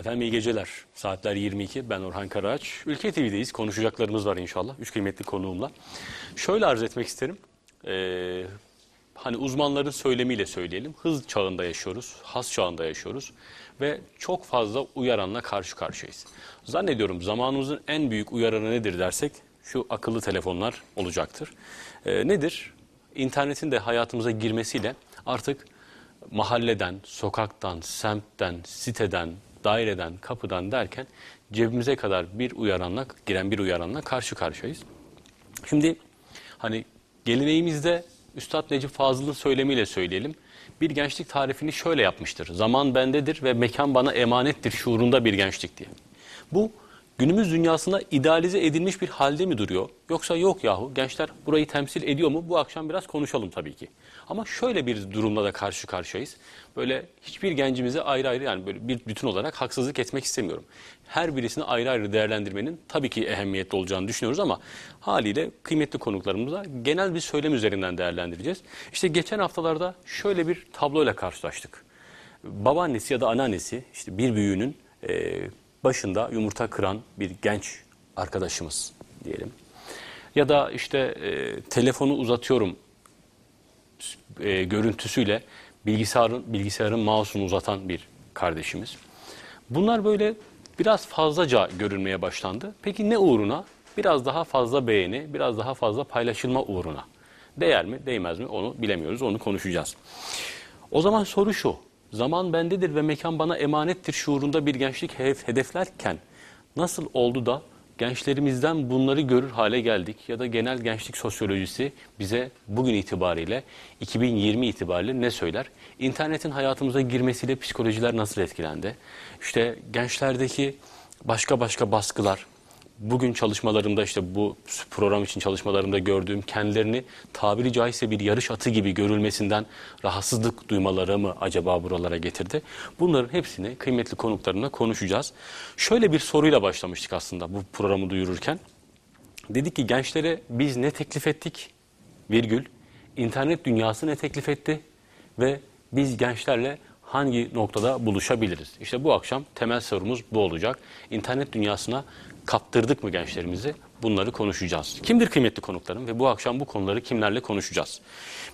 Efendim iyi geceler. Saatler 22. Ben Orhan Karaağaç. Ülke TV'deyiz. Konuşacaklarımız var inşallah. Üç kıymetli konuğumla. Şöyle arz etmek isterim. Ee, hani uzmanların söylemiyle söyleyelim. Hız çağında yaşıyoruz. Has çağında yaşıyoruz. Ve çok fazla uyaranla karşı karşıyayız. Zannediyorum zamanımızın en büyük uyaranı nedir dersek şu akıllı telefonlar olacaktır. Ee, nedir? İnternetin de hayatımıza girmesiyle artık mahalleden, sokaktan, semtten, siteden, daireden, kapıdan derken cebimize kadar bir uyaranla, giren bir uyaranla karşı karşıyayız. Şimdi hani geleneğimizde Üstad Necip Fazıl'ın söylemiyle söyleyelim. Bir gençlik tarifini şöyle yapmıştır. Zaman bendedir ve mekan bana emanettir şuurunda bir gençlik diye. Bu günümüz dünyasında idealize edilmiş bir halde mi duruyor? Yoksa yok yahu gençler burayı temsil ediyor mu? Bu akşam biraz konuşalım tabii ki. Ama şöyle bir durumla da karşı karşıyayız. Böyle hiçbir gencimize ayrı ayrı yani böyle bir bütün olarak haksızlık etmek istemiyorum. Her birisini ayrı ayrı değerlendirmenin tabii ki ehemmiyetli olacağını düşünüyoruz ama haliyle kıymetli konuklarımıza genel bir söylem üzerinden değerlendireceğiz. İşte geçen haftalarda şöyle bir tabloyla karşılaştık. Babaannesi ya da anneannesi işte bir büyüğünün başında yumurta kıran bir genç arkadaşımız diyelim. Ya da işte e, telefonu uzatıyorum e, görüntüsüyle bilgisayarın bilgisayarın mouse'unu uzatan bir kardeşimiz. Bunlar böyle biraz fazlaca görünmeye başlandı. Peki ne uğruna? Biraz daha fazla beğeni, biraz daha fazla paylaşılma uğruna. Değer mi, değmez mi onu bilemiyoruz, onu konuşacağız. O zaman soru şu, zaman bendedir ve mekan bana emanettir şuurunda bir gençlik hedeflerken nasıl oldu da gençlerimizden bunları görür hale geldik ya da genel gençlik sosyolojisi bize bugün itibariyle 2020 itibariyle ne söyler? İnternetin hayatımıza girmesiyle psikolojiler nasıl etkilendi? İşte gençlerdeki başka başka baskılar, bugün çalışmalarımda işte bu program için çalışmalarımda gördüğüm kendilerini tabiri caizse bir yarış atı gibi görülmesinden rahatsızlık duymaları mı acaba buralara getirdi? Bunların hepsini kıymetli konuklarımla konuşacağız. Şöyle bir soruyla başlamıştık aslında bu programı duyururken. Dedik ki gençlere biz ne teklif ettik? Virgül. İnternet dünyası ne teklif etti? Ve biz gençlerle hangi noktada buluşabiliriz? İşte bu akşam temel sorumuz bu olacak. İnternet dünyasına kaptırdık mı gençlerimizi? Bunları konuşacağız. Kimdir kıymetli konuklarım ve bu akşam bu konuları kimlerle konuşacağız?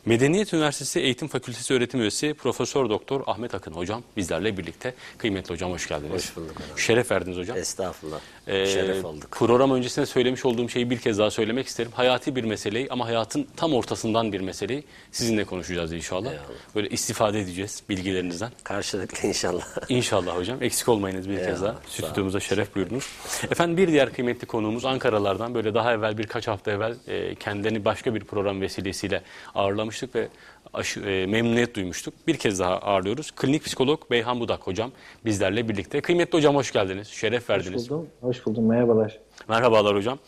Medeniyet Üniversitesi Eğitim Fakültesi öğretim üyesi Profesör Doktor Ahmet Akın hocam bizlerle birlikte. Kıymetli hocam hoş geldiniz. Hoş bulduk hocam. Şeref verdiniz hocam. Estağfurullah. Ee, Şeref olduk. Program öncesinde söylemiş olduğum şeyi bir kez daha söylemek isterim. Hayati bir meseleyi ama hayatın tam ortasından bir meseleyi sizinle konuşacağız inşallah. Eyvallah. Böyle istifade edeceğiz bilgilerinizden. Karşılıklı inşallah. İnşallah hocam. Eksik olmayınız bir kez Eyvallah, daha. sağ olun. Stüdyomuza şeref buyurdunuz. Efendim bir diğer kıymetli konuğumuz Ankaralardan böyle daha evvel birkaç hafta evvel e, kendilerini başka bir program vesilesiyle ağırlamıştık ve aşı, e, memnuniyet duymuştuk. Bir kez daha ağırlıyoruz. Klinik psikolog Beyhan Budak hocam bizlerle birlikte. Kıymetli hocam hoş geldiniz. Şeref Hoş verdiniz. buldum. Hoş buldum. Merhabalar. Merhabalar hocam.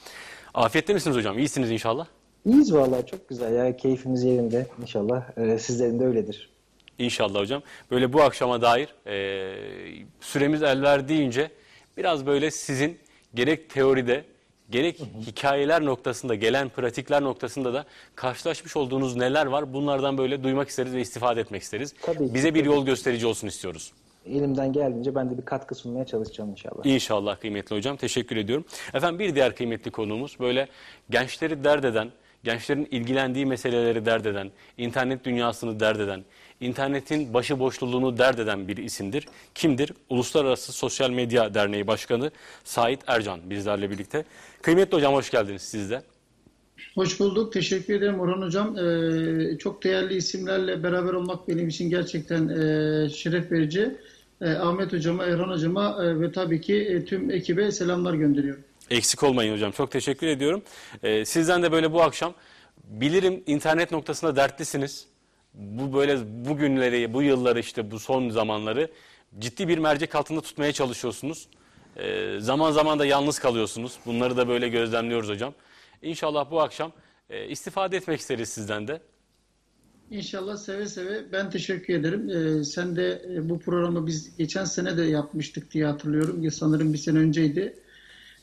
Afiyette misiniz hocam? İyisiniz inşallah. İyiyiz vallahi çok güzel ya. Keyfimiz yerinde inşallah. Ee, sizlerin de öyledir. İnşallah hocam. Böyle bu akşama dair e, süremiz el verdiğince biraz böyle sizin gerek teoride gerek hikayeler noktasında gelen pratikler noktasında da karşılaşmış olduğunuz neler var bunlardan böyle duymak isteriz ve istifade etmek isteriz. Tabii ki, Bize bir tabii yol gösterici olsun istiyoruz. Elimden geldiğince ben de bir katkı sunmaya çalışacağım inşallah. İnşallah kıymetli hocam. Teşekkür ediyorum. Efendim bir diğer kıymetli konuğumuz böyle gençleri dert eden, gençlerin ilgilendiği meseleleri dert eden, internet dünyasını dert eden, internetin başıboşluluğunu dert eden bir isimdir. Kimdir? Uluslararası Sosyal Medya Derneği Başkanı Sait Ercan bizlerle birlikte. Kıymetli hocam hoş geldiniz siz de. Hoş bulduk. Teşekkür ederim Orhan Hocam. Ee, çok değerli isimlerle beraber olmak benim için gerçekten e, şeref verici. E, Ahmet Hocama, Erhan Hocama e, ve tabii ki e, tüm ekibe selamlar gönderiyorum. Eksik olmayın hocam. Çok teşekkür ediyorum. Ee, sizden de böyle bu akşam bilirim internet noktasında dertlisiniz. Bu böyle bu günleri, bu yılları işte bu son zamanları ciddi bir mercek altında tutmaya çalışıyorsunuz. Ee, zaman zaman da yalnız kalıyorsunuz. Bunları da böyle gözlemliyoruz hocam. İnşallah bu akşam e, istifade etmek isteriz sizden de. İnşallah seve seve. Ben teşekkür ederim. Ee, sen de e, bu programı biz geçen sene de yapmıştık diye hatırlıyorum. Ya Sanırım bir sene önceydi.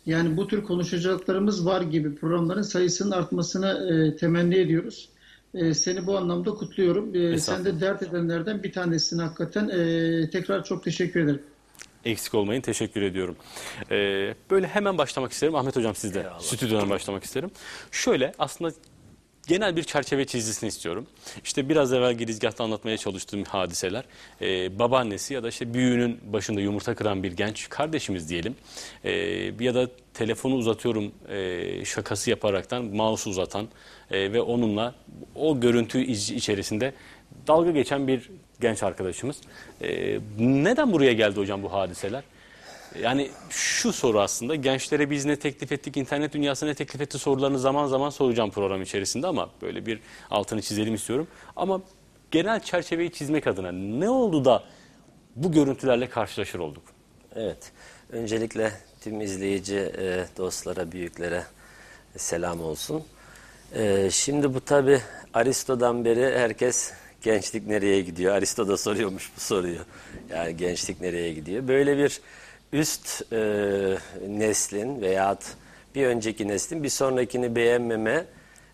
Yani bu tür konuşacaklarımız var gibi programların sayısının artmasını e, temenni ediyoruz. E, seni bu anlamda kutluyorum. E, sen de dert edenlerden bir tanesin hakikaten. E, tekrar çok teşekkür ederim. Eksik olmayın. Teşekkür ediyorum. Ee, böyle hemen başlamak isterim. Ahmet Hocam sizde stüdyodan başlamak isterim. Şöyle aslında genel bir çerçeve çizgisini istiyorum. İşte biraz evvel girizgahta anlatmaya çalıştığım hadiseler. Ee, babaannesi ya da işte büyüğünün başında yumurta kıran bir genç kardeşimiz diyelim. Ee, ya da telefonu uzatıyorum e, şakası yaparaktan mouse uzatan e, ve onunla o görüntü iç- içerisinde dalga geçen bir genç arkadaşımız. Ee, neden buraya geldi hocam bu hadiseler? Yani şu soru aslında gençlere biz ne teklif ettik, internet dünyası ne teklif etti sorularını zaman zaman soracağım program içerisinde ama böyle bir altını çizelim istiyorum. Ama genel çerçeveyi çizmek adına ne oldu da bu görüntülerle karşılaşır olduk? Evet. Öncelikle tüm izleyici e, dostlara, büyüklere selam olsun. E, şimdi bu tabi Aristo'dan beri herkes gençlik nereye gidiyor? Aristo da soruyormuş bu soruyu. Yani gençlik nereye gidiyor? Böyle bir üst e, neslin veyahut bir önceki neslin bir sonrakini beğenmeme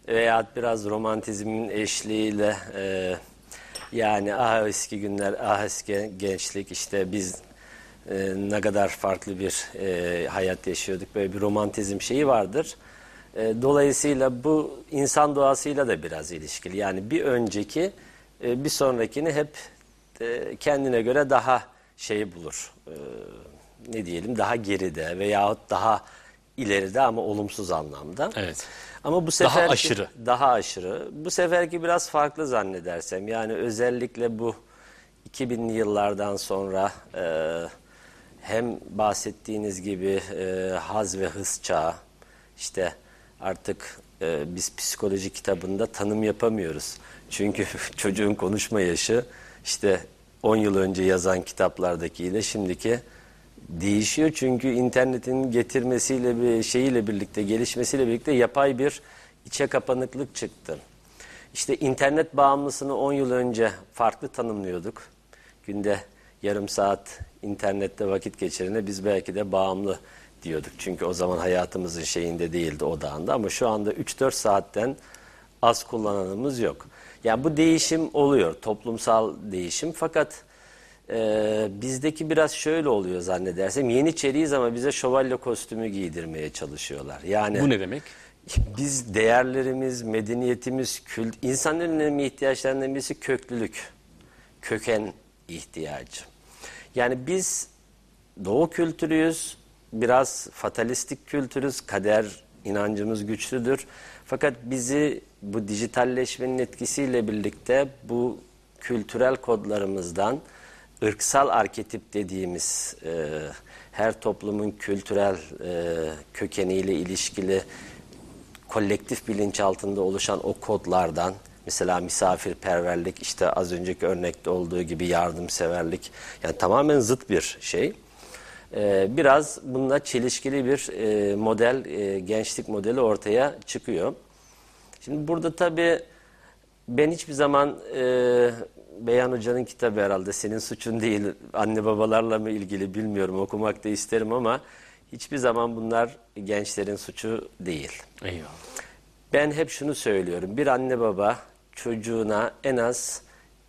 veyahut biraz romantizmin eşliğiyle e, yani ah eski günler, ah eski gençlik işte biz e, ne kadar farklı bir e, hayat yaşıyorduk. Böyle bir romantizm şeyi vardır. E, dolayısıyla bu insan doğasıyla da biraz ilişkili. Yani bir önceki e, bir sonrakini hep e, kendine göre daha şey bulur. E, ne diyelim daha geride veyahut daha ileride ama olumsuz anlamda. Evet. Ama bu Daha sefer aşırı. daha aşırı. Bu seferki biraz farklı zannedersem. Yani özellikle bu 2000'li yıllardan sonra e, hem bahsettiğiniz gibi e, haz ve hız çağı işte artık e, biz psikoloji kitabında tanım yapamıyoruz. Çünkü çocuğun konuşma yaşı işte 10 yıl önce yazan kitaplardakiyle şimdiki değişiyor çünkü internetin getirmesiyle bir şeyiyle birlikte gelişmesiyle birlikte yapay bir içe kapanıklık çıktı. İşte internet bağımlısını 10 yıl önce farklı tanımlıyorduk. Günde yarım saat internette vakit geçirene biz belki de bağımlı diyorduk. Çünkü o zaman hayatımızın şeyinde değildi odağında ama şu anda 3-4 saatten az kullananımız yok. Yani bu değişim oluyor, toplumsal değişim fakat ee, bizdeki biraz şöyle oluyor zannedersem. Yeniçeriyiz ama bize şövalye kostümü giydirmeye çalışıyorlar. Yani Bu ne demek? biz değerlerimiz, medeniyetimiz, kült, insanların en önemli ihtiyaçlarından birisi köklülük. Köken ihtiyacı. Yani biz doğu kültürüyüz, biraz fatalistik kültürüz, kader inancımız güçlüdür. Fakat bizi bu dijitalleşmenin etkisiyle birlikte bu kültürel kodlarımızdan ırksal arketip dediğimiz e, her toplumun kültürel e, kökeniyle ilişkili kolektif bilinç altında oluşan o kodlardan mesela misafirperverlik işte az önceki örnekte olduğu gibi yardımseverlik yani tamamen zıt bir şey. Ee, biraz bununla çelişkili bir e, model, e, gençlik modeli ortaya çıkıyor. Şimdi burada tabii ben hiçbir zaman e, Beyhan Hoca'nın kitabı herhalde senin suçun değil anne babalarla mı ilgili bilmiyorum okumak da isterim ama hiçbir zaman bunlar gençlerin suçu değil. Eyvallah. Ben hep şunu söylüyorum. Bir anne baba çocuğuna en az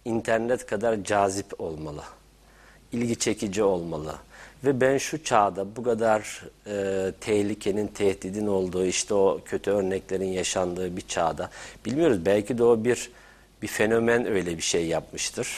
internet kadar cazip olmalı. ilgi çekici olmalı. Ve ben şu çağda bu kadar e, tehlikenin, tehdidin olduğu, işte o kötü örneklerin yaşandığı bir çağda bilmiyoruz. Belki de o bir bir fenomen öyle bir şey yapmıştır.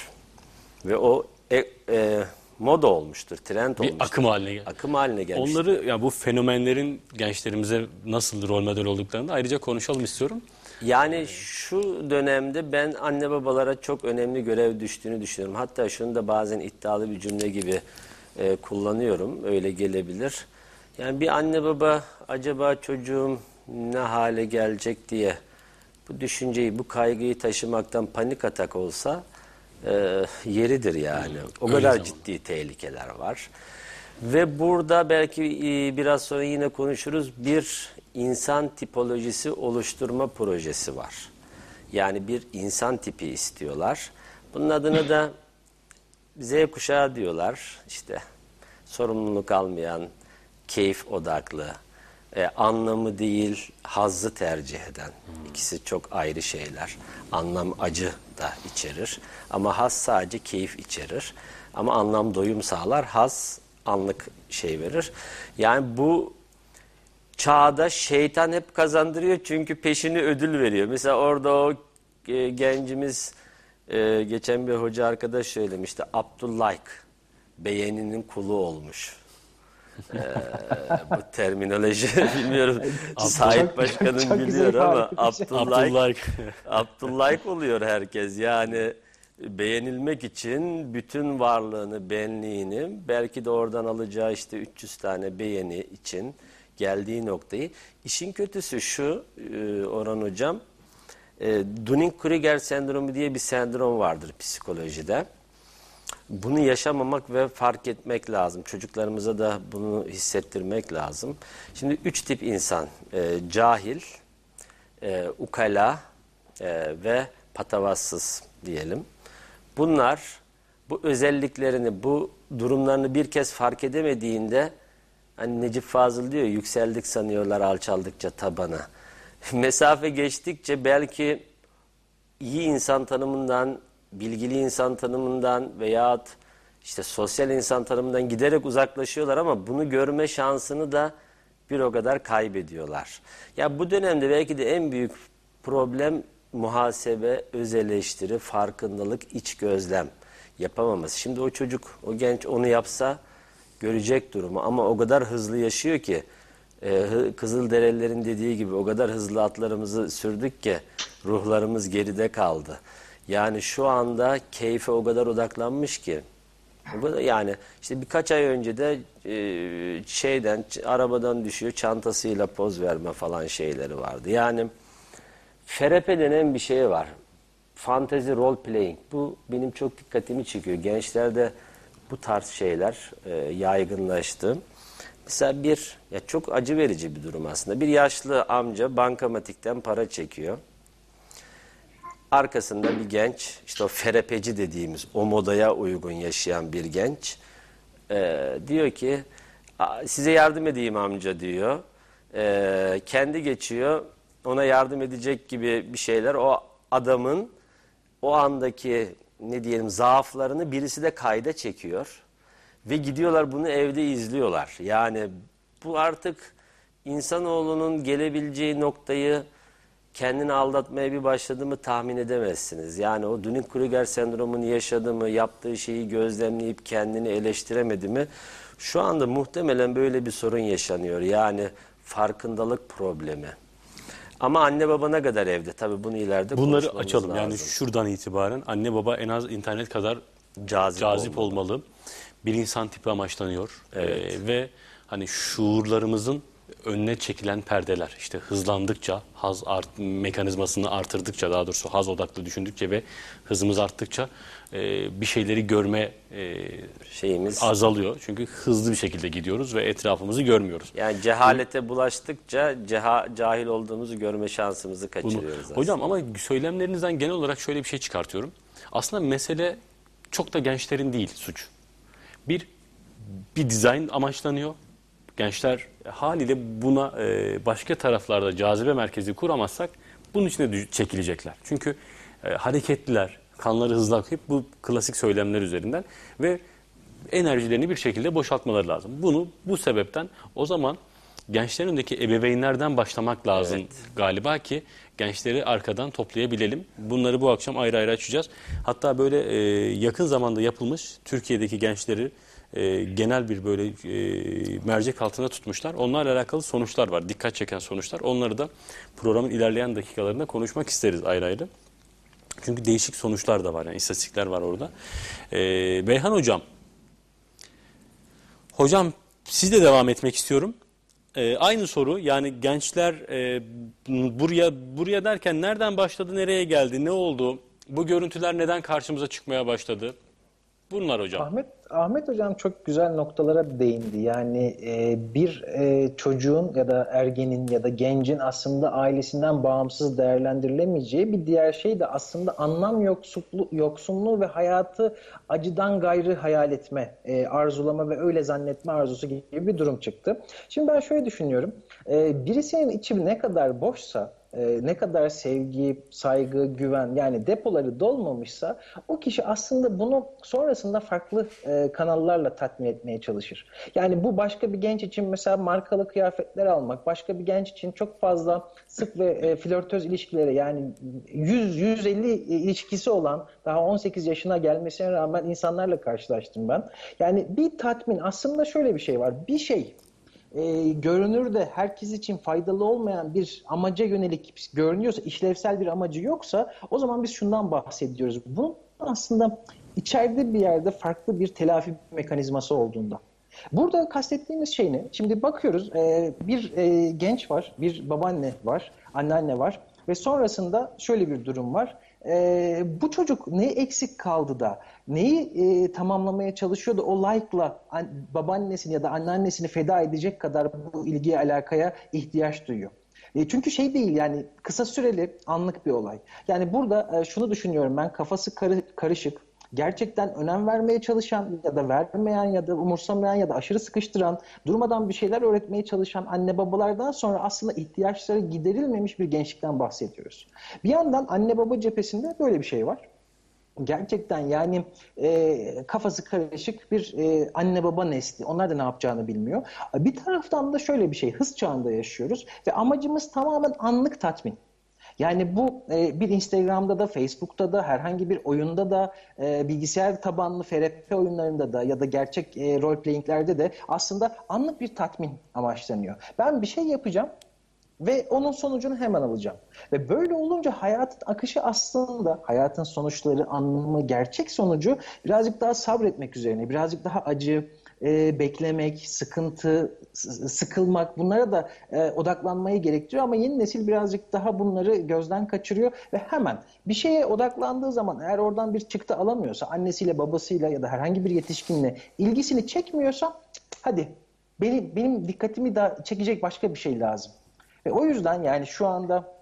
Ve o e, e, moda olmuştur, trend Bir olmuştur. akım haline geldi. Akım haline gelmiştir. Onları ya bu fenomenlerin gençlerimize nasıl rol model olduklarını da ayrıca konuşalım istiyorum. Yani şu dönemde ben anne babalara çok önemli görev düştüğünü düşünüyorum. Hatta şunu da bazen iddialı bir cümle gibi e, kullanıyorum. Öyle gelebilir. Yani bir anne baba acaba çocuğum ne hale gelecek diye bu düşünceyi, bu kaygıyı taşımaktan panik atak olsa e, yeridir yani. O Öyle kadar zaman. ciddi tehlikeler var. Ve burada belki e, biraz sonra yine konuşuruz bir insan tipolojisi oluşturma projesi var. Yani bir insan tipi istiyorlar. Bunun adını da Z kuşağı diyorlar. İşte sorumluluk almayan, keyif odaklı, e, anlamı değil hazzı tercih eden. İkisi çok ayrı şeyler. Anlam acı da içerir. Ama haz sadece keyif içerir. Ama anlam doyum sağlar. Haz anlık şey verir. Yani bu çağda şeytan hep kazandırıyor çünkü peşini ödül veriyor. Mesela orada o e, gencimiz e, geçen bir hoca arkadaş söylemişti. Abdullah beğeninin kulu olmuş. Ee, bu terminoloji bilmiyorum. Sait Çok- Başkanım çok biliyor ama. Abdullah Abdullah. Abdullah oluyor herkes. Yani beğenilmek için bütün varlığını, benliğini belki de oradan alacağı işte 300 tane beğeni için geldiği noktayı. İşin kötüsü şu e, Orhan Hocam, e, Dunning-Kruger sendromu diye bir sendrom vardır psikolojide. Bunu yaşamamak ve fark etmek lazım. Çocuklarımıza da bunu hissettirmek lazım. Şimdi üç tip insan, e, cahil, e, ukala e, ve patavatsız diyelim. Bunlar bu özelliklerini, bu durumlarını bir kez fark edemediğinde hani Necip Fazıl diyor yükseldik sanıyorlar alçaldıkça tabana. Mesafe geçtikçe belki iyi insan tanımından, bilgili insan tanımından veyahut işte sosyal insan tanımından giderek uzaklaşıyorlar ama bunu görme şansını da bir o kadar kaybediyorlar. Ya bu dönemde belki de en büyük problem muhasebe, öz eleştiri, farkındalık, iç gözlem yapamaması. Şimdi o çocuk, o genç onu yapsa görecek durumu ama o kadar hızlı yaşıyor ki e, Kızılderililerin dediği gibi o kadar hızlı atlarımızı sürdük ki ruhlarımız geride kaldı. Yani şu anda keyfe o kadar odaklanmış ki yani işte birkaç ay önce de e, şeyden arabadan düşüyor çantasıyla poz verme falan şeyleri vardı. Yani FRP denen bir şey var. Fantasy role playing. Bu benim çok dikkatimi çekiyor. Gençlerde bu tarz şeyler e, yaygınlaştı. Mesela bir, ya çok acı verici bir durum aslında. Bir yaşlı amca bankamatikten para çekiyor. Arkasında bir genç, işte o ferepeci dediğimiz, o modaya uygun yaşayan bir genç. e, diyor ki, "Aa, size yardım edeyim amca diyor. E, kendi geçiyor, ona yardım edecek gibi bir şeyler. O adamın o andaki ne diyelim zaaflarını birisi de kayda çekiyor. Ve gidiyorlar bunu evde izliyorlar. Yani bu artık insanoğlunun gelebileceği noktayı kendini aldatmaya bir başladı mı tahmin edemezsiniz. Yani o Dunning-Kruger sendromunu yaşadı mı, yaptığı şeyi gözlemleyip kendini eleştiremedi mi? Şu anda muhtemelen böyle bir sorun yaşanıyor. Yani farkındalık problemi. Ama anne baba ne kadar evde? Tabii bunu ileride Bunları açalım. Yani lazım. şuradan itibaren anne baba en az internet kadar Cazip cazip, olmalı. olmalı. Bir insan tipi amaçlanıyor. Ee, ve hani şuurlarımızın önüne çekilen perdeler işte hızlandıkça haz art, mekanizmasını artırdıkça daha doğrusu haz odaklı düşündükçe ve hızımız arttıkça e, bir şeyleri görme e, Şeyimiz azalıyor. Çünkü hızlı bir şekilde gidiyoruz ve etrafımızı görmüyoruz. yani cehalete bulaştıkça ceha, cahil olduğumuzu görme şansımızı Bunu- kaçırıyoruz. aslında. Hocam ama söylemlerinizden genel olarak şöyle bir şey çıkartıyorum. Aslında mesele çok da gençlerin değil suç. Bir bir dizayn amaçlanıyor. Gençler haliyle buna e, başka taraflarda cazibe merkezi kuramazsak bunun içine çekilecekler. Çünkü e, hareketliler, kanları hızlı akıp bu klasik söylemler üzerinden ve enerjilerini bir şekilde boşaltmaları lazım. Bunu bu sebepten o zaman gençlerin önündeki ebeveynlerden başlamak lazım galiba ki gençleri arkadan toplayabilelim. Bunları bu akşam ayrı ayrı açacağız. Hatta böyle e, yakın zamanda yapılmış Türkiye'deki gençleri e, genel bir böyle e, mercek altına tutmuşlar. Onlarla alakalı sonuçlar var. Dikkat çeken sonuçlar. Onları da programın ilerleyen dakikalarında konuşmak isteriz ayrı ayrı. Çünkü değişik sonuçlar da var. Yani istatistikler var orada. E, Beyhan Hocam Hocam sizle devam etmek istiyorum. Ee, aynı soru yani gençler e, buraya buraya derken nereden başladı, nereye geldi, ne oldu? Bu görüntüler neden karşımıza çıkmaya başladı? Bunlar hocam. Ahmet Ahmet hocam çok güzel noktalara değindi. Yani e, bir e, çocuğun ya da ergenin ya da gencin aslında ailesinden bağımsız değerlendirilemeyeceği bir diğer şey de aslında anlam yoksulluğu, yoksunluğu ve hayatı acıdan gayrı hayal etme, e, arzulama ve öyle zannetme arzusu gibi bir durum çıktı. Şimdi ben şöyle düşünüyorum. E, birisinin içi ne kadar boşsa e, ne kadar sevgi, saygı, güven yani depoları dolmamışsa o kişi aslında bunu sonrasında farklı e, kanallarla tatmin etmeye çalışır. Yani bu başka bir genç için mesela markalı kıyafetler almak, başka bir genç için çok fazla sık ve e, flörtöz ilişkilere yani 100-150 ilişkisi olan daha 18 yaşına gelmesine rağmen insanlarla karşılaştım ben. Yani bir tatmin aslında şöyle bir şey var. Bir şey e, görünürde herkes için faydalı olmayan bir amaca yönelik görünüyorsa, işlevsel bir amacı yoksa o zaman biz şundan bahsediyoruz. Bunun aslında içeride bir yerde farklı bir telafi mekanizması olduğunda. Burada kastettiğimiz şey ne? Şimdi bakıyoruz e, bir e, genç var, bir babaanne var, anneanne var ve sonrasında şöyle bir durum var. E, bu çocuk ne eksik kaldı da neyi e, tamamlamaya çalışıyordu o like'la an, babaannesini ya da anneannesini feda edecek kadar bu ilgiye alakaya ihtiyaç duyuyor. E, çünkü şey değil yani kısa süreli anlık bir olay. Yani burada e, şunu düşünüyorum ben kafası karı, karışık gerçekten önem vermeye çalışan ya da vermeyen ya da umursamayan ya da aşırı sıkıştıran, durmadan bir şeyler öğretmeye çalışan anne babalardan sonra aslında ihtiyaçları giderilmemiş bir gençlikten bahsediyoruz. Bir yandan anne baba cephesinde böyle bir şey var. Gerçekten yani e, kafası karışık bir e, anne baba nesli. Onlar da ne yapacağını bilmiyor. Bir taraftan da şöyle bir şey, hız çağında yaşıyoruz ve amacımız tamamen anlık tatmin. Yani bu e, bir Instagram'da da, Facebook'ta da, herhangi bir oyunda da, e, bilgisayar tabanlı FRP oyunlarında da ya da gerçek e, role playing'lerde de aslında anlık bir tatmin amaçlanıyor. Ben bir şey yapacağım ve onun sonucunu hemen alacağım. Ve böyle olunca hayatın akışı aslında hayatın sonuçları, anlamı, gerçek sonucu birazcık daha sabretmek üzerine, birazcık daha acı, e, beklemek, sıkıntı, sıkılmak bunlara da e, odaklanmayı gerektiriyor ama yeni nesil birazcık daha bunları gözden kaçırıyor ve hemen bir şeye odaklandığı zaman eğer oradan bir çıktı alamıyorsa annesiyle babasıyla ya da herhangi bir yetişkinle ilgisini çekmiyorsa hadi benim, benim dikkatimi da çekecek başka bir şey lazım. Ve o yüzden yani şu anda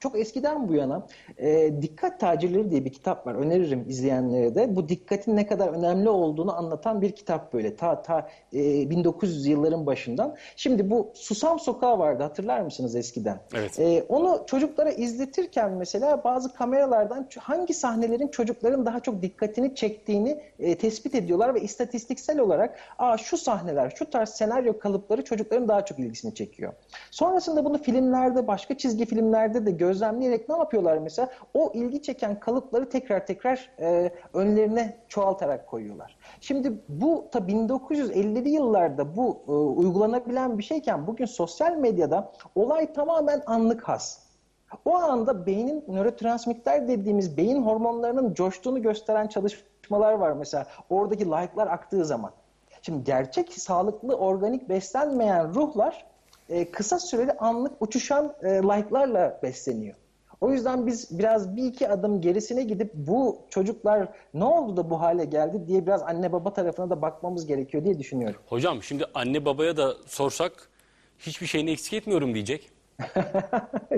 çok eskiden bu yana e, Dikkat Tacirleri diye bir kitap var. Öneririm izleyenlere de. Bu dikkatin ne kadar önemli olduğunu anlatan bir kitap böyle. Ta ta e, 1900 yılların başından. Şimdi bu Susam Sokağı vardı hatırlar mısınız eskiden? Evet. E, onu çocuklara izletirken mesela bazı kameralardan hangi sahnelerin çocukların daha çok dikkatini çektiğini e, tespit ediyorlar ve istatistiksel olarak Aa, şu sahneler, şu tarz senaryo kalıpları çocukların daha çok ilgisini çekiyor. Sonrasında bunu filmlerde, başka çizgi filmlerde de gözlemleyerek ne yapıyorlar mesela? O ilgi çeken kalıpları tekrar tekrar e, önlerine çoğaltarak koyuyorlar. Şimdi bu ta 1950'li yıllarda bu e, uygulanabilen bir şeyken bugün sosyal medyada olay tamamen anlık has. O anda beynin nörotransmitter dediğimiz beyin hormonlarının coştuğunu gösteren çalışmalar var mesela. Oradaki like'lar aktığı zaman. Şimdi gerçek sağlıklı organik beslenmeyen ruhlar e, kısa süreli anlık uçuşan e, like'larla besleniyor. O yüzden biz biraz bir iki adım gerisine gidip bu çocuklar ne oldu da bu hale geldi diye biraz anne baba tarafına da bakmamız gerekiyor diye düşünüyorum. Hocam şimdi anne babaya da sorsak hiçbir şeyini eksik etmiyorum diyecek.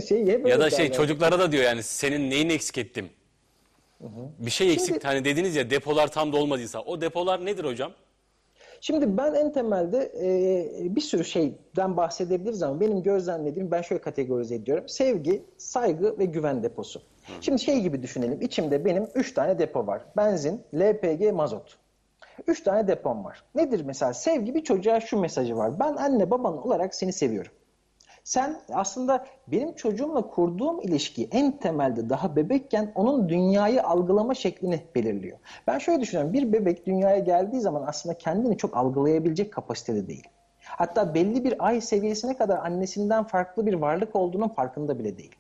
şey, hep Ya da şey çocuklara da diyor yani senin neyini eksik ettim? Bir şey eksik Şimdi- hani dediniz ya depolar tam dolmadıysa o depolar nedir hocam? Şimdi ben en temelde e, bir sürü şeyden bahsedebiliriz ama benim gözlemlediğim ben şöyle kategorize ediyorum. Sevgi, saygı ve güven deposu. Şimdi şey gibi düşünelim. İçimde benim 3 tane depo var. Benzin, LPG, mazot. 3 tane depom var. Nedir mesela? Sevgi bir çocuğa şu mesajı var. Ben anne baban olarak seni seviyorum. Sen aslında benim çocuğumla kurduğum ilişki en temelde daha bebekken onun dünyayı algılama şeklini belirliyor. Ben şöyle düşünüyorum. Bir bebek dünyaya geldiği zaman aslında kendini çok algılayabilecek kapasitede değil. Hatta belli bir ay seviyesine kadar annesinden farklı bir varlık olduğunun farkında bile değil.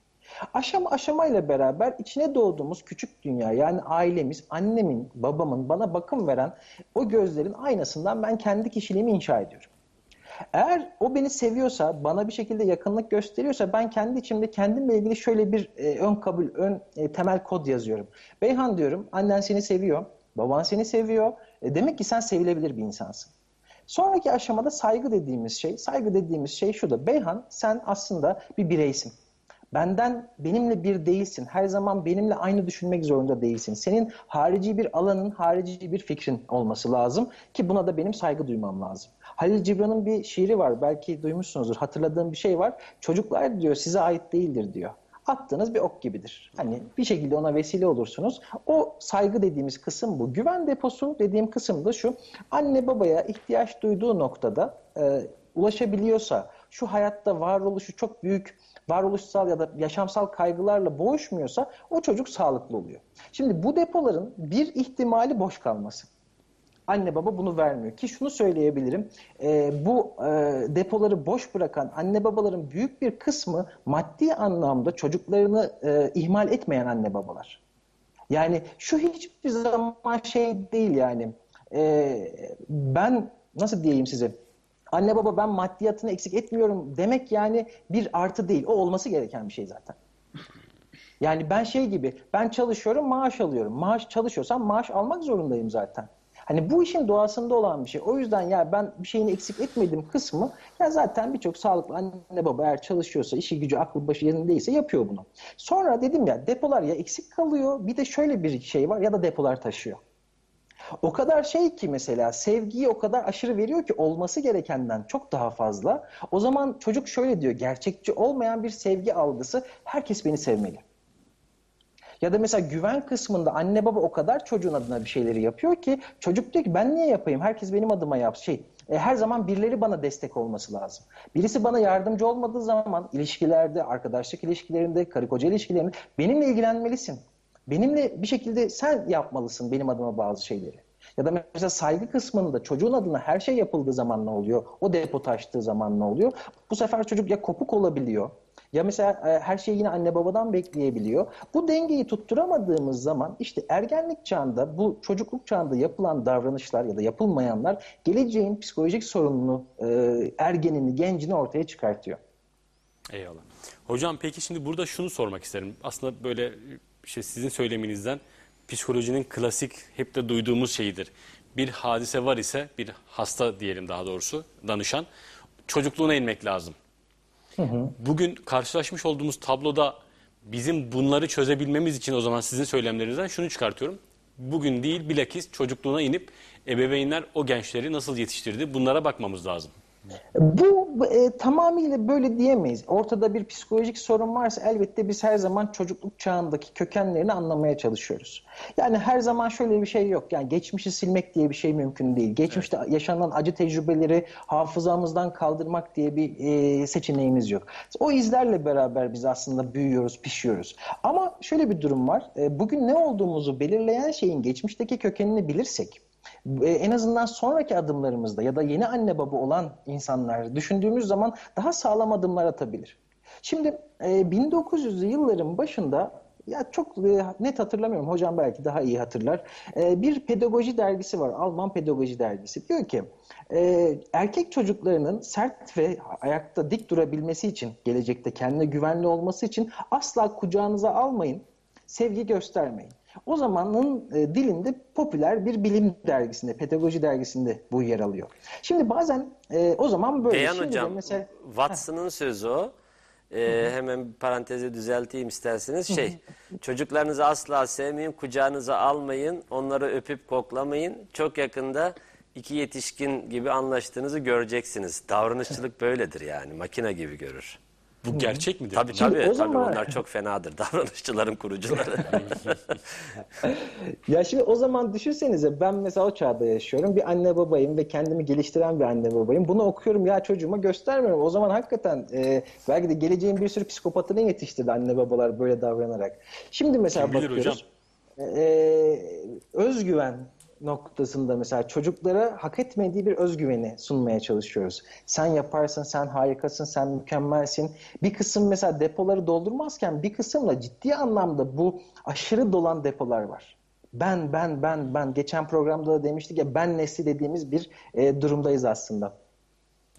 Aşama aşamayla beraber içine doğduğumuz küçük dünya yani ailemiz, annemin, babamın bana bakım veren o gözlerin aynasından ben kendi kişiliğimi inşa ediyorum. Eğer o beni seviyorsa, bana bir şekilde yakınlık gösteriyorsa ben kendi içimde kendimle ilgili şöyle bir e, ön kabul, ön e, temel kod yazıyorum. Beyhan diyorum, annen seni seviyor, baban seni seviyor. E, demek ki sen sevilebilir bir insansın. Sonraki aşamada saygı dediğimiz şey, saygı dediğimiz şey şu da. Beyhan sen aslında bir bireysin. Benden, benimle bir değilsin. Her zaman benimle aynı düşünmek zorunda değilsin. Senin harici bir alanın, harici bir fikrin olması lazım ki buna da benim saygı duymam lazım. Halil Cibran'ın bir şiiri var. Belki duymuşsunuzdur. Hatırladığım bir şey var. Çocuklar diyor size ait değildir diyor. attığınız bir ok gibidir. Hani bir şekilde ona vesile olursunuz. O saygı dediğimiz kısım bu. Güven deposu dediğim kısım da şu. Anne babaya ihtiyaç duyduğu noktada e, ulaşabiliyorsa, şu hayatta varoluşu çok büyük varoluşsal ya da yaşamsal kaygılarla boğuşmuyorsa o çocuk sağlıklı oluyor. Şimdi bu depoların bir ihtimali boş kalması. Anne baba bunu vermiyor ki şunu söyleyebilirim e, bu e, depoları boş bırakan anne babaların büyük bir kısmı maddi anlamda çocuklarını e, ihmal etmeyen anne babalar. Yani şu hiçbir zaman şey değil yani e, ben nasıl diyeyim size anne baba ben maddiyatını eksik etmiyorum demek yani bir artı değil o olması gereken bir şey zaten. Yani ben şey gibi ben çalışıyorum maaş alıyorum maaş çalışıyorsam maaş almak zorundayım zaten. Hani bu işin doğasında olan bir şey. O yüzden ya ben bir şeyini eksik etmedim kısmı ya zaten birçok sağlıklı anne baba eğer çalışıyorsa, işi gücü, aklı başı yerindeyse yapıyor bunu. Sonra dedim ya depolar ya eksik kalıyor bir de şöyle bir şey var ya da depolar taşıyor. O kadar şey ki mesela sevgiyi o kadar aşırı veriyor ki olması gerekenden çok daha fazla. O zaman çocuk şöyle diyor gerçekçi olmayan bir sevgi algısı herkes beni sevmeli. Ya da mesela güven kısmında anne baba o kadar çocuğun adına bir şeyleri yapıyor ki çocuk diyor ki ben niye yapayım? Herkes benim adıma yapsın. Şey, e, her zaman birileri bana destek olması lazım. Birisi bana yardımcı olmadığı zaman ilişkilerde, arkadaşlık ilişkilerinde, karı koca ilişkilerinde benimle ilgilenmelisin. Benimle bir şekilde sen yapmalısın benim adıma bazı şeyleri. Ya da mesela saygı kısmında çocuğun adına her şey yapıldığı zaman ne oluyor? O depo taştığı zaman ne oluyor? Bu sefer çocuk ya kopuk olabiliyor ya mesela e, her şeyi yine anne babadan bekleyebiliyor. Bu dengeyi tutturamadığımız zaman işte ergenlik çağında bu çocukluk çağında yapılan davranışlar ya da yapılmayanlar geleceğin psikolojik sorununu, e, ergenini, gencini ortaya çıkartıyor. Eyvallah. Hocam peki şimdi burada şunu sormak isterim. Aslında böyle işte sizin söyleminizden psikolojinin klasik hep de duyduğumuz şeyidir. Bir hadise var ise bir hasta diyelim daha doğrusu danışan çocukluğuna inmek lazım. Bugün karşılaşmış olduğumuz tabloda bizim bunları çözebilmemiz için o zaman sizin söylemlerinizden şunu çıkartıyorum. Bugün değil bilakis çocukluğuna inip ebeveynler o gençleri nasıl yetiştirdi bunlara bakmamız lazım. Bu e, tamamıyla böyle diyemeyiz. Ortada bir psikolojik sorun varsa elbette biz her zaman çocukluk çağındaki kökenlerini anlamaya çalışıyoruz. Yani her zaman şöyle bir şey yok. Yani geçmişi silmek diye bir şey mümkün değil. Geçmişte evet. yaşanan acı tecrübeleri hafızamızdan kaldırmak diye bir e, seçeneğimiz yok. O izlerle beraber biz aslında büyüyoruz, pişiyoruz. Ama şöyle bir durum var. E, bugün ne olduğumuzu belirleyen şeyin geçmişteki kökenini bilirsek en azından sonraki adımlarımızda ya da yeni anne baba olan insanlar düşündüğümüz zaman daha sağlam adımlar atabilir. Şimdi 1900'lü yılların başında ya çok net hatırlamıyorum. Hocam belki daha iyi hatırlar. Bir pedagoji dergisi var. Alman pedagoji dergisi. Diyor ki erkek çocuklarının sert ve ayakta dik durabilmesi için gelecekte kendine güvenli olması için asla kucağınıza almayın. Sevgi göstermeyin. O zamanın e, dilinde popüler bir bilim dergisinde, pedagoji dergisinde bu yer alıyor. Şimdi bazen e, o zaman böyle. Beyhan Şimdi Hocam, mesela, Watson'ın sözü o. Ee, hemen parantezi düzelteyim isterseniz. Şey, çocuklarınızı asla sevmeyin, kucağınıza almayın, onları öpüp koklamayın. Çok yakında iki yetişkin gibi anlaştığınızı göreceksiniz. Davranışçılık böyledir yani, makine gibi görür. Bu gerçek midir? Tabii Şimdi tabii, o tabii zaman- onlar çok fenadır. Davranışçıların kurucuları. Ya şimdi o zaman düşünsenize ben mesela o çağda yaşıyorum. Bir anne babayım ve kendimi geliştiren bir anne babayım. Bunu okuyorum ya çocuğuma göstermiyorum. O zaman hakikaten e, belki de geleceğin bir sürü psikopatını yetiştirdi anne babalar böyle davranarak. Şimdi mesela Kim bilir bakıyoruz. E, özgüven noktasında mesela çocuklara hak etmediği bir özgüveni sunmaya çalışıyoruz. Sen yaparsın, sen harikasın, sen mükemmelsin. Bir kısım mesela depoları doldurmazken bir kısımla ciddi anlamda bu aşırı dolan depolar var. Ben, ben, ben, ben. Geçen programda da demiştik ya ben nesli dediğimiz bir e, durumdayız aslında.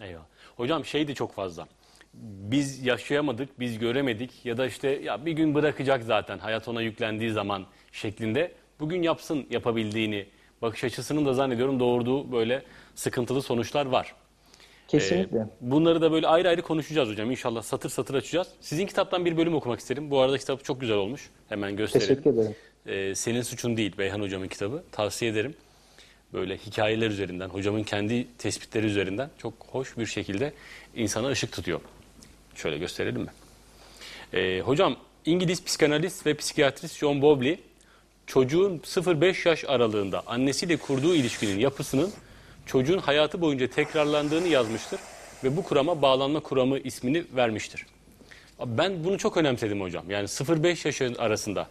Eyvallah. Hocam şey de çok fazla. Biz yaşayamadık, biz göremedik ya da işte ya bir gün bırakacak zaten hayat ona yüklendiği zaman şeklinde. Bugün yapsın yapabildiğini bakış açısının da zannediyorum doğurduğu böyle sıkıntılı sonuçlar var. Kesinlikle. Ee, bunları da böyle ayrı ayrı konuşacağız hocam. İnşallah satır satır açacağız. Sizin kitaptan bir bölüm okumak isterim. Bu arada kitap çok güzel olmuş. Hemen göstereyim. Teşekkür ederim. Ee, Senin Suçun Değil Beyhan Hocam'ın kitabı. Tavsiye ederim. Böyle hikayeler üzerinden, hocamın kendi tespitleri üzerinden çok hoş bir şekilde insana ışık tutuyor. Şöyle gösterelim mi? Ee, hocam İngiliz psikanalist ve psikiyatrist John Bowlby çocuğun 0-5 yaş aralığında annesiyle kurduğu ilişkinin yapısının çocuğun hayatı boyunca tekrarlandığını yazmıştır ve bu kurama bağlanma kuramı ismini vermiştir. Ben bunu çok önemsedim hocam. Yani 0-5 yaş arasında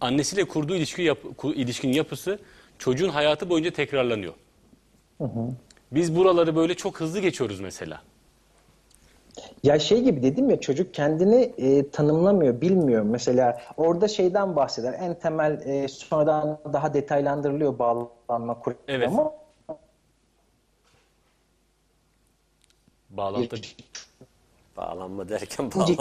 annesiyle kurduğu ilişki yap, ilişkinin yapısı çocuğun hayatı boyunca tekrarlanıyor. Biz buraları böyle çok hızlı geçiyoruz mesela. Ya şey gibi dedim ya çocuk kendini e, tanımlamıyor, bilmiyor. Mesela orada şeyden bahseder. En temel e, sonradan daha detaylandırılıyor bağlanma kuramı. Evet. Bağlantı. Bağlanma derken bağlantı.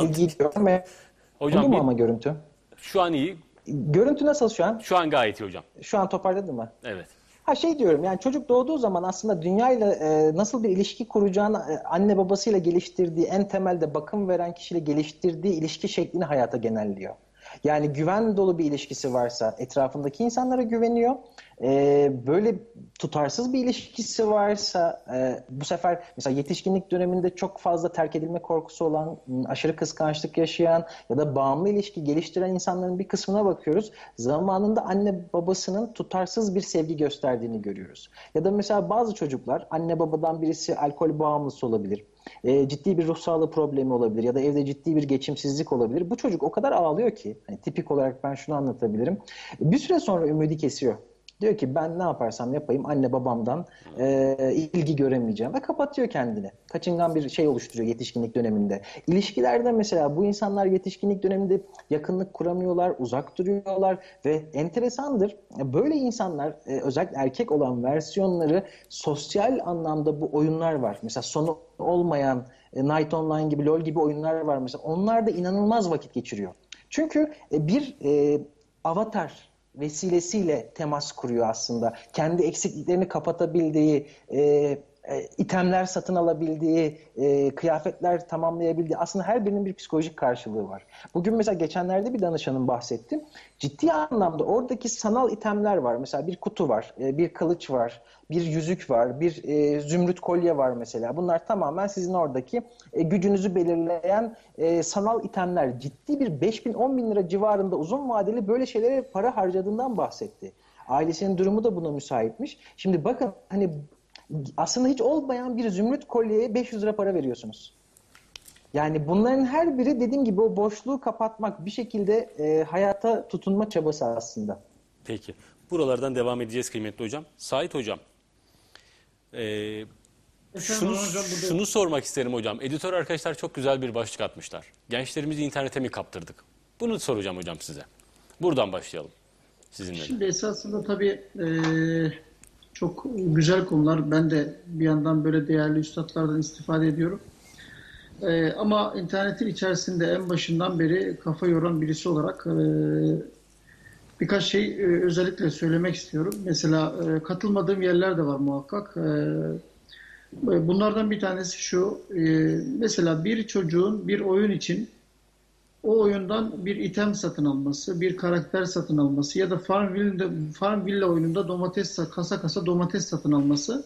Hocam Oldu bir- ama görüntü? Şu an iyi. Görüntü nasıl şu an? Şu an gayet iyi hocam. Şu an toparladı mı? Evet. Ha şey diyorum yani çocuk doğduğu zaman aslında dünyayla e, nasıl bir ilişki kuracağını e, anne babasıyla geliştirdiği en temelde bakım veren kişiyle geliştirdiği ilişki şeklini hayata genelliyor. Yani güven dolu bir ilişkisi varsa etrafındaki insanlara güveniyor. E, böyle tutarsız bir ilişkisi varsa e, bu sefer mesela yetişkinlik döneminde çok fazla terk edilme korkusu olan, aşırı kıskançlık yaşayan ya da bağımlı ilişki geliştiren insanların bir kısmına bakıyoruz. Zamanında anne babasının tutarsız bir sevgi gösterdiğini görüyoruz. Ya da mesela bazı çocuklar anne babadan birisi alkol bağımlısı olabilir. E, ciddi bir ruh sağlığı problemi olabilir ya da evde ciddi bir geçimsizlik olabilir. Bu çocuk o kadar ağlıyor ki hani tipik olarak ben şunu anlatabilirim. Bir süre sonra ümidi kesiyor. Diyor ki ben ne yaparsam yapayım anne babamdan e, ilgi göremeyeceğim ve kapatıyor kendini. Kaçıngan bir şey oluşturuyor yetişkinlik döneminde. İlişkilerde mesela bu insanlar yetişkinlik döneminde yakınlık kuramıyorlar, uzak duruyorlar ve enteresandır. Böyle insanlar e, özellikle erkek olan versiyonları sosyal anlamda bu oyunlar var. Mesela sonu olmayan e, Night Online gibi LoL gibi oyunlar var mesela. Onlar da inanılmaz vakit geçiriyor. Çünkü e, bir e, avatar vesilesiyle temas kuruyor aslında. Kendi eksikliklerini kapatabildiği, e, e, itemler satın alabildiği, e, kıyafetler tamamlayabildiği aslında her birinin bir psikolojik karşılığı var. Bugün mesela geçenlerde bir danışanım bahsetti. Ciddi anlamda oradaki sanal itemler var. Mesela bir kutu var, e, bir kılıç var, bir yüzük var, bir e, zümrüt kolye var mesela. Bunlar tamamen sizin oradaki e, gücünüzü belirleyen e, sanal itemler. Ciddi bir 5 bin 10 bin lira civarında uzun vadeli böyle şeylere para harcadığından bahsetti. Ailesinin durumu da buna müsaitmiş. Şimdi bakın hani aslında hiç olmayan bir zümrüt kolyeye 500 lira para veriyorsunuz. Yani bunların her biri dediğim gibi o boşluğu kapatmak bir şekilde e, hayata tutunma çabası aslında. Peki. Buralardan devam edeceğiz kıymetli hocam. Sait hocam. Ee, şunu, şunu sormak isterim hocam. Editör arkadaşlar çok güzel bir başlık atmışlar. Gençlerimizi internete mi kaptırdık? Bunu soracağım hocam size. Buradan başlayalım. Sizinle. Şimdi esasında tabii e, çok güzel konular. Ben de bir yandan böyle değerli üstadlardan istifade ediyorum. E, ama internetin içerisinde en başından beri kafa yoran birisi olarak e, birkaç şey e, özellikle söylemek istiyorum. Mesela e, katılmadığım yerler de var muhakkak. E, bunlardan bir tanesi şu. e, mesela bir çocuğun bir oyun için o oyundan bir item satın alması, bir karakter satın alması ya da Farmville'de Farmville oyununda domates kasa kasa domates satın alması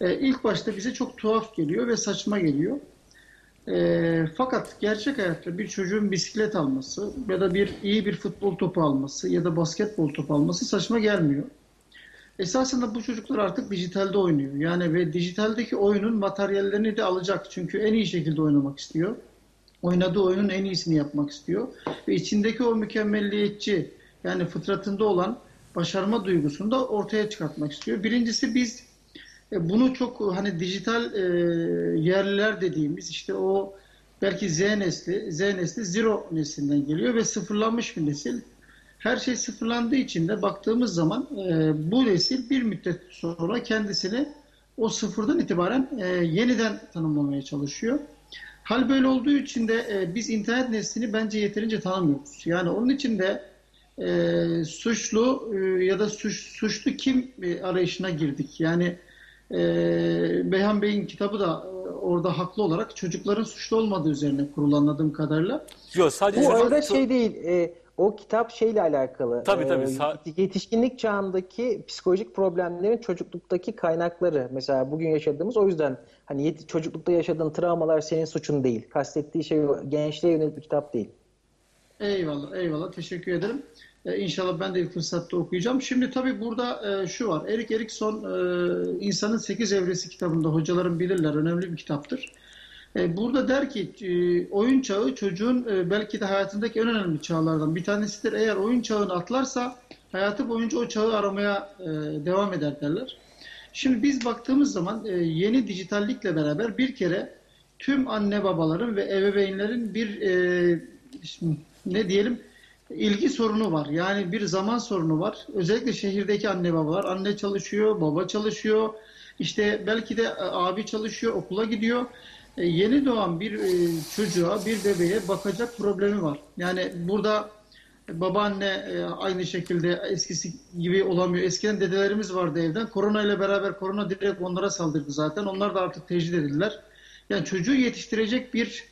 e, ilk başta bize çok tuhaf geliyor ve saçma geliyor. E, fakat gerçek hayatta bir çocuğun bisiklet alması ya da bir iyi bir futbol topu alması ya da basketbol topu alması saçma gelmiyor. Esasında bu çocuklar artık dijitalde oynuyor. Yani ve dijitaldeki oyunun materyallerini de alacak. Çünkü en iyi şekilde oynamak istiyor oynadığı oyunun en iyisini yapmak istiyor. Ve içindeki o mükemmelliyetçi yani fıtratında olan başarma duygusunu da ortaya çıkartmak istiyor. Birincisi biz e, bunu çok hani dijital e, yerliler dediğimiz işte o belki Z nesli, Z nesli zero neslinden geliyor ve sıfırlanmış bir nesil. Her şey sıfırlandığı için de baktığımız zaman e, bu nesil bir müddet sonra kendisini o sıfırdan itibaren e, yeniden tanımlamaya çalışıyor. Hal böyle olduğu için de e, biz internet neslini bence yeterince tanımıyoruz. Yani onun için de e, suçlu e, ya da suç, suçlu kim e, arayışına girdik. Yani e, Beyhan Bey'in kitabı da e, orada haklı olarak çocukların suçlu olmadığı üzerine kurulu anladığım kadarıyla. Yok sadece Bu arada şey değil, e, o kitap şeyle alakalı. Tabii, tabii, E, sa- yetişkinlik çağındaki psikolojik problemlerin çocukluktaki kaynakları. Mesela bugün yaşadığımız o yüzden hani yet- çocuklukta yaşadığın travmalar senin suçun değil. Kastettiği şey gençliğe yönelik bir kitap değil. Eyvallah, eyvallah. Teşekkür ederim. Ee, inşallah ben de bir fırsatta okuyacağım. Şimdi tabii burada e, şu var. Erik Erikson e, İnsanın Sekiz Evresi kitabında hocaların bilirler. Önemli bir kitaptır. E, burada der ki e, oyun çağı çocuğun e, belki de hayatındaki en önemli çağlardan bir tanesidir. Eğer oyun çağını atlarsa hayatı boyunca o çağı aramaya devam eder derler. Şimdi biz baktığımız zaman yeni dijitallikle beraber bir kere tüm anne babaların ve ebeveynlerin bir ne diyelim ilgi sorunu var. Yani bir zaman sorunu var. Özellikle şehirdeki anne babalar. Anne çalışıyor, baba çalışıyor. İşte belki de abi çalışıyor, okula gidiyor. E, yeni doğan bir e, çocuğa, bir bebeğe bakacak problemi var. Yani burada babaanne e, aynı şekilde eskisi gibi olamıyor. Eskiden dedelerimiz vardı evden. Korona ile beraber korona direkt onlara saldırdı zaten. Onlar da artık tecrit edildiler. Yani çocuğu yetiştirecek bir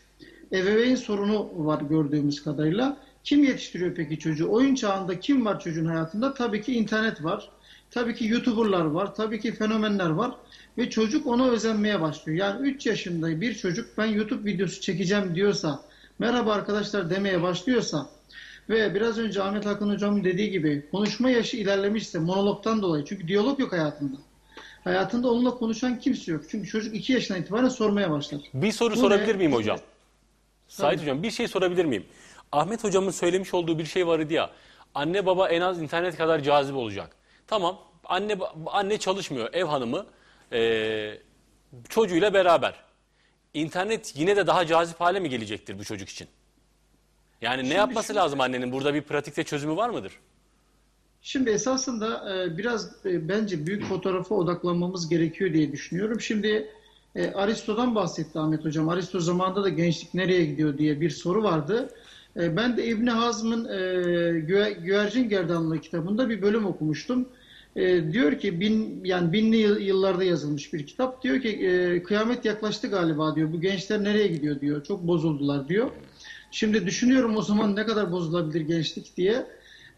ebeveyn sorunu var gördüğümüz kadarıyla. Kim yetiştiriyor peki çocuğu? Oyun çağında kim var çocuğun hayatında? Tabii ki internet var. Tabii ki YouTuber'lar var. Tabii ki fenomenler var. Ve çocuk ona özenmeye başlıyor. Yani 3 yaşında bir çocuk ben YouTube videosu çekeceğim diyorsa, merhaba arkadaşlar demeye başlıyorsa ve biraz önce Ahmet Hakan Hocam'ın dediği gibi konuşma yaşı ilerlemişse monologtan dolayı çünkü diyalog yok hayatında. Hayatında onunla konuşan kimse yok. Çünkü çocuk 2 yaşından itibaren sormaya başlar. Bir soru Bu sorabilir ne? miyim hocam? Sait hocam bir şey sorabilir miyim? Ahmet hocamın söylemiş olduğu bir şey vardı ya. Anne baba en az internet kadar cazip olacak. Tamam anne anne çalışmıyor ev hanımı eee, çocuğuyla beraber. İnternet yine de daha cazip hale mi gelecektir bu çocuk için? Yani ne yapması şu- lazım annenin? Burada bir pratikte çözümü var mıdır? Şimdi esasında e, biraz e, bence büyük fotoğrafa odaklanmamız gerekiyor diye düşünüyorum. Şimdi e, Aristo'dan bahsetti Ahmet Hocam. Aristo zamanında da gençlik nereye gidiyor diye bir soru vardı. E, Ben de İbni Hazm'ın e, Gü- Güvercin Gerdanlığı kitabında bir bölüm okumuştum. E, diyor ki bin yani binli yıl- yıllarda yazılmış bir kitap. Diyor ki e, kıyamet yaklaştı galiba diyor. Bu gençler nereye gidiyor diyor. Çok bozuldular diyor. Şimdi düşünüyorum o zaman ne kadar bozulabilir gençlik diye.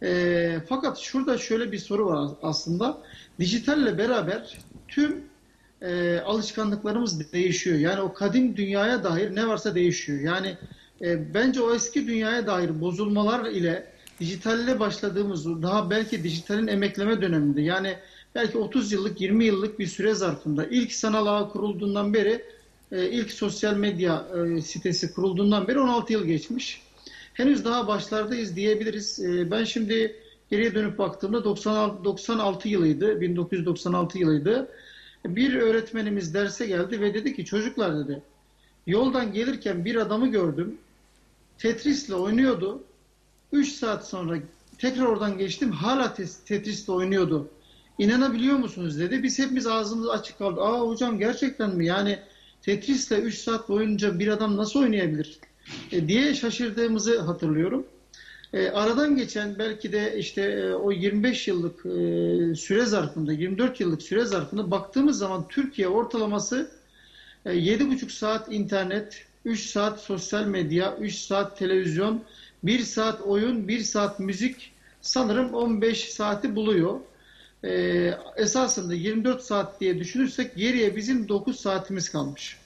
E, fakat şurada şöyle bir soru var aslında. Dijitalle beraber tüm e, alışkanlıklarımız değişiyor. Yani o kadim dünyaya dair ne varsa değişiyor. Yani e, bence o eski dünyaya dair bozulmalar ile dijitalle başladığımız daha belki dijitalin emekleme döneminde yani belki 30 yıllık 20 yıllık bir süre zarfında ilk sanal ağ kurulduğundan beri e, ilk sosyal medya e, sitesi kurulduğundan beri 16 yıl geçmiş. Henüz daha başlardayız diyebiliriz. E, ben şimdi geriye dönüp baktığımda 96, 96 yılıydı, 1996 yılıydı. Bir öğretmenimiz derse geldi ve dedi ki çocuklar dedi yoldan gelirken bir adamı gördüm. Tetris'le oynuyordu. 3 saat sonra tekrar oradan geçtim hala Tetris'le oynuyordu. İnanabiliyor musunuz dedi. Biz hepimiz ağzımız açık kaldı. Aa hocam gerçekten mi? Yani Tetris'le 3 saat boyunca bir adam nasıl oynayabilir? E, diye şaşırdığımızı hatırlıyorum. E, aradan geçen belki de işte e, o 25 yıllık e, süre zarfında, 24 yıllık süre zarfında baktığımız zaman Türkiye ortalaması e, 7,5 saat internet, 3 saat sosyal medya, 3 saat televizyon, 1 saat oyun, 1 saat müzik sanırım 15 saati buluyor. E, esasında 24 saat diye düşünürsek geriye bizim 9 saatimiz kalmış.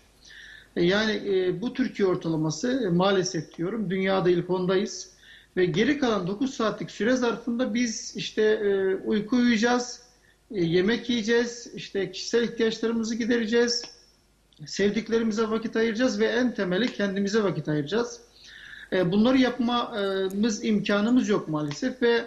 E, Yani e, bu Türkiye ortalaması e, maalesef diyorum dünyada ilk ondayız. Ve geri kalan 9 saatlik süre zarfında biz işte e, uyku uyuyacağız, e, yemek yiyeceğiz, işte kişisel ihtiyaçlarımızı gidereceğiz, sevdiklerimize vakit ayıracağız ve en temeli kendimize vakit ayıracağız. E, bunları yapmamız imkanımız yok maalesef ve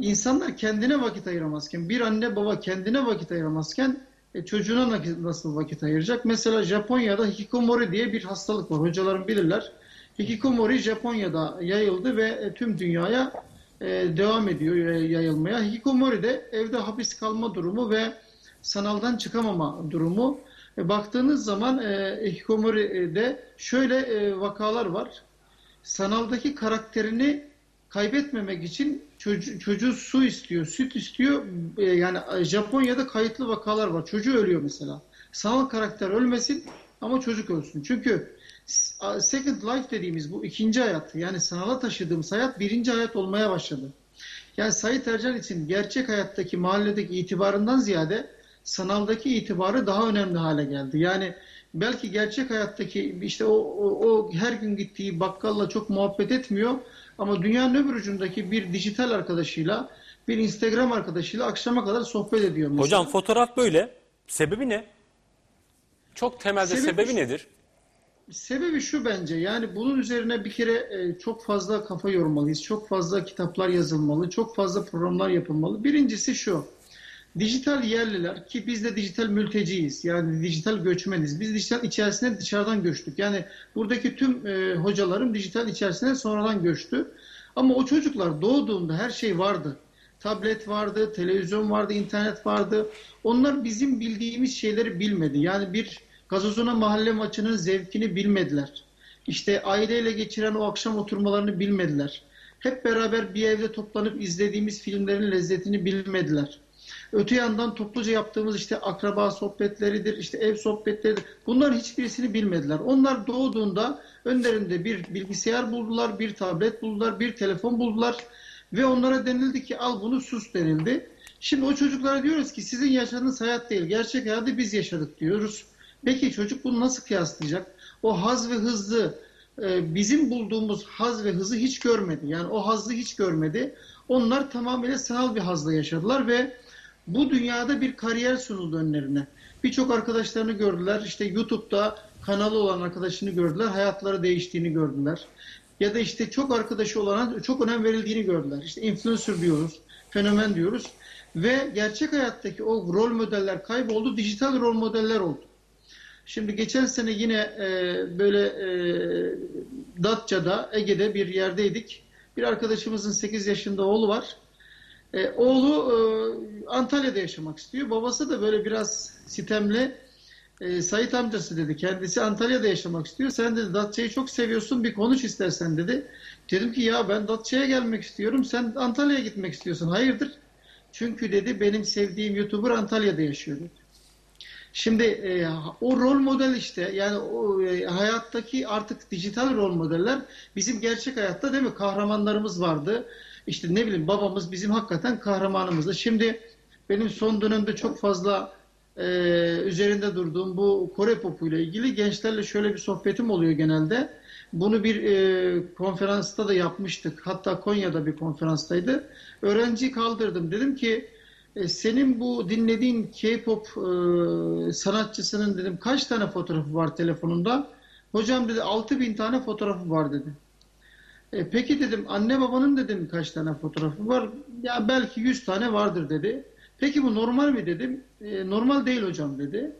insanlar kendine vakit ayıramazken, bir anne baba kendine vakit ayıramazken e, çocuğuna nasıl vakit ayıracak? Mesela Japonya'da hikikomori diye bir hastalık var. Hocalarım bilirler. Hikikomori Japonya'da yayıldı ve e, tüm dünyaya devam ediyor yayılmaya. Hikikomori de evde hapis kalma durumu ve sanaldan çıkamama durumu. Baktığınız zaman Hikikomori'de şöyle vakalar var. Sanaldaki karakterini kaybetmemek için çocuğu, çocuğu su istiyor, süt istiyor. E, yani Japonya'da kayıtlı vakalar var. Çocuğu ölüyor mesela. Sanal karakter ölmesin ama çocuk ölsün. Çünkü second life dediğimiz bu ikinci hayat yani sanala taşıdığımız hayat birinci hayat olmaya başladı. Yani Sait Ercan için gerçek hayattaki mahalledeki itibarından ziyade sanaldaki itibarı daha önemli hale geldi. Yani belki gerçek hayattaki işte o, o, o her gün gittiği bakkalla çok muhabbet etmiyor Ama dünyanın öbür ucundaki bir dijital arkadaşıyla, bir Instagram arkadaşıyla akşama kadar sohbet ediyor mesela. Hocam fotoğraf böyle. Sebebi ne? Çok temelde Sebebi sebebi, şu- nedir? Sebebi şu bence yani bunun üzerine bir kere e, çok fazla kafa yormalıyız. Çok fazla kitaplar yazılmalı. Çok fazla programlar yapılmalı. Birincisi şu. Dijital yerliler ki biz de dijital mülteciyiz. Yani dijital göçmeniz. Biz dijital içerisine dışarıdan göçtük. Yani buradaki tüm e, hocalarım dijital içerisine sonradan göçtü. Ama o çocuklar doğduğunda her şey vardı. Tablet vardı, televizyon vardı, internet vardı. Onlar bizim bildiğimiz şeyleri bilmedi. Yani bir gazozuna mahalle maçının zevkini bilmediler. İşte aileyle geçiren o akşam oturmalarını bilmediler. Hep beraber bir evde toplanıp izlediğimiz filmlerin lezzetini bilmediler. Öte yandan topluca yaptığımız işte akraba sohbetleridir, işte ev sohbetleridir. Bunların hiçbirisini bilmediler. Onlar doğduğunda önlerinde bir bilgisayar buldular, bir tablet buldular, bir telefon buldular ve onlara denildi ki al bunu sus denildi. Şimdi o çocuklara diyoruz ki sizin yaşadığınız hayat değil, gerçek hayatı biz yaşadık diyoruz. Peki çocuk bunu nasıl kıyaslayacak? O haz ve hızlı e, bizim bulduğumuz haz ve hızı hiç görmedi. Yani o hazzı hiç görmedi. Onlar tamamıyla sanal bir hazla yaşadılar ve bu dünyada bir kariyer sunuldu önlerine. Birçok arkadaşlarını gördüler. İşte YouTube'da kanalı olan arkadaşını gördüler. Hayatları değiştiğini gördüler. Ya da işte çok arkadaşı olana çok önem verildiğini gördüler. İşte influencer diyoruz, fenomen diyoruz. Ve gerçek hayattaki o rol modeller kayboldu, dijital rol modeller oldu. Şimdi geçen sene yine e, böyle e, Datça'da, Ege'de bir yerdeydik. Bir arkadaşımızın 8 yaşında oğlu var. E, oğlu e, Antalya'da yaşamak istiyor. Babası da böyle biraz sitemli. E, Sait amcası dedi. Kendisi Antalya'da yaşamak istiyor. Sen dedi Datça'yı çok seviyorsun. Bir konuş istersen dedi. Dedim ki ya ben Datça'ya gelmek istiyorum. Sen Antalya'ya gitmek istiyorsun. Hayırdır? Çünkü dedi benim sevdiğim YouTuber Antalya'da yaşıyor. Şimdi e, o rol model işte yani o e, hayattaki artık dijital rol modeller bizim gerçek hayatta değil mi kahramanlarımız vardı. İşte ne bileyim babamız bizim hakikaten kahramanımızdı. Şimdi benim son dönemde çok fazla e, üzerinde durduğum bu Kore popu ile ilgili gençlerle şöyle bir sohbetim oluyor genelde. Bunu bir e, konferansta da yapmıştık. Hatta Konya'da bir konferanstaydı. Öğrenciyi kaldırdım. Dedim ki e, senin bu dinlediğin K-pop e, sanatçısının dedim kaç tane fotoğrafı var telefonunda? Hocam dedi 6000 tane fotoğrafı var dedi. E, peki dedim anne babanın dedim kaç tane fotoğrafı var? Ya belki 100 tane vardır dedi. Peki bu normal mi dedim. E, normal değil hocam dedi.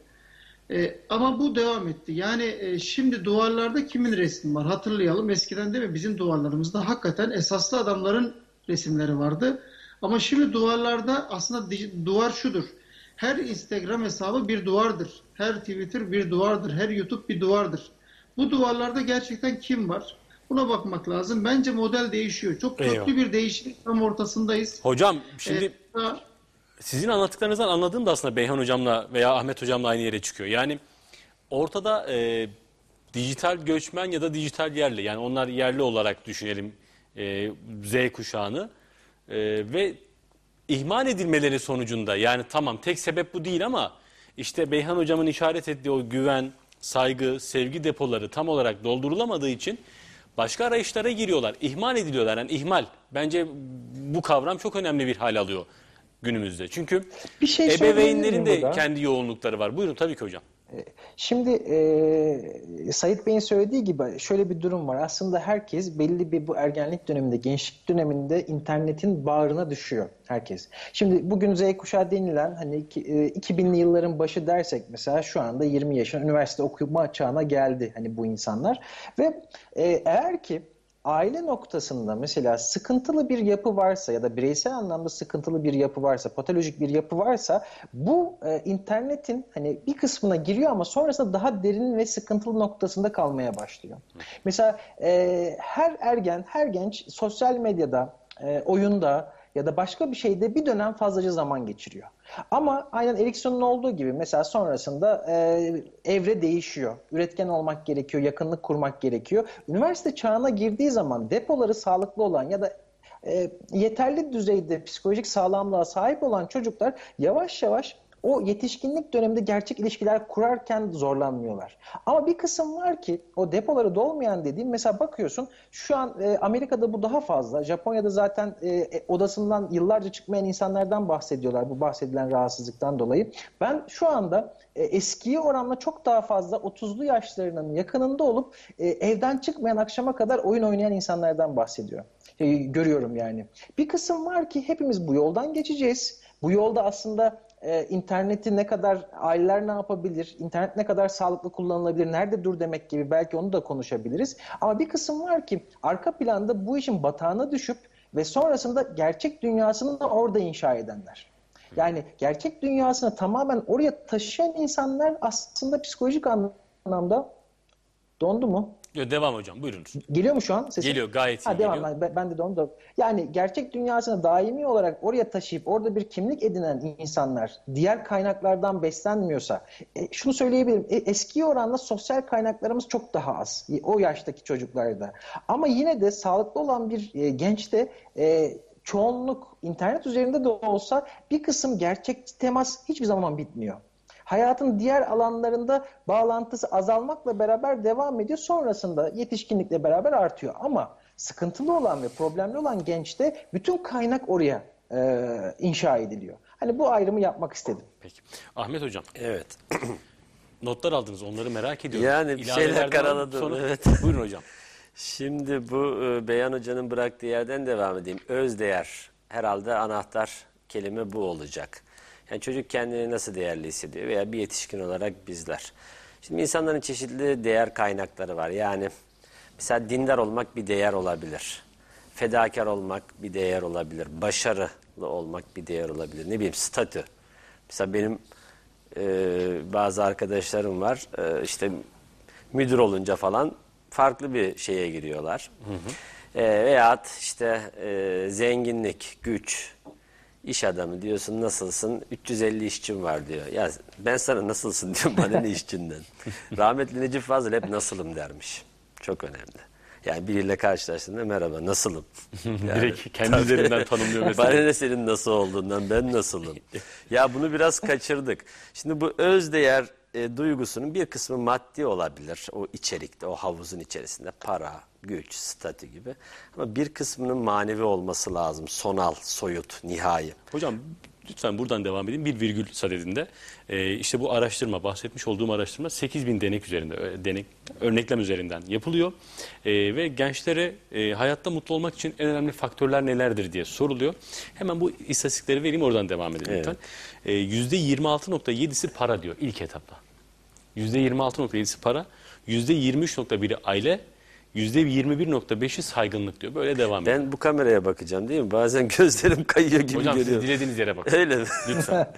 E, ama bu devam etti. Yani e, şimdi duvarlarda kimin resmi var? Hatırlayalım eskiden değil mi bizim duvarlarımızda hakikaten esaslı adamların resimleri vardı. Ama şimdi duvarlarda aslında duvar şudur. Her Instagram hesabı bir duvardır. Her Twitter bir duvardır. Her YouTube bir duvardır. Bu duvarlarda gerçekten kim var? Buna bakmak lazım. Bence model değişiyor. Çok köklü Eyvallah. bir değişim tam ortasındayız. Hocam şimdi Ee, daha- sizin anlattıklarınızdan anladığım da aslında Beyhan hocamla veya Ahmet hocamla aynı yere çıkıyor. Yani ortada e, dijital göçmen ya da dijital yerli yani onlar yerli olarak düşünelim e, Z kuşağını E, ve ihmal edilmeleri sonucunda yani tamam tek sebep bu değil ama işte Beyhan hocamın işaret ettiği o güven, saygı, sevgi depoları tam olarak doldurulamadığı için başka arayışlara giriyorlar. İhmal ediliyorlar. Yani ihmal. Bence bu kavram çok önemli bir hal alıyor günümüzde. Çünkü Bir şey ebeveynlerin de burada? kendi yoğunlukları var. Buyurun tabii ki hocam. Şimdi e, Sait Bey'in söylediği gibi şöyle bir durum var. Aslında herkes belli bir bu ergenlik döneminde, gençlik döneminde internetin bağrına düşüyor herkes. Şimdi bugün Z kuşağı denilen hani e, 2000'li yılların başı dersek mesela şu anda 20 yaşında üniversite okuma çağına geldi hani bu insanlar ve e, eğer ki aile noktasında mesela sıkıntılı bir yapı varsa ya da bireysel anlamda sıkıntılı bir yapı varsa, patolojik bir yapı varsa bu e, internetin hani bir kısmına giriyor ama sonrasında daha derin ve sıkıntılı noktasında kalmaya başlıyor. Mesela e, her ergen, her genç sosyal medyada, e, oyunda ya da başka bir şeyde bir dönem fazlaca zaman geçiriyor. Ama aynen Erikson'un olduğu gibi mesela sonrasında e, evre değişiyor. Üretken olmak gerekiyor, yakınlık kurmak gerekiyor. Üniversite çağına girdiği zaman depoları sağlıklı olan ya da e, yeterli düzeyde psikolojik sağlamlığa sahip olan çocuklar yavaş yavaş o yetişkinlik döneminde gerçek ilişkiler kurarken zorlanmıyorlar. Ama bir kısım var ki o depoları dolmayan dediğim mesela bakıyorsun şu an e, Amerika'da bu daha fazla. Japonya'da zaten e, e, odasından yıllarca çıkmayan insanlardan bahsediyorlar bu bahsedilen rahatsızlıktan dolayı. Ben şu anda e, eskiye oranla çok daha fazla 30'lu yaşlarının yakınında olup e, evden çıkmayan akşama kadar oyun oynayan insanlardan bahsediyor. E, görüyorum yani. Bir kısım var ki hepimiz bu yoldan geçeceğiz. Bu yolda aslında e, interneti ne kadar aileler ne yapabilir, internet ne kadar sağlıklı kullanılabilir, nerede dur demek gibi belki onu da konuşabiliriz. Ama bir kısım var ki arka planda bu işin batağına düşüp ve sonrasında gerçek dünyasını da orada inşa edenler. Yani gerçek dünyasını tamamen oraya taşıyan insanlar aslında psikolojik anlamda dondu mu? Yo, devam hocam buyurunuz. Geliyor mu şu an sesim? Geliyor gayet iyi Ha, devam. geliyor. Ben, ben de de onu da. Yani gerçek dünyasını daimi olarak oraya taşıyıp orada bir kimlik edinen insanlar diğer kaynaklardan beslenmiyorsa e, şunu söyleyebilirim. E, eski oranla sosyal kaynaklarımız çok daha az. e, O yaştaki çocuklarda. Ama yine de sağlıklı olan bir e, gençte e, çoğunluk internet üzerinde de olsa bir kısım gerçek temas hiçbir zaman bitmiyor. Hayatın diğer alanlarında bağlantısı azalmakla beraber devam ediyor. Sonrasında yetişkinlikle beraber artıyor. Ama sıkıntılı olan ve problemli olan gençte bütün kaynak oraya e, inşa ediliyor. Hani bu ayrımı yapmak istedim. Peki. Ahmet hocam Evet. notlar aldınız onları merak ediyorum. Yani bir şeyler karaladım, sonra- evet. Buyurun hocam. Şimdi bu e, Beyan Hoca'nın bıraktığı yerden devam edeyim. Özdeğer herhalde anahtar kelime bu olacak. Yani çocuk kendini nasıl değerli hissediyor veya bir yetişkin olarak bizler. Şimdi insanların çeşitli değer kaynakları var. Yani mesela dindar olmak bir değer olabilir. Fedakar olmak bir değer olabilir. Başarılı olmak bir değer olabilir. Ne bileyim statü. Mesela benim e, bazı arkadaşlarım var. E, işte müdür olunca falan farklı bir şeye giriyorlar. E, veyahut işte e, zenginlik, güç, iş adamı diyorsun nasılsın? 350 işçim var diyor. Ya ben sana nasılsın diyorum bana ne işçinden. Rahmetli Necip Fazıl hep nasılım dermiş. Çok önemli. Yani biriyle karşılaştığında merhaba nasılım? Yani, Direkt kendi üzerinden tanımlıyor mesela. Bana ne senin nasıl olduğundan ben nasılım? ya bunu biraz kaçırdık. Şimdi bu özdeğer e, duygusunun bir kısmı maddi olabilir. O içerikte, o havuzun içerisinde para, güç, statü gibi. Ama bir kısmının manevi olması lazım. Sonal, soyut, nihai. Hocam lütfen buradan devam edin. Bir virgül sadedinde. Ee, işte bu araştırma, bahsetmiş olduğum araştırma 8000 denek üzerinde, ö- denek, örneklem üzerinden yapılıyor. Ee, ve gençlere e, hayatta mutlu olmak için en önemli faktörler nelerdir diye soruluyor. Hemen bu istatistikleri vereyim oradan devam edelim lütfen. Ee, %26.7'si para diyor ilk etapta. %26.7'si para, %23.1'i aile, %21.5'i saygınlık diyor. Böyle devam ediyor. Ben bu kameraya bakacağım değil mi? Bazen gözlerim kayıyor gibi Hocam siz görüyorum. dilediğiniz yere bakın. Öyle mi? Lütfen.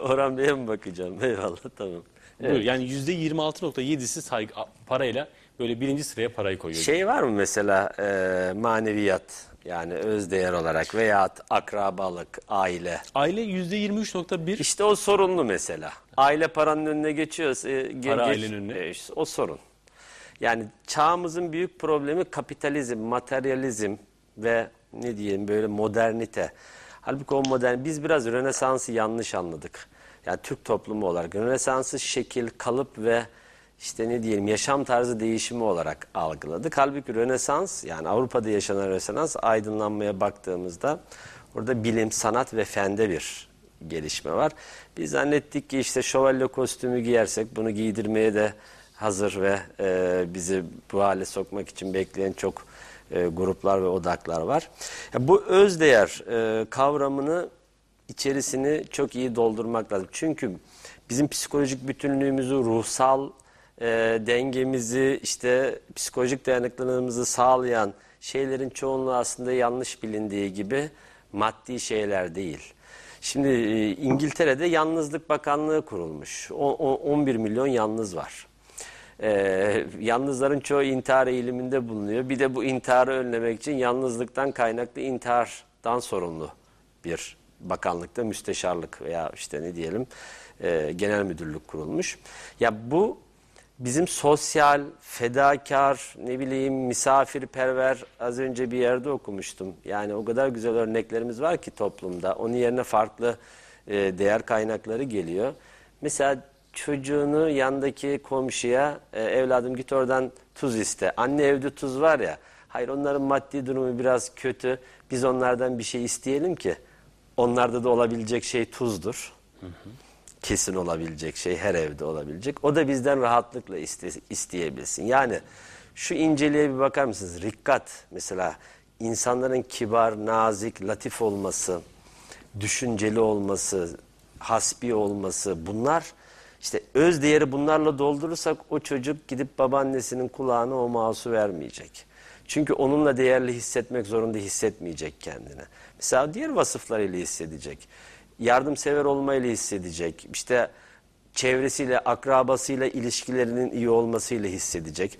Orhan Bey'e mi bakacağım? Eyvallah tamam. Buyur, yani %26.7'si saygı, parayla böyle birinci sıraya parayı koyuyor. Şey var mı mesela e, maneviyat yani özdeğer olarak veyahut akrabalık, aile. Aile %23.1 İşte o sorunlu mesela. Aile paranın önüne geçiyorsa e, Para geç- ailenin önüne. e, işte o sorun. Yani çağımızın büyük problemi kapitalizm, materyalizm ve ne diyeyim böyle modernite. Halbuki o modern biz biraz Rönesans'ı yanlış anladık. Yani Türk toplumu olarak Rönesans'ı şekil, kalıp ve işte ne diyelim yaşam tarzı değişimi olarak algıladık. Halbuki Rönesans yani Avrupa'da yaşanan Rönesans aydınlanmaya baktığımızda orada bilim, sanat ve fende bir gelişme var. Biz zannettik ki işte şövalye kostümü giyersek bunu giydirmeye de hazır ve e, bizi bu hale sokmak için bekleyen çok e, gruplar ve odaklar var. Ya bu özdeğer e, kavramını içerisini çok iyi doldurmak lazım. Çünkü bizim psikolojik bütünlüğümüzü, ruhsal e, dengemizi, işte psikolojik dayanıklılığımızı sağlayan şeylerin çoğunluğu aslında yanlış bilindiği gibi maddi şeyler değil. Şimdi e, İngiltere'de Yalnızlık Bakanlığı kurulmuş. O, o- 11 milyon yalnız var. Ee, yalnızların çoğu intihar eğiliminde bulunuyor. Bir de bu intiharı önlemek için yalnızlıktan kaynaklı intihardan sorumlu bir bakanlıkta müsteşarlık veya işte ne diyelim e, genel müdürlük kurulmuş. Ya bu bizim sosyal, fedakar, ne bileyim misafirperver az önce bir yerde okumuştum. Yani o kadar güzel örneklerimiz var ki toplumda. Onun yerine farklı e, değer kaynakları geliyor. Mesela çocuğunu yandaki komşuya e, evladım git oradan tuz iste. Anne evde tuz var ya. Hayır onların maddi durumu biraz kötü. Biz onlardan bir şey isteyelim ki onlarda da olabilecek şey tuzdur. Kesin olabilecek şey her evde olabilecek. O da bizden rahatlıkla iste, isteyebilsin. Yani şu inceliğe bir bakar mısınız? Rikkat mesela insanların kibar, nazik, latif olması, düşünceli olması, hasbi olması bunlar işte öz değeri bunlarla doldurursak o çocuk gidip babaannesinin kulağına o mouse'u vermeyecek. Çünkü onunla değerli hissetmek zorunda hissetmeyecek kendini. Mesela diğer vasıflarıyla hissedecek. Yardımsever olmayla hissedecek. İşte çevresiyle, akrabasıyla ilişkilerinin iyi olmasıyla hissedecek.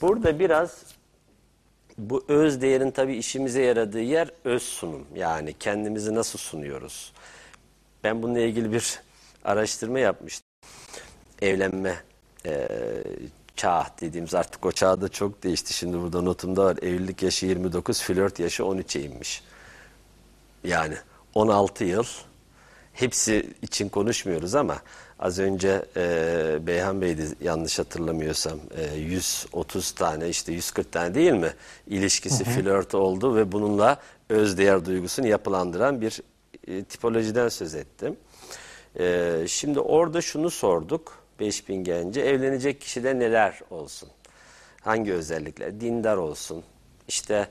Burada biraz bu öz değerin tabii işimize yaradığı yer öz sunum. Yani kendimizi nasıl sunuyoruz? Ben bununla ilgili bir araştırma yapmıştım. Evlenme e, çağ dediğimiz artık o çağda çok değişti. Şimdi burada notumda var. Evlilik yaşı 29, flört yaşı 13'e inmiş. Yani 16 yıl hepsi için konuşmuyoruz ama az önce e, Beyhan Bey'di yanlış hatırlamıyorsam e, 130 tane işte 140 tane değil mi ilişkisi flört oldu ve bununla özdeğer duygusunu yapılandıran bir e, tipolojiden söz ettim. E, şimdi orada şunu sorduk 5000 gence evlenecek kişide neler olsun? Hangi özellikler? Dindar olsun, işte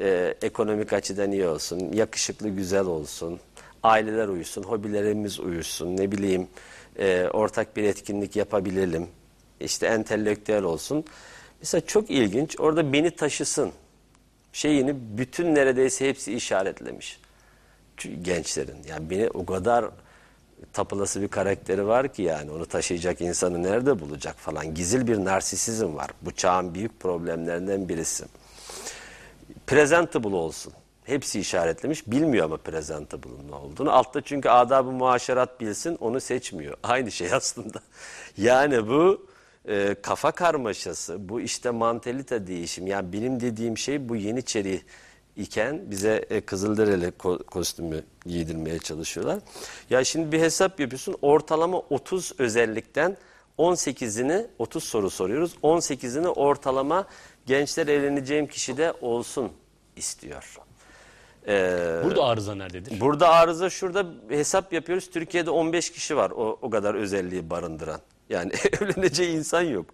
e, ekonomik açıdan iyi olsun, yakışıklı güzel olsun, aileler uyusun, hobilerimiz uyusun, ne bileyim e, ortak bir etkinlik yapabilelim, işte entelektüel olsun. Mesela çok ilginç orada beni taşısın şeyini bütün neredeyse hepsi işaretlemiş gençlerin. Yani beni o kadar tapılası bir karakteri var ki yani onu taşıyacak insanı nerede bulacak falan. Gizil bir narsisizm var. Bu çağın büyük problemlerinden birisi. Presentable olsun. Hepsi işaretlemiş. Bilmiyor ama presentable'ın ne olduğunu. Altta çünkü adab-ı muaşerat bilsin onu seçmiyor. Aynı şey aslında. Yani bu e, kafa karmaşası, bu işte mantalite değişim. Yani benim dediğim şey bu Yeniçeri iken bize e, Kızılderili ko- kostümü giydirmeye çalışıyorlar. Ya şimdi bir hesap yapıyorsun. Ortalama 30 özellikten 18'ini 30 soru soruyoruz. 18'ini ortalama gençler evleneceğim kişide olsun istiyor. Ee, Burada arıza nerededir? Burada arıza şurada hesap yapıyoruz. Türkiye'de 15 kişi var o, o kadar özelliği barındıran. Yani evleneceği insan yok.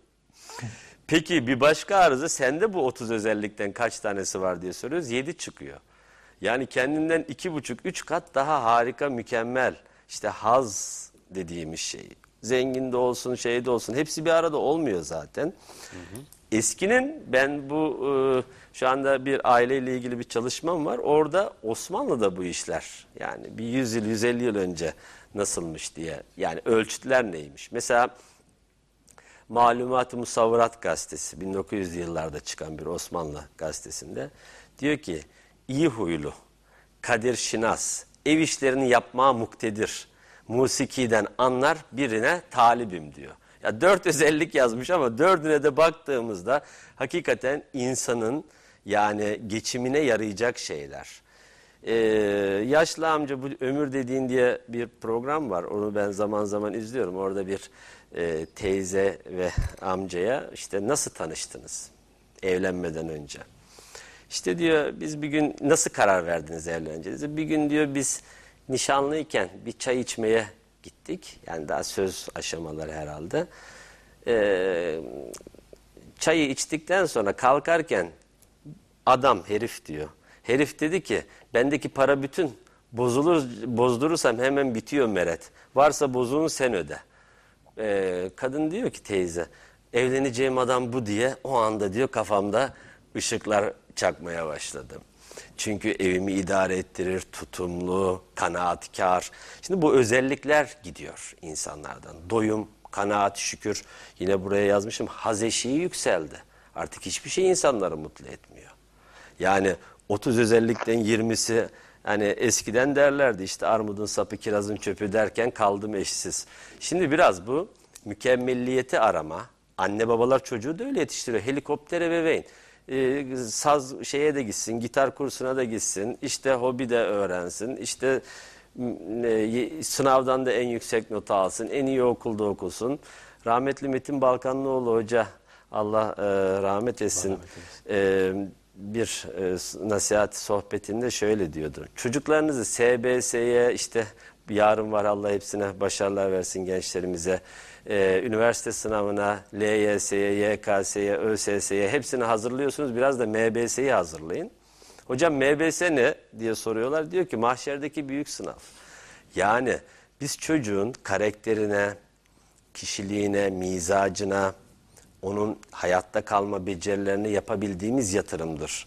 Peki bir başka arıza sende bu 30 özellikten kaç tanesi var diye soruyoruz. 7 çıkıyor. Yani kendinden 2,5-3 kat daha harika, mükemmel. İşte haz dediğimiz şey. Zengin de olsun, şey de olsun. Hepsi bir arada olmuyor zaten. Eskinin ben bu e, şu anda bir aileyle ilgili bir çalışmam var. Orada Osmanlı'da bu işler yani bir 100 yıl 150 yıl önce nasılmış diye yani ölçütler neymiş. Mesela Malumat-ı Musavvarat gazetesi 1900'lü yıllarda çıkan bir Osmanlı gazetesinde diyor ki iyi huylu, kadir şinas, ev işlerini yapmaya muktedir, musikiden anlar birine talibim diyor. Ya dört özellik yazmış ama dördüne de baktığımızda hakikaten insanın yani geçimine yarayacak şeyler. Ee, yaşlı amca bu ömür dediğin diye bir program var. Onu ben zaman zaman izliyorum. Orada bir e, teyze ve amcaya işte nasıl tanıştınız evlenmeden önce? İşte diyor biz bir gün nasıl karar verdiniz evleneceğinize? Bir gün diyor biz nişanlıyken bir çay içmeye gittik. Yani daha söz aşamaları herhalde. Ee, çayı içtikten sonra kalkarken adam herif diyor. Herif dedi ki bendeki para bütün bozulur bozdurursam hemen bitiyor meret. Varsa bozuğunu sen öde. Ee, kadın diyor ki teyze evleneceğim adam bu diye o anda diyor kafamda ışıklar çakmaya başladım. Çünkü evimi idare ettirir, tutumlu, kanaatkar. Şimdi bu özellikler gidiyor insanlardan. Doyum, kanaat, şükür. Yine buraya yazmışım haz eşiği yükseldi. Artık hiçbir şey insanları mutlu etmiyor. Yani 30 özellikten 20'si hani eskiden derlerdi işte armudun sapı kirazın çöpü derken kaldım eşsiz. Şimdi biraz bu mükemmelliyeti arama. Anne babalar çocuğu da öyle yetiştiriyor. Helikopter ebeveyn. Ee, saz şeye de gitsin, gitar kursuna da gitsin, işte hobi de öğrensin, işte e, sınavdan da en yüksek notu alsın, en iyi okulda okusun. Rahmetli Metin Balkanlıoğlu Hoca, Allah e, rahmet etsin, e, bir e, nasihat sohbetinde şöyle diyordu. Çocuklarınızı SBS'ye işte yarın var Allah hepsine başarılar versin gençlerimize. E, üniversite sınavına, LYS'ye, YKS'ye, ÖSS'ye hepsini hazırlıyorsunuz. Biraz da MBS'yi hazırlayın. Hocam MBS ne diye soruyorlar. Diyor ki mahşerdeki büyük sınav. Yani biz çocuğun karakterine, kişiliğine, mizacına, onun hayatta kalma becerilerini yapabildiğimiz yatırımdır.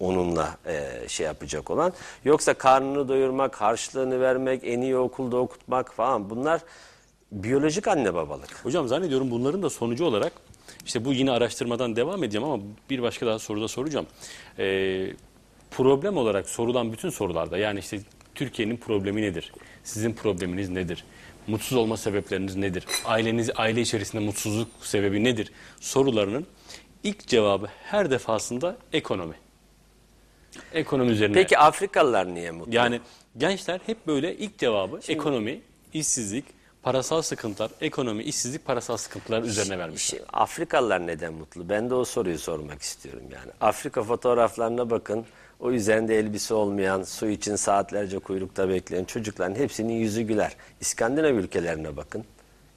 Onunla e, şey yapacak olan. Yoksa karnını doyurmak, harçlığını vermek, en iyi okulda okutmak falan bunlar biyolojik anne babalık. Hocam zannediyorum bunların da sonucu olarak işte bu yine araştırmadan devam edeceğim ama bir başka daha soruda soracağım. Ee, problem olarak sorulan bütün sorularda yani işte Türkiye'nin problemi nedir? Sizin probleminiz nedir? Mutsuz olma sebepleriniz nedir? Aileniz aile içerisinde mutsuzluk sebebi nedir? Sorularının ilk cevabı her defasında ekonomi. Ekonomi üzerine. Peki Afrikalılar niye mutlu? Yani gençler hep böyle ilk cevabı ekonomi, işsizlik, parasal sıkıntılar, ekonomi, işsizlik, parasal sıkıntılar üzerine vermişler. Afrikalılar neden mutlu? Ben de o soruyu sormak istiyorum yani. Afrika fotoğraflarına bakın. O üzerinde elbise olmayan, su için saatlerce kuyrukta bekleyen çocukların hepsinin yüzü güler. İskandinav ülkelerine bakın.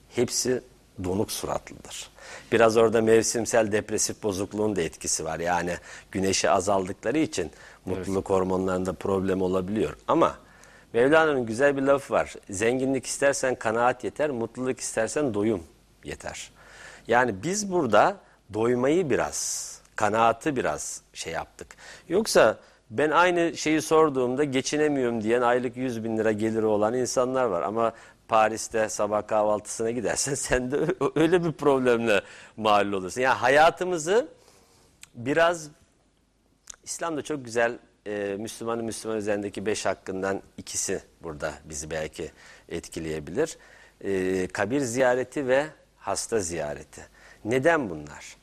Hepsi donuk suratlıdır. Biraz orada mevsimsel depresif bozukluğun da etkisi var. Yani güneşi azaldıkları için mutluluk hormonlarında problem olabiliyor. Ama Mevlana'nın güzel bir lafı var. Zenginlik istersen kanaat yeter, mutluluk istersen doyum yeter. Yani biz burada doymayı biraz, kanaatı biraz şey yaptık. Yoksa ben aynı şeyi sorduğumda geçinemiyorum diyen aylık 100 bin lira geliri olan insanlar var. Ama Paris'te sabah kahvaltısına gidersen sen de öyle bir problemle mal olursun. Yani hayatımızı biraz İslam'da çok güzel e, Müslümanın Müslüman üzerindeki beş hakkından ikisi burada bizi belki etkileyebilir. E, kabir ziyareti ve hasta ziyareti. Neden bunlar?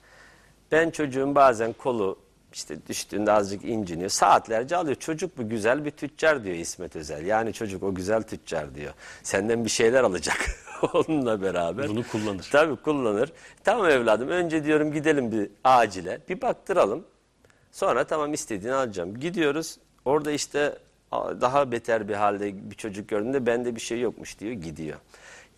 Ben çocuğun bazen kolu işte düştüğünde azıcık inciniyor. Saatlerce alıyor. Çocuk bu güzel bir tüccar diyor İsmet Özel. Yani çocuk o güzel tüccar diyor. Senden bir şeyler alacak onunla beraber. Bunu kullanır. Tabii kullanır. Tamam evladım önce diyorum gidelim bir acile. Bir baktıralım. Sonra tamam istediğini alacağım. Gidiyoruz. Orada işte daha beter bir halde bir çocuk gördüğünde bende bir şey yokmuş diyor gidiyor.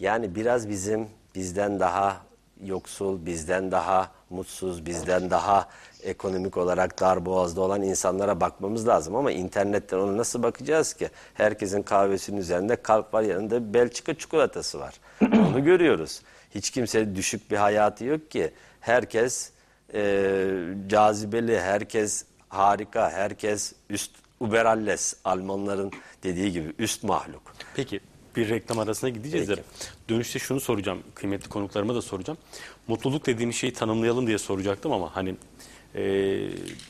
Yani biraz bizim bizden daha yoksul, bizden daha mutsuz, bizden daha ekonomik olarak dar boğazda olan insanlara bakmamız lazım. Ama internetten ona nasıl bakacağız ki? Herkesin kahvesinin üzerinde kalp var yanında Belçika çikolatası var. Onu görüyoruz. Hiç kimse düşük bir hayatı yok ki. Herkes e, cazibeli, herkes harika, herkes üst uberalles Almanların dediği gibi üst mahluk. Peki bir reklam arasına gideceğiz de dönüşte şunu soracağım kıymetli konuklarıma da soracağım. Mutluluk dediğimiz şeyi tanımlayalım diye soracaktım ama hani e,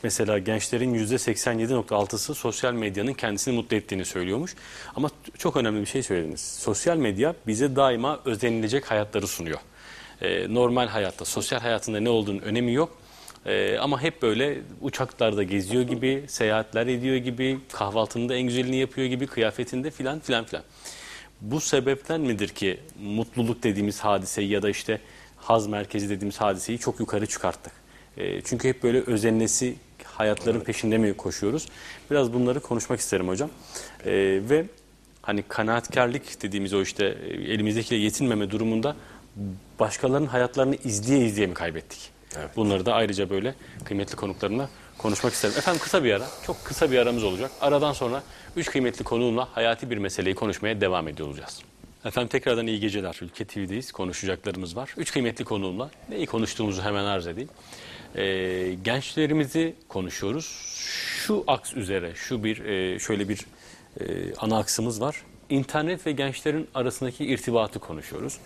mesela gençlerin %87.6'sı sosyal medyanın kendisini mutlu ettiğini söylüyormuş. Ama çok önemli bir şey söylediniz. Sosyal medya bize daima özenilecek hayatları sunuyor. E, normal hayatta, sosyal hayatında ne olduğunun önemi yok. Ee, ama hep böyle uçaklarda geziyor gibi, seyahatler ediyor gibi, kahvaltında en güzelini yapıyor gibi, kıyafetinde filan filan filan. Bu sebepten midir ki mutluluk dediğimiz hadiseyi ya da işte haz merkezi dediğimiz hadiseyi çok yukarı çıkarttık? Ee, çünkü hep böyle özenlesi hayatların peşinde mi koşuyoruz? Biraz bunları konuşmak isterim hocam. Ee, ve hani kanaatkarlık dediğimiz o işte e, elimizdekiyle yetinmeme durumunda başkalarının hayatlarını izleye izleye mi kaybettik? Bunları da ayrıca böyle kıymetli konuklarımla konuşmak isterim. Efendim kısa bir ara, çok kısa bir aramız olacak. Aradan sonra üç kıymetli konuğumla hayati bir meseleyi konuşmaya devam ediyor olacağız. Efendim tekrardan iyi geceler. Ülke TV'deyiz. Konuşacaklarımız var. Üç kıymetli konuğumla neyi konuştuğumuzu hemen arz edeyim. Ee, gençlerimizi konuşuyoruz. Şu aks üzere, şu bir e, şöyle bir e, ana aksımız var. İnternet ve gençlerin arasındaki irtibatı konuşuyoruz.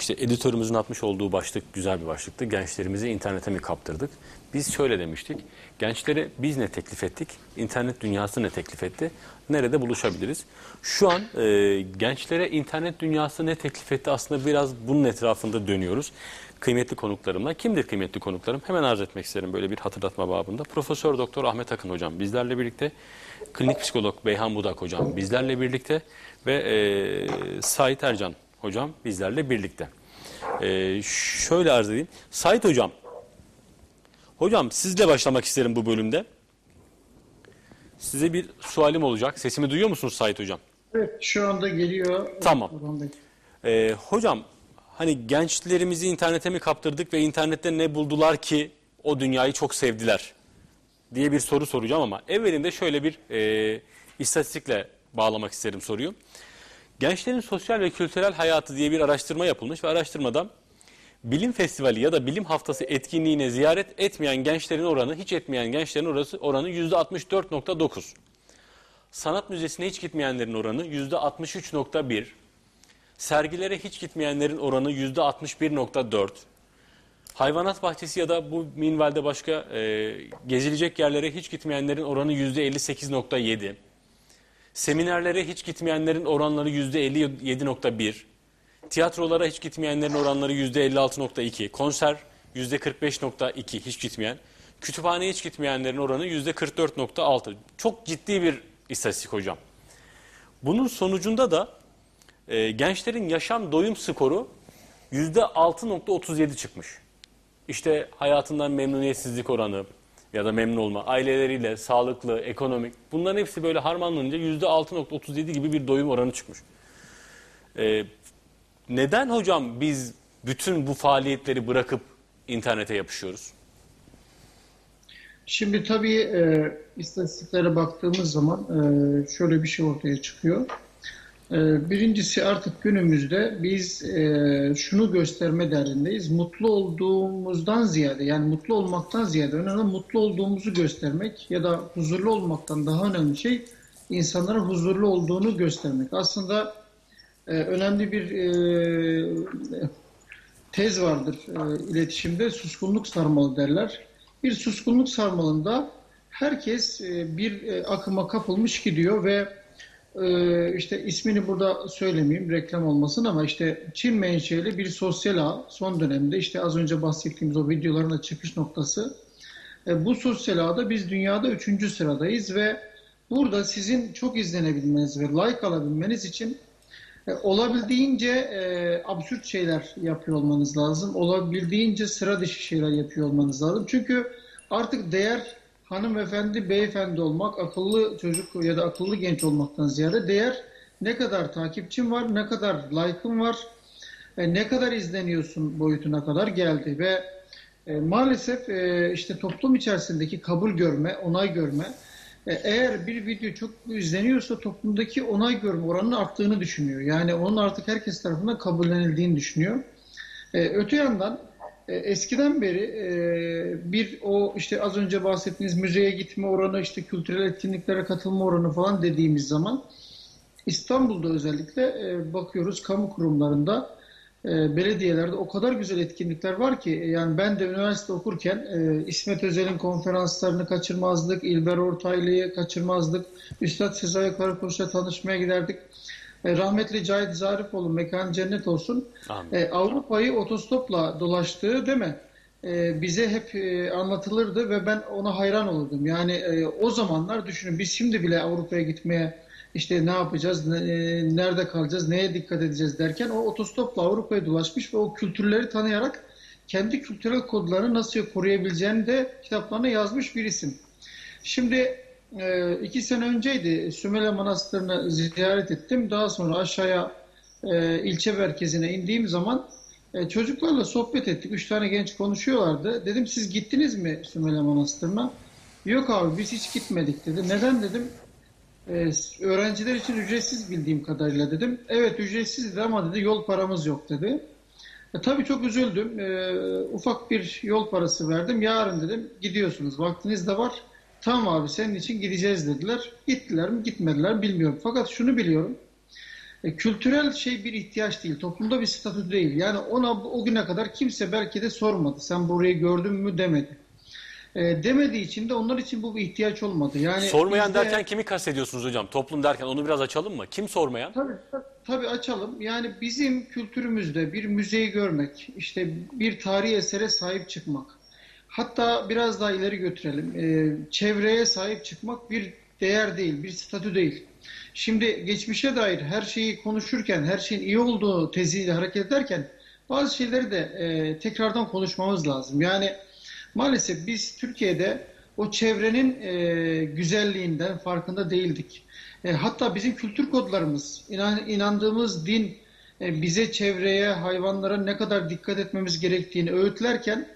İşte editörümüzün atmış olduğu başlık güzel bir başlıktı. Gençlerimizi internete mi kaptırdık? Biz şöyle demiştik. Gençlere biz ne teklif ettik? İnternet dünyası ne teklif etti? Nerede buluşabiliriz? Şu an e, gençlere internet dünyası ne teklif etti? Aslında biraz bunun etrafında dönüyoruz. Kıymetli konuklarımla. Kimdir kıymetli konuklarım? Hemen arz etmek isterim böyle bir hatırlatma babında. Profesör Doktor Ahmet Akın hocam bizlerle birlikte. Klinik psikolog Beyhan Budak hocam bizlerle birlikte ve e, Sait Ercan hocam bizlerle birlikte. E, şöyle arz edeyim. Sait hocam, hocam sizle başlamak isterim bu bölümde. Size bir sualim olacak. Sesimi duyuyor musunuz Sait hocam? Evet, şu anda geliyor. Tamam. Ee, hocam hani gençlerimizi internete mi kaptırdık ve internette ne buldular ki o dünyayı çok sevdiler diye bir soru soracağım ama evvelinde şöyle bir e, istatistikle bağlamak isterim soruyu. Gençlerin sosyal ve kültürel hayatı diye bir araştırma yapılmış ve araştırmada bilim festivali ya da bilim haftası etkinliğine ziyaret etmeyen gençlerin oranı, hiç etmeyen gençlerin orası oranı %64.9. Sanat müzesine hiç gitmeyenlerin oranı %63.1. Sergilere hiç gitmeyenlerin oranı %61.4. Hayvanat bahçesi ya da bu minvalde başka e, gezilecek yerlere hiç gitmeyenlerin oranı %58.7. Seminerlere hiç gitmeyenlerin oranları %57.1. Tiyatrolara hiç gitmeyenlerin oranları %56.2. Konser %45.2 hiç gitmeyen. Kütüphaneye hiç gitmeyenlerin oranı %44.6. Çok ciddi bir istatistik hocam. Bunun sonucunda da e, gençlerin yaşam doyum skoru %6.37 çıkmış. İşte hayatından memnuniyetsizlik oranı ya da memnun olma, aileleriyle, sağlıklı, ekonomik bunların hepsi böyle harmanlanınca %6.37 gibi bir doyum oranı çıkmış. E, neden hocam biz bütün bu faaliyetleri bırakıp internete yapışıyoruz? Şimdi tabii e, istatistiklere baktığımız zaman e, şöyle bir şey ortaya çıkıyor. E, birincisi artık günümüzde biz e, şunu gösterme derdindeyiz. Mutlu olduğumuzdan ziyade yani mutlu olmaktan ziyade önemli mutlu olduğumuzu göstermek ya da huzurlu olmaktan daha önemli şey insanların huzurlu olduğunu göstermek. Aslında e, önemli bir e, tez vardır e, iletişimde suskunluk sarmalı derler. Bir suskunluk sarmalında herkes e, bir akıma kapılmış gidiyor ve işte ismini burada söylemeyeyim reklam olmasın ama işte Çin menşeli bir sosyal ağ son dönemde işte az önce bahsettiğimiz o videoların çıkış noktası. Bu sosyal ağda biz dünyada üçüncü sıradayız ve burada sizin çok izlenebilmeniz ve like alabilmeniz için olabildiğince e, absürt şeyler yapıyor olmanız lazım. Olabildiğince sıra dışı şeyler yapıyor olmanız lazım. Çünkü artık değer hanımefendi, beyefendi olmak, akıllı çocuk ya da akıllı genç olmaktan ziyade değer ne kadar takipçin var, ne kadar like'ın var, e, ne kadar izleniyorsun boyutuna kadar geldi ve e, maalesef e, işte toplum içerisindeki kabul görme, onay görme e, eğer bir video çok izleniyorsa toplumdaki onay görme oranının arttığını düşünüyor. Yani onun artık herkes tarafından kabullenildiğini düşünüyor. Ee, öte yandan e, eskiden beri e, bir o işte az önce bahsettiğiniz müzeye gitme oranı, işte kültürel etkinliklere katılma oranı falan dediğimiz zaman İstanbul'da özellikle e, bakıyoruz kamu kurumlarında e, belediyelerde o kadar güzel etkinlikler var ki yani ben de üniversite okurken e, İsmet Özel'in konferanslarını kaçırmazdık, İlber Ortaylı'yı kaçırmazdık, Üstad Sezai Karakoç'la tanışmaya giderdik. E, rahmetli Cahit Zarifoğlu mekan cennet olsun. E, Avrupa'yı otostopla dolaştığı değil mi? E, bize hep e, anlatılırdı ve ben ona hayran olurdum. Yani e, o zamanlar düşünün biz şimdi bile Avrupa'ya gitmeye işte ne yapacağız, e, nerede kalacağız, neye dikkat edeceğiz derken o otostopla Avrupa'yı dolaşmış ve o kültürleri tanıyarak kendi kültürel kodlarını nasıl koruyabileceğini de kitaplarına yazmış bir isim. Şimdi e, iki sene önceydi Sümele Manastırı'nı ziyaret ettim. Daha sonra aşağıya e, ilçe merkezine indiğim zaman çocuklarla sohbet ettik. Üç tane genç konuşuyorlardı. Dedim siz gittiniz mi Sümele Manastırı'na? Yok abi biz hiç gitmedik dedi. Neden dedim. Ee, öğrenciler için ücretsiz bildiğim kadarıyla dedim. Evet ücretsizdi ama dedi yol paramız yok dedi. E, tabii çok üzüldüm. E, ufak bir yol parası verdim. Yarın dedim gidiyorsunuz vaktiniz de var. Tamam abi senin için gideceğiz dediler. Gittiler mi gitmediler mi bilmiyorum. Fakat şunu biliyorum. E, kültürel şey bir ihtiyaç değil. Toplumda bir statü değil. Yani ona o güne kadar kimse belki de sormadı. Sen burayı gördün mü demedi. E, demediği için de onlar için bu bir ihtiyaç olmadı. Yani Sormayan bizde- derken kimi kastediyorsunuz hocam? Toplum derken onu biraz açalım mı? Kim sormayan? Tabii, tabii açalım. Yani bizim kültürümüzde bir müzeyi görmek, işte bir tarihi esere sahip çıkmak, hatta biraz daha ileri götürelim, e, çevreye sahip çıkmak bir değer değil, bir statü değil. Şimdi geçmişe dair her şeyi konuşurken, her şeyin iyi olduğu teziyle hareket ederken bazı şeyleri de e, tekrardan konuşmamız lazım. Yani maalesef biz Türkiye'de o çevrenin e, güzelliğinden farkında değildik. E, hatta bizim kültür kodlarımız, inan, inandığımız din e, bize çevreye, hayvanlara ne kadar dikkat etmemiz gerektiğini öğütlerken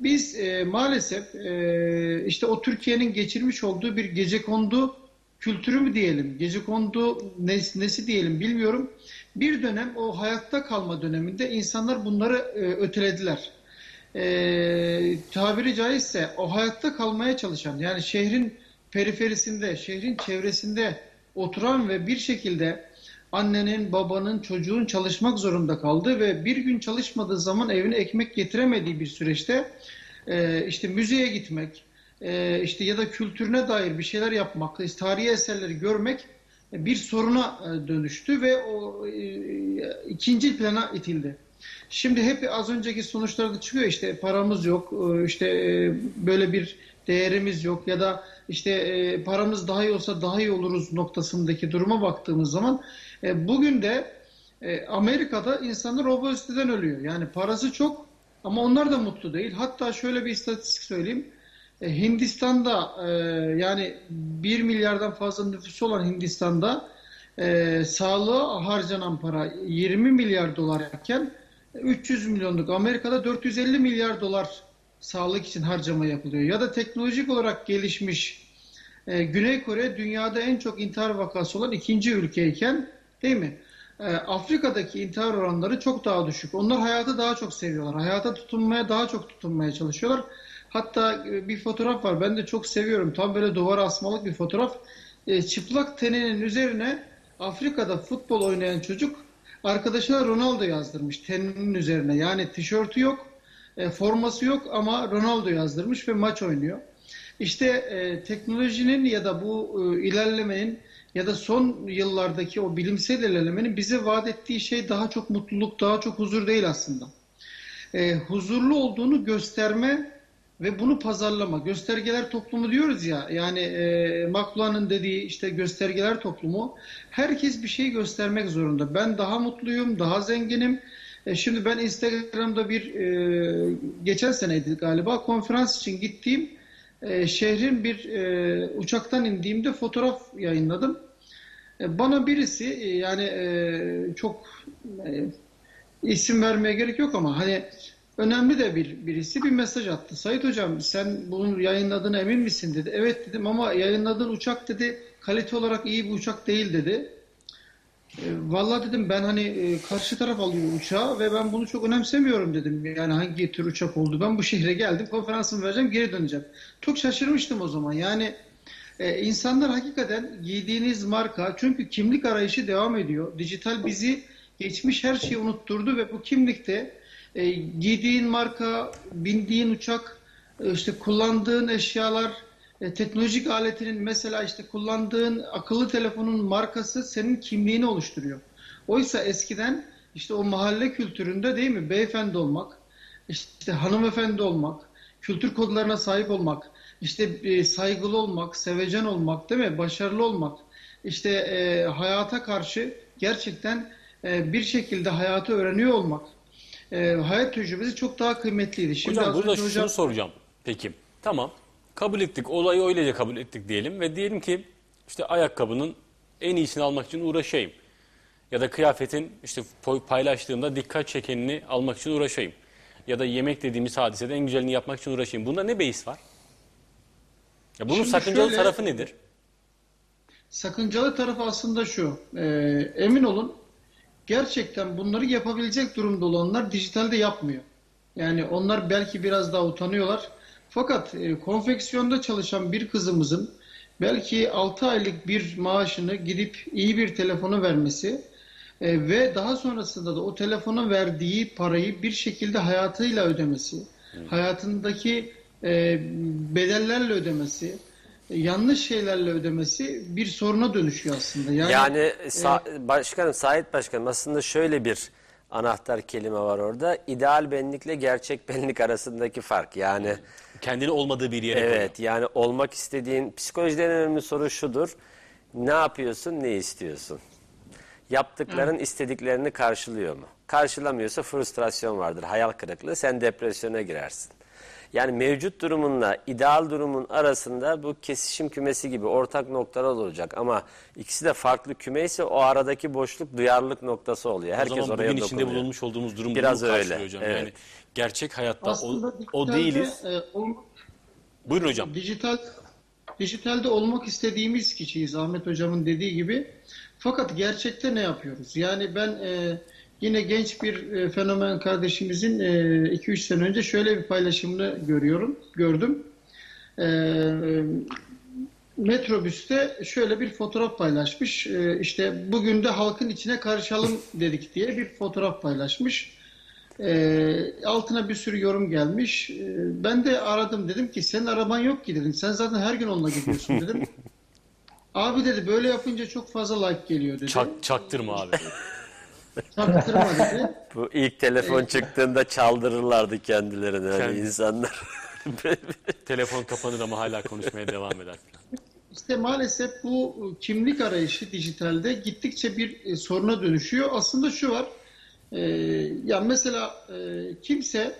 biz e, maalesef e, işte o Türkiye'nin geçirmiş olduğu bir gecekondu kültürü mü diyelim, gecekondu nes, nesi diyelim bilmiyorum. Bir dönem o hayatta kalma döneminde insanlar bunları e, ötelediler. E, tabiri caizse o hayatta kalmaya çalışan yani şehrin periferisinde, şehrin çevresinde oturan ve bir şekilde annenin, babanın, çocuğun çalışmak zorunda kaldığı ve bir gün çalışmadığı zaman evine ekmek getiremediği bir süreçte e, işte müzeye gitmek, e, işte ya da kültürüne dair bir şeyler yapmak, işte tarihi eserleri görmek bir soruna e, dönüştü ve o e, ikinci plana itildi. Şimdi hep az önceki sonuçlarda çıkıyor işte paramız yok, e, işte e, böyle bir değerimiz yok ya da işte e, paramız daha iyi olsa daha iyi oluruz noktasındaki duruma baktığımız zaman bugün de Amerika'da insanlar obeziteden ölüyor. Yani parası çok ama onlar da mutlu değil. Hatta şöyle bir istatistik söyleyeyim. Hindistan'da yani 1 milyardan fazla nüfusu olan Hindistan'da sağlığa harcanan para 20 milyar dolarken 300 milyonluk Amerika'da 450 milyar dolar sağlık için harcama yapılıyor. Ya da teknolojik olarak gelişmiş e, Güney Kore dünyada en çok intihar vakası olan ikinci ülkeyken değil mi? E, Afrika'daki intihar oranları çok daha düşük. Onlar hayatı daha çok seviyorlar. Hayata tutunmaya daha çok tutunmaya çalışıyorlar. Hatta e, bir fotoğraf var. Ben de çok seviyorum. Tam böyle duvara asmalık bir fotoğraf. E, çıplak teninin üzerine Afrika'da futbol oynayan çocuk arkadaşına Ronaldo yazdırmış teninin üzerine. Yani tişörtü yok, e, forması yok ama Ronaldo yazdırmış ve maç oynuyor. İşte e, teknolojinin ya da bu e, ilerlemenin ya da son yıllardaki o bilimsel ilerlemenin bize vaat ettiği şey daha çok mutluluk, daha çok huzur değil aslında. E, huzurlu olduğunu gösterme ve bunu pazarlama. Göstergeler toplumu diyoruz ya, yani e, McLuhan'ın dediği işte göstergeler toplumu. Herkes bir şey göstermek zorunda. Ben daha mutluyum, daha zenginim. E, şimdi ben Instagram'da bir, e, geçen seneydi galiba, konferans için gittiğim e, şehrin bir e, uçaktan indiğimde fotoğraf yayınladım. E, bana birisi e, yani e, çok e, isim vermeye gerek yok ama hani önemli de bir birisi bir mesaj attı. Sayit hocam sen bunu yayınladığına emin misin dedi. Evet dedim ama yayınladığın uçak dedi kalite olarak iyi bir uçak değil dedi. E, Vallahi dedim ben hani e, karşı taraf alıyor uçağı ve ben bunu çok önemsemiyorum dedim. Yani hangi tür uçak oldu. Ben bu şehre geldim konferansımı vereceğim geri döneceğim. Çok şaşırmıştım o zaman. Yani e, insanlar hakikaten giydiğiniz marka çünkü kimlik arayışı devam ediyor. Dijital bizi geçmiş her şeyi unutturdu ve bu kimlikte e, giydiğin marka, bindiğin uçak, e, işte kullandığın eşyalar, e, teknolojik aletinin mesela işte kullandığın akıllı telefonun markası senin kimliğini oluşturuyor. Oysa eskiden işte o mahalle kültüründe değil mi beyefendi olmak, işte hanımefendi olmak, kültür kodlarına sahip olmak, işte e, saygılı olmak, sevecen olmak değil mi? Başarılı olmak. İşte e, hayata karşı gerçekten e, bir şekilde hayatı öğreniyor olmak. E, hayat tecrübesi çok daha kıymetliydi. Şimdi Hocam burada şunu soracağım. Peki tamam kabul ettik olayı öylece kabul ettik diyelim ve diyelim ki işte ayakkabının en iyisini almak için uğraşayım. Ya da kıyafetin işte paylaştığımda dikkat çekenini almak için uğraşayım. Ya da yemek dediğimiz hadisede en güzelini yapmak için uğraşayım. Bunda ne beis var? Ya bunun Şimdi sakıncalı şöyle- tarafı nedir? Sakıncalı tarafı aslında şu. e, emin olun gerçekten bunları yapabilecek durumda olanlar dijitalde yapmıyor. Yani onlar belki biraz daha utanıyorlar. Fakat e, konfeksiyonda çalışan bir kızımızın belki 6 aylık bir maaşını gidip iyi bir telefona vermesi e, ve daha sonrasında da o telefona verdiği parayı bir şekilde hayatıyla ödemesi, hayatındaki e, bedellerle ödemesi, yanlış şeylerle ödemesi bir soruna dönüşüyor aslında. Yani, Yani, sa- başkanım, Sait Başkanım aslında şöyle bir anahtar kelime var orada. İdeal benlikle gerçek benlik arasındaki fark. Yani Kendini olmadığı bir yere evet yani olmak istediğin psikolojide en önemli soru şudur. Ne yapıyorsun, ne istiyorsun? Yaptıkların istediklerini karşılıyor mu? Karşılamıyorsa frustrasyon vardır, hayal kırıklığı, sen depresyona girersin. Yani mevcut durumunla ideal durumun arasında bu kesişim kümesi gibi ortak noktalar olacak ama ikisi de farklı küme ise o aradaki boşluk duyarlılık noktası oluyor. O Herkes zaman oraya bugün içinde dokunuyor. bulunmuş olduğumuz durum Biraz bunu karşılıyor öyle, hocam. evet. Yani gerçek hayatta o, Aslında o dijitalde, değiliz. e, Buyurun hocam. Dijital dijitalde olmak istediğimiz kişiyiz Ahmet hocamın dediği gibi. Fakat gerçekte ne yapıyoruz? Yani ben e, yine genç bir e, fenomen kardeşimizin 2-3 sene önce şöyle bir paylaşımını görüyorum, gördüm. E, metrobüste şöyle bir fotoğraf paylaşmış. E, işte bugün de halkın içine karışalım dedik diye bir fotoğraf paylaşmış. E, altına bir sürü yorum gelmiş. E, ben de aradım dedim ki senin araban yok ki dedim. Sen zaten her gün onunla gidiyorsun dedim. Abi dedi böyle yapınca çok fazla like geliyor dedi. Çak, çaktırma abi. Çaktırma dedi. Bu ilk telefon çıktığında çaldırırlardı kendilerini hani Kendi- insanlar. Telefon kapanır ama hala konuşmaya devam eder. İşte maalesef bu kimlik arayışı dijitalde gittikçe bir e, soruna dönüşüyor. Aslında şu var, e, ya mesela e, kimse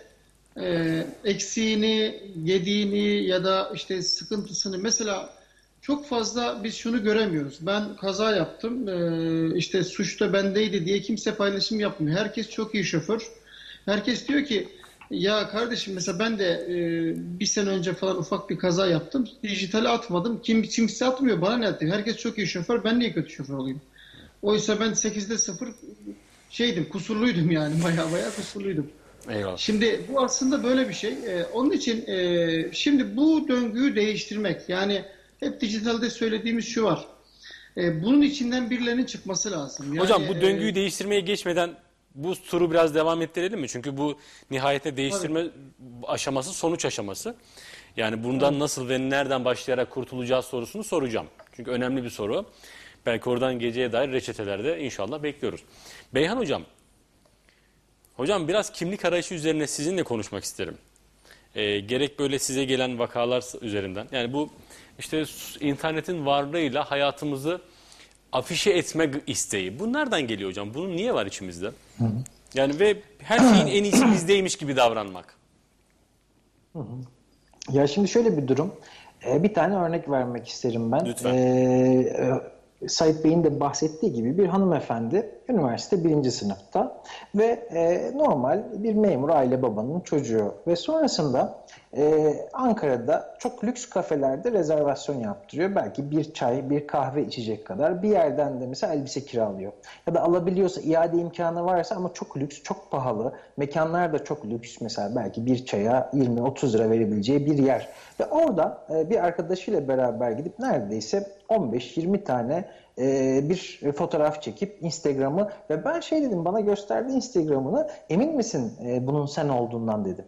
e, eksiğini, yediğini ya da işte sıkıntısını mesela çok fazla biz şunu göremiyoruz. Ben kaza yaptım, işte suç da bendeydi diye kimse paylaşım yapmıyor. Herkes çok iyi şoför. Herkes diyor ki ya kardeşim mesela ben de e, bir sene önce falan ufak bir kaza yaptım. Dijitale atmadım. Kim kimse atmıyor. Bana ne atıyor? Herkes çok iyi şoför. Ben niye kötü şoför olayım? Oysa ben 8'de 0 şeydim, kusurluydum yani. Baya baya kusurluydum. Eyvallah. Şimdi bu aslında böyle bir şey. Ee, onun için e, şimdi bu döngüyü değiştirmek yani hep dijitalde söylediğimiz şu var. E, bunun içinden birilerinin çıkması lazım. Yani, Hocam bu e, döngüyü değiştirmeye geçmeden bu turu biraz devam ettirelim mi? Çünkü bu nihayetinde değiştirme aşaması sonuç aşaması. Yani bundan nasıl ve nereden başlayarak kurtulacağız sorusunu soracağım. Çünkü önemli bir soru. Belki oradan geceye dair reçetelerde inşallah bekliyoruz. Beyhan Hocam, hocam biraz kimlik arayışı üzerine sizinle konuşmak isterim. Ee, gerek böyle size gelen vakalar üzerinden. Yani bu işte internetin varlığıyla hayatımızı afişe etme isteği. Bu nereden geliyor hocam? Bunun niye var içimizde? Yani ve her şeyin en iyisi bizdeymiş gibi davranmak. Ya şimdi şöyle bir durum. Ee, bir tane örnek vermek isterim ben. Lütfen. Ee, e, Sait Bey'in de bahsettiği gibi bir hanımefendi üniversite birinci sınıfta ve e, normal bir memur aile babanın çocuğu ve sonrasında e, Ankara'da çok lüks kafelerde rezervasyon yaptırıyor. Belki bir çay, bir kahve içecek kadar bir yerden de mesela elbise kiralıyor. Ya da alabiliyorsa iade imkanı varsa ama çok lüks, çok pahalı. Mekanlar da çok lüks mesela belki bir çaya 20-30 lira verebileceği bir yer. Ve orada e, bir arkadaşıyla beraber gidip neredeyse 15-20 tane e, bir fotoğraf çekip Instagram'ı ve ben şey dedim bana gösterdi Instagram'ını emin misin e, bunun sen olduğundan dedim.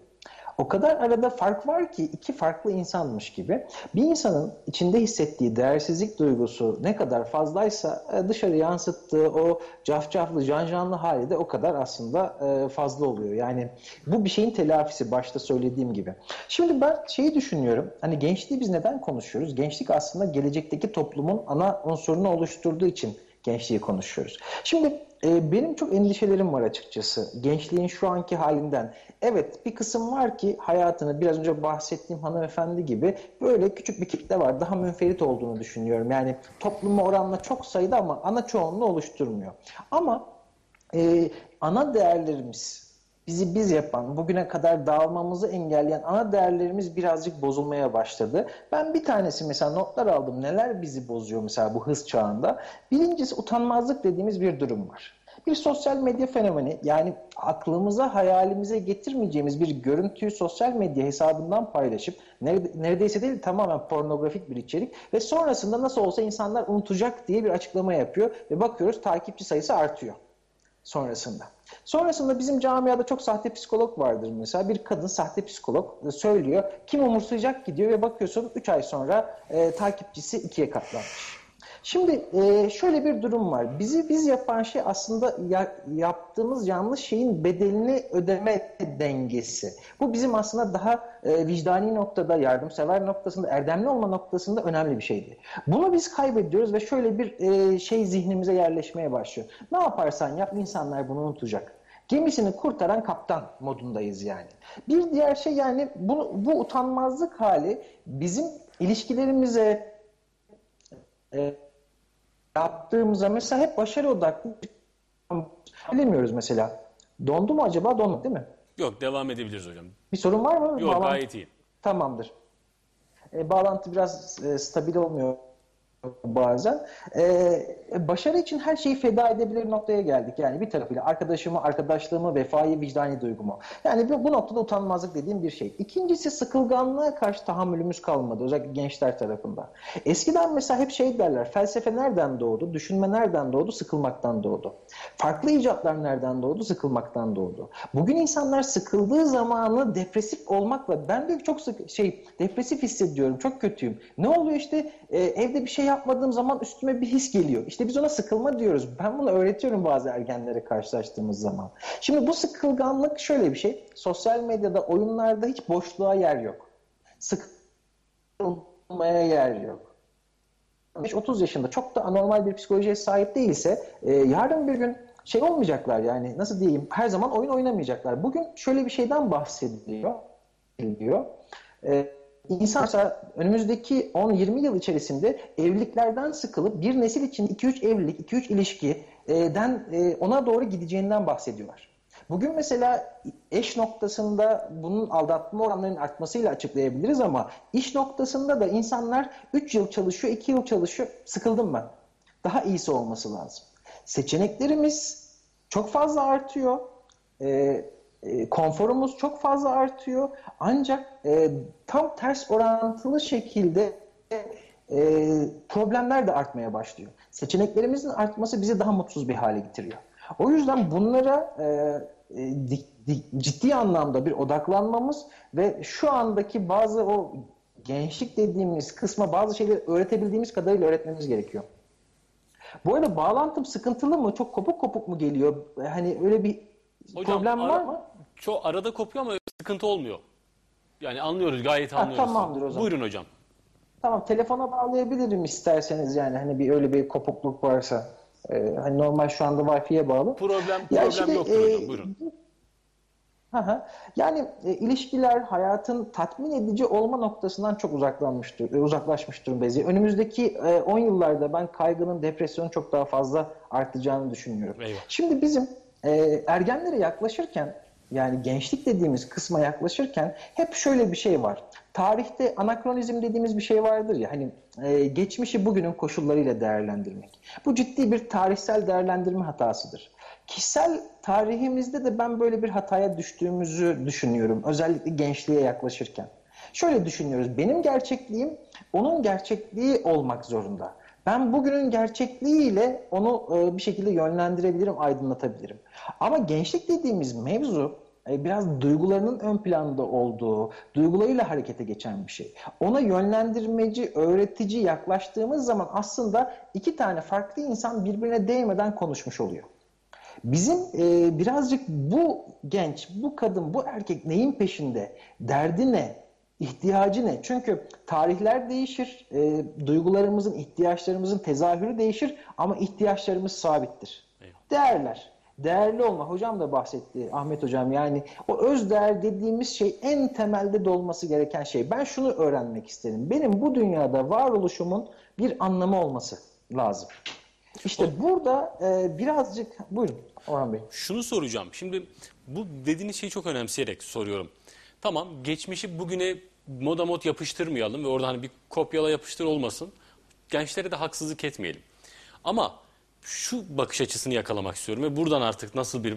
O kadar arada fark var ki iki farklı insanmış gibi. Bir insanın içinde hissettiği değersizlik duygusu ne kadar fazlaysa e, dışarı yansıttığı o cafcaflı, cancanlı hali de o kadar aslında e, fazla oluyor. Yani bu bir şeyin telafisi başta söylediğim gibi. Şimdi ben şeyi düşünüyorum. Hani gençliği biz neden konuşuyoruz? Gençlik aslında gelecekteki toplumun ana unsurunu oluşturduğu için gençliği konuşuyoruz. Şimdi e, benim çok endişelerim var açıkçası gençliğin şu anki halinden. Evet bir kısım var ki hayatını biraz önce bahsettiğim hanımefendi gibi böyle küçük bir kitle var. Daha münferit olduğunu düşünüyorum. Yani topluma oranla çok sayıda ama ana çoğunluğu oluşturmuyor. Ama e, ana değerlerimiz bizi biz yapan, bugüne kadar dağılmamızı engelleyen ana değerlerimiz birazcık bozulmaya başladı. Ben bir tanesi mesela notlar aldım. Neler bizi bozuyor mesela bu hız çağında? Birincisi utanmazlık dediğimiz bir durum var. Bir sosyal medya fenomeni yani aklımıza hayalimize getirmeyeceğimiz bir görüntüyü sosyal medya hesabından paylaşıp neredeyse değil tamamen pornografik bir içerik ve sonrasında nasıl olsa insanlar unutacak diye bir açıklama yapıyor ve bakıyoruz takipçi sayısı artıyor sonrasında. Sonrasında bizim camiada çok sahte psikolog vardır mesela. Bir kadın sahte psikolog söylüyor. Kim umursayacak ki diyor ve bakıyorsun 3 ay sonra e, takipçisi ikiye katlanmış. Şimdi e, şöyle bir durum var. Bizi biz yapan şey aslında ya- yaptığımız yanlış şeyin bedelini ödeme dengesi. Bu bizim aslında daha e, vicdani noktada, yardımsever noktasında, erdemli olma noktasında önemli bir şeydi. Bunu biz kaybediyoruz ve şöyle bir e, şey zihnimize yerleşmeye başlıyor. Ne yaparsan yap insanlar bunu unutacak. Gemisini kurtaran kaptan modundayız yani. Bir diğer şey yani bu, bu utanmazlık hali bizim ilişkilerimize e, yaptığımızda mesela hep başarı odaklı bilemiyoruz mesela. Dondu mu acaba? Dondu değil mi? Yok devam edebiliriz hocam. Bir sorun var mı? Yok Bağlantı- gayet iyi. Tamamdır. E, bağlantı biraz e, stabil olmuyor bazen. E, başarı için her şeyi feda edebilir noktaya geldik. Yani bir tarafıyla arkadaşımı, arkadaşlığımı, vefayı, vicdani duygumu. Yani bu, bu noktada utanmazlık dediğim bir şey. İkincisi sıkılganlığa karşı tahammülümüz kalmadı. Özellikle gençler tarafından. Eskiden mesela hep şey derler. Felsefe nereden doğdu? Düşünme nereden doğdu? Sıkılmaktan doğdu. Farklı icatlar nereden doğdu? Sıkılmaktan doğdu. Bugün insanlar sıkıldığı zamanı depresif olmakla ben de çok sık şey depresif hissediyorum. Çok kötüyüm. Ne oluyor işte e, evde bir şey yapmadığım zaman üstüme bir his geliyor. İşte biz ona sıkılma diyoruz. Ben bunu öğretiyorum bazı ergenlere karşılaştığımız zaman. Şimdi bu sıkılganlık şöyle bir şey. Sosyal medyada, oyunlarda hiç boşluğa yer yok. Sıkılmaya yer yok. 30 yaşında çok da anormal bir psikolojiye sahip değilse e, yarın bir gün şey olmayacaklar yani nasıl diyeyim her zaman oyun oynamayacaklar. Bugün şöyle bir şeyden bahsediliyor. diyor. E, İnsan mesela önümüzdeki 10-20 yıl içerisinde evliliklerden sıkılıp bir nesil için 2-3 evlilik, 2-3 ilişkiden e, ona doğru gideceğinden bahsediyorlar. Bugün mesela eş noktasında bunun aldatma oranlarının artmasıyla açıklayabiliriz ama iş noktasında da insanlar 3 yıl çalışıyor, 2 yıl çalışıyor, sıkıldım ben. Daha iyisi olması lazım. Seçeneklerimiz çok fazla artıyor. Ee, e, konforumuz çok fazla artıyor. Ancak e, tam ters orantılı şekilde e, problemler de artmaya başlıyor. Seçeneklerimizin artması bizi daha mutsuz bir hale getiriyor. O yüzden bunlara e, e, di- di- ciddi anlamda bir odaklanmamız ve şu andaki bazı o gençlik dediğimiz kısma bazı şeyleri öğretebildiğimiz kadarıyla öğretmemiz gerekiyor. Bu arada bağlantım sıkıntılı mı? Çok kopuk kopuk mu geliyor? Hani öyle bir Hocam, problem var mı? Çok arada kopuyor ama sıkıntı olmuyor. Yani anlıyoruz gayet Ha, anlıyoruz. tamamdır o zaman. Buyurun hocam. Tamam telefona bağlayabilirim isterseniz yani hani bir öyle bir kopukluk varsa. Ee, hani normal şu anda Wi-Fi'ye bağlı. Problem Ya problem şimdi, yoktur e, hocam. Buyurun. Hı. Yani e, ilişkiler hayatın tatmin edici olma noktasından çok uzaklanmıştır, e, uzaklaşmış durumdayız. Önümüzdeki e, 10 yıllarda ben kaygının, depresyonun çok daha fazla artacağını düşünüyorum. Eyvah. Şimdi bizim e, ergenlere yaklaşırken yani gençlik dediğimiz kısma yaklaşırken hep şöyle bir şey var. Tarihte anakronizm dediğimiz bir şey vardır ya hani e, geçmişi bugünün koşullarıyla değerlendirmek. Bu ciddi bir tarihsel değerlendirme hatasıdır. Kişisel tarihimizde de ben böyle bir hataya düştüğümüzü düşünüyorum. Özellikle gençliğe yaklaşırken. Şöyle düşünüyoruz. Benim gerçekliğim onun gerçekliği olmak zorunda. Ben bugünün gerçekliğiyle onu e, bir şekilde yönlendirebilirim, aydınlatabilirim. Ama gençlik dediğimiz mevzu biraz duygularının ön planda olduğu, duygularıyla harekete geçen bir şey. Ona yönlendirmeci, öğretici yaklaştığımız zaman aslında iki tane farklı insan birbirine değmeden konuşmuş oluyor. Bizim e, birazcık bu genç, bu kadın, bu erkek neyin peşinde? Derdi ne? İhtiyacı ne? Çünkü tarihler değişir, e, duygularımızın, ihtiyaçlarımızın tezahürü değişir ama ihtiyaçlarımız sabittir. Değerler. Değerli olma. Hocam da bahsetti Ahmet hocam. Yani o öz değer dediğimiz şey en temelde dolması gereken şey. Ben şunu öğrenmek isterim. Benim bu dünyada varoluşumun bir anlamı olması lazım. İşte burada e, birazcık buyurun Orhan Bey. Şunu soracağım. Şimdi bu dediğiniz şeyi çok önemseyerek soruyorum. Tamam geçmişi bugüne moda mod yapıştırmayalım ve orada hani bir kopyala yapıştır olmasın. Gençlere de haksızlık etmeyelim. Ama şu bakış açısını yakalamak istiyorum ve buradan artık nasıl bir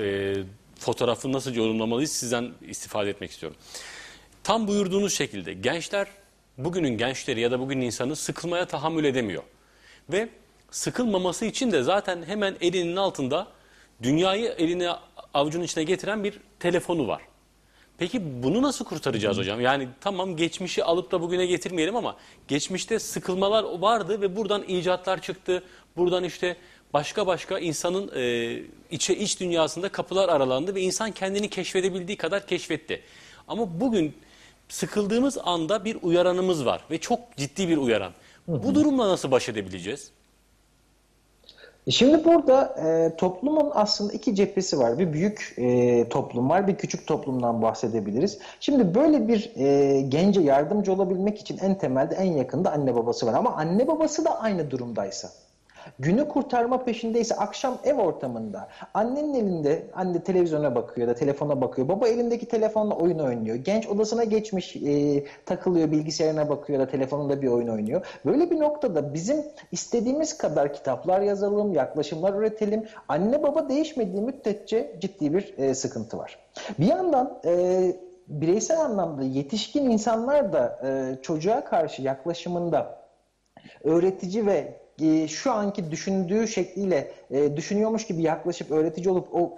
e, fotoğrafı nasıl yorumlamalıyız sizden istifade etmek istiyorum. Tam buyurduğunuz şekilde gençler bugünün gençleri ya da bugünün insanı sıkılmaya tahammül edemiyor. Ve sıkılmaması için de zaten hemen elinin altında dünyayı eline avucunun içine getiren bir telefonu var. Peki bunu nasıl kurtaracağız hocam? Yani tamam geçmişi alıp da bugüne getirmeyelim ama geçmişte sıkılmalar vardı ve buradan icatlar çıktı. Buradan işte başka başka insanın e, içe iç dünyasında kapılar aralandı ve insan kendini keşfedebildiği kadar keşfetti. Ama bugün sıkıldığımız anda bir uyaranımız var ve çok ciddi bir uyaran. Bu durumla nasıl baş edebileceğiz? E Şimdi burada e, toplumun aslında iki cephesi var. Bir büyük e, toplum var, bir küçük toplumdan bahsedebiliriz. Şimdi böyle bir e, gence yardımcı olabilmek için en temelde en yakında anne babası var. Ama anne babası da aynı durumdaysa, günü kurtarma peşindeyse akşam ev ortamında annenin elinde anne televizyona bakıyor da telefona bakıyor. Baba elindeki telefonla oyun oynuyor. Genç odasına geçmiş e, takılıyor bilgisayarına bakıyor da telefonunda bir oyun oynuyor. Böyle bir noktada bizim istediğimiz kadar kitaplar yazalım, yaklaşımlar üretelim. Anne baba değişmediği müddetçe ciddi bir e, sıkıntı var. Bir yandan e, bireysel anlamda yetişkin insanlar da e, çocuğa karşı yaklaşımında öğretici ve e, şu anki düşündüğü şekliyle e, düşünüyormuş gibi yaklaşıp öğretici olup o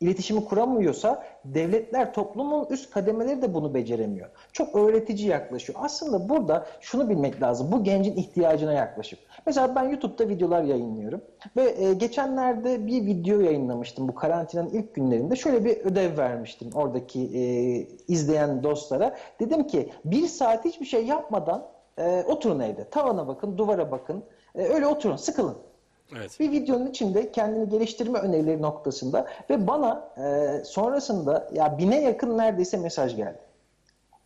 iletişimi kuramıyorsa devletler toplumun üst kademeleri de bunu beceremiyor. Çok öğretici yaklaşıyor. Aslında burada şunu bilmek lazım. Bu gencin ihtiyacına yaklaşıp. Mesela ben YouTube'da videolar yayınlıyorum ve e, geçenlerde bir video yayınlamıştım bu karantinanın ilk günlerinde. Şöyle bir ödev vermiştim oradaki e, izleyen dostlara. Dedim ki bir saat hiçbir şey yapmadan e, oturun evde. Tavana bakın, duvara bakın. E, öyle oturun, sıkılın. Evet. Bir videonun içinde kendini geliştirme önerileri noktasında ve bana e, sonrasında ya bine yakın neredeyse mesaj geldi.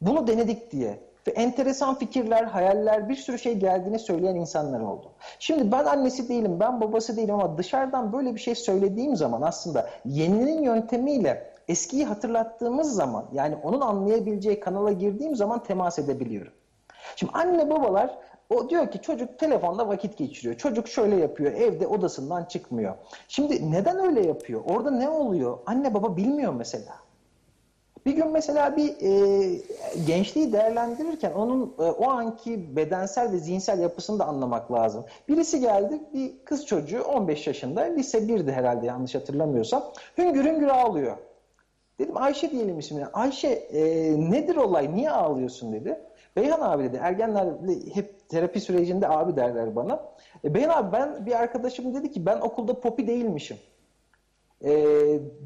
Bunu denedik diye ve enteresan fikirler, hayaller, bir sürü şey geldiğini söyleyen insanlar oldu. Şimdi ben annesi değilim, ben babası değilim ama dışarıdan böyle bir şey söylediğim zaman aslında yeninin yöntemiyle eskiyi hatırlattığımız zaman yani onun anlayabileceği kanala girdiğim zaman temas edebiliyorum. Şimdi anne babalar o diyor ki çocuk telefonda vakit geçiriyor. Çocuk şöyle yapıyor. Evde odasından çıkmıyor. Şimdi neden öyle yapıyor? Orada ne oluyor? Anne baba bilmiyor mesela. Bir gün mesela bir e, gençliği değerlendirirken onun e, o anki bedensel ve zihinsel yapısını da anlamak lazım. Birisi geldi bir kız çocuğu 15 yaşında lise 1'di herhalde yanlış hatırlamıyorsam hüngür hüngür ağlıyor. Dedim Ayşe diyelim ismini. Ayşe e, nedir olay niye ağlıyorsun dedi. Beyhan abi dedi ergenler hep terapi sürecinde abi derler bana. E, Beyhan abi ben bir arkadaşım dedi ki ben okulda popi değilmişim. E,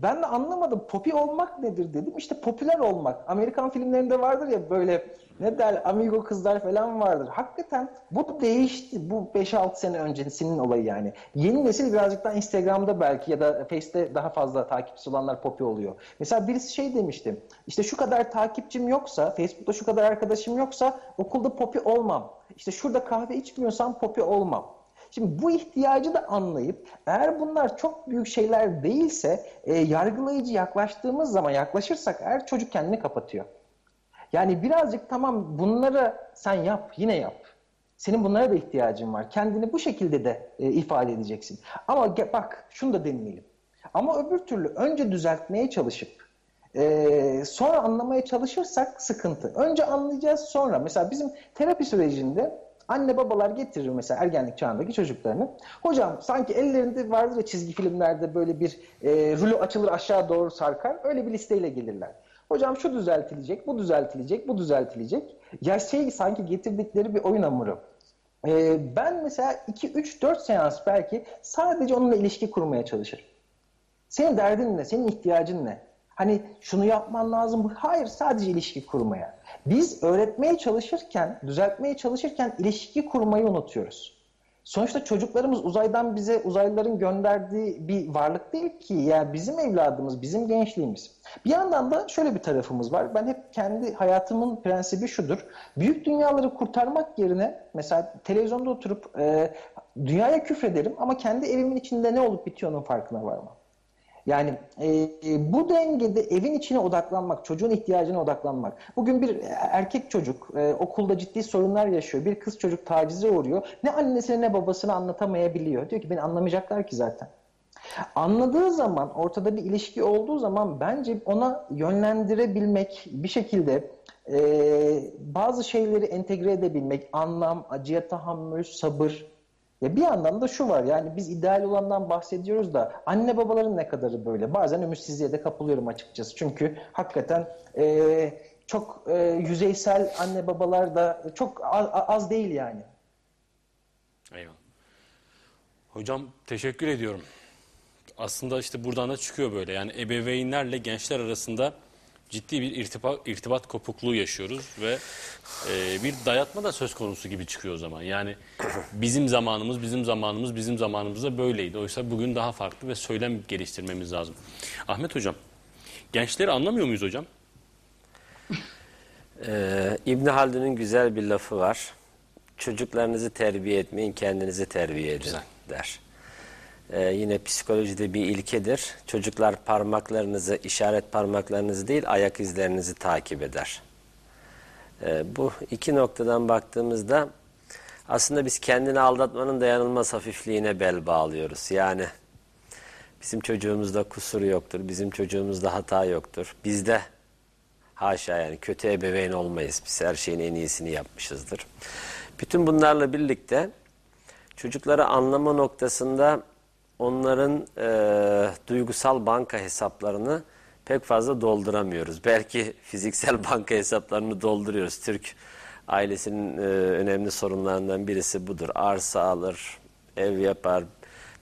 ben de anlamadım popi olmak nedir dedim. İşte popüler olmak. Amerikan filmlerinde vardır ya böyle ne der amigo kızlar falan vardır. Hakikaten bu değişti. Bu 5-6 sene öncesinin olayı yani. Yeni nesil birazcık daha Instagram'da belki ya da Face'te daha fazla takipçisi olanlar popi oluyor. Mesela birisi şey demişti. İşte şu kadar takipçim yoksa, Facebook'ta şu kadar arkadaşım yoksa okulda popi olmam. İşte şurada kahve içmiyorsam popi olmam. Şimdi bu ihtiyacı da anlayıp eğer bunlar çok büyük şeyler değilse e, yargılayıcı yaklaştığımız zaman yaklaşırsak eğer çocuk kendini kapatıyor. Yani birazcık tamam bunları sen yap yine yap. Senin bunlara da ihtiyacın var. Kendini bu şekilde de e, ifade edeceksin. Ama bak şunu da deneyelim. Ama öbür türlü önce düzeltmeye çalışıp e, sonra anlamaya çalışırsak sıkıntı. Önce anlayacağız sonra. Mesela bizim terapi sürecinde anne babalar getirir mesela ergenlik çağındaki çocuklarını. Hocam sanki ellerinde vardır ya çizgi filmlerde böyle bir e, rulo açılır aşağı doğru sarkar. Öyle bir listeyle gelirler. Hocam şu düzeltilecek, bu düzeltilecek, bu düzeltilecek. Ya şey sanki getirdikleri bir oyun hamuru. Ee, ben mesela 2, 3, 4 seans belki sadece onunla ilişki kurmaya çalışırım. Senin derdin ne? Senin ihtiyacın ne? Hani şunu yapman lazım. Hayır sadece ilişki kurmaya. Biz öğretmeye çalışırken, düzeltmeye çalışırken ilişki kurmayı unutuyoruz. Sonuçta çocuklarımız uzaydan bize uzaylıların gönderdiği bir varlık değil ki. Yani bizim evladımız, bizim gençliğimiz. Bir yandan da şöyle bir tarafımız var. Ben hep kendi hayatımın prensibi şudur. Büyük dünyaları kurtarmak yerine mesela televizyonda oturup e, dünyaya küfrederim ama kendi evimin içinde ne olup bitiyor onun farkına varmam. Yani e, bu dengede evin içine odaklanmak, çocuğun ihtiyacına odaklanmak. Bugün bir erkek çocuk e, okulda ciddi sorunlar yaşıyor. Bir kız çocuk tacize uğruyor. Ne annesine ne babasına anlatamayabiliyor. Diyor ki beni anlamayacaklar ki zaten. Anladığı zaman, ortada bir ilişki olduğu zaman bence ona yönlendirebilmek, bir şekilde e, bazı şeyleri entegre edebilmek, anlam, acıya tahammül, sabır, Ya bir yandan da şu var yani biz ideal olandan bahsediyoruz da anne babaların ne kadarı böyle? Bazen ümitsizliğe de kapılıyorum açıkçası. Çünkü hakikaten e, çok e, yüzeysel anne babalar da çok az, az değil yani. Eyvallah. Hocam teşekkür ediyorum. Aslında işte buradan da çıkıyor böyle. Yani ebeveynlerle gençler arasında ciddi bir irtibat, irtibat kopukluğu yaşıyoruz ve e, bir dayatma da söz konusu gibi çıkıyor o zaman. Yani bizim zamanımız, bizim zamanımız, bizim zamanımızda böyleydi. Oysa bugün daha farklı ve söylem geliştirmemiz lazım. Ahmet Hocam, gençleri anlamıyor muyuz hocam? Ee, İbn Haldun'un güzel bir lafı var. Çocuklarınızı terbiye etmeyin, kendinizi terbiye edin Güzel. der. Ee, yine psikolojide bir ilkedir. Çocuklar parmaklarınızı, işaret parmaklarınızı değil, ayak izlerinizi takip eder. Ee, bu iki noktadan baktığımızda aslında biz kendini aldatmanın dayanılmaz hafifliğine bel bağlıyoruz. Yani bizim çocuğumuzda kusur yoktur, bizim çocuğumuzda hata yoktur. Bizde Haşa yani kötü ebeveyn olmayız. Biz her şeyin en iyisini yapmışızdır. Bütün bunlarla birlikte çocukları anlama noktasında onların e, duygusal banka hesaplarını pek fazla dolduramıyoruz. Belki fiziksel banka hesaplarını dolduruyoruz. Türk ailesinin e, önemli sorunlarından birisi budur. Arsa alır, ev yapar,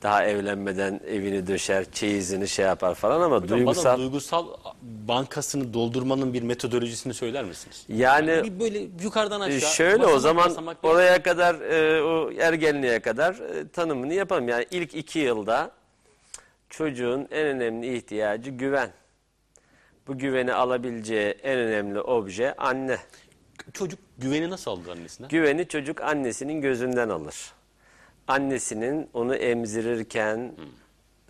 daha evlenmeden evini döşer, çeyizini şey yapar falan ama Hocam duygusal... bana duygusal bankasını doldurmanın bir metodolojisini söyler misiniz? Yani Bir böyle yukarıdan aşağı. E, Şöyle o zaman oraya kadar e, o ergenliğe kadar e, tanımını yapalım. Yani ilk iki yılda çocuğun en önemli ihtiyacı güven. Bu güveni alabileceği en önemli obje anne. Çocuk güveni nasıl aldı annesine? Güveni çocuk annesinin gözünden alır. Annesinin onu emzirirken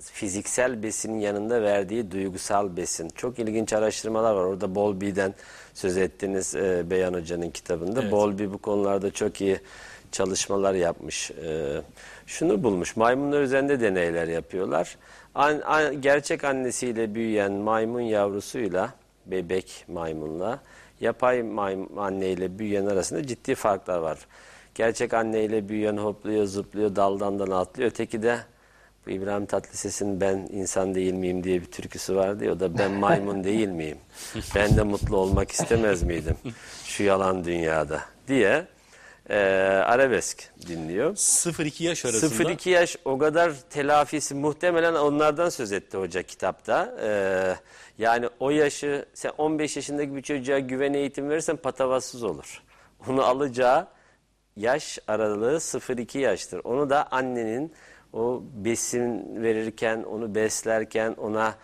fiziksel besinin yanında verdiği duygusal besin. Çok ilginç araştırmalar var. Orada Bowlby'den söz ettiniz e, Beyan Hoca'nın kitabında. Evet. Bowlby bu konularda çok iyi çalışmalar yapmış. E, şunu bulmuş. Maymunlar üzerinde deneyler yapıyorlar. An, an- gerçek annesiyle büyüyen maymun yavrusuyla bebek maymunla yapay maymun anneyle büyüyen arasında ciddi farklar var. Gerçek anneyle büyüyen hopluyor, zıplıyor, daldan dala atlıyor. Öteki de bu İbrahim Tatlıses'in ben insan değil miyim diye bir türküsü vardı ya o da ben maymun değil miyim? Ben de mutlu olmak istemez miydim şu yalan dünyada diye e, arabesk dinliyor. 0-2 yaş arasında 0-2 yaş o kadar telafisi muhtemelen onlardan söz etti hoca kitapta. Ee, yani o yaşı sen 15 yaşındaki bir çocuğa güven eğitim verirsen patavatsız olur. Onu alacağı yaş aralığı 0-2 yaştır. Onu da annenin o besin verirken, onu beslerken, ona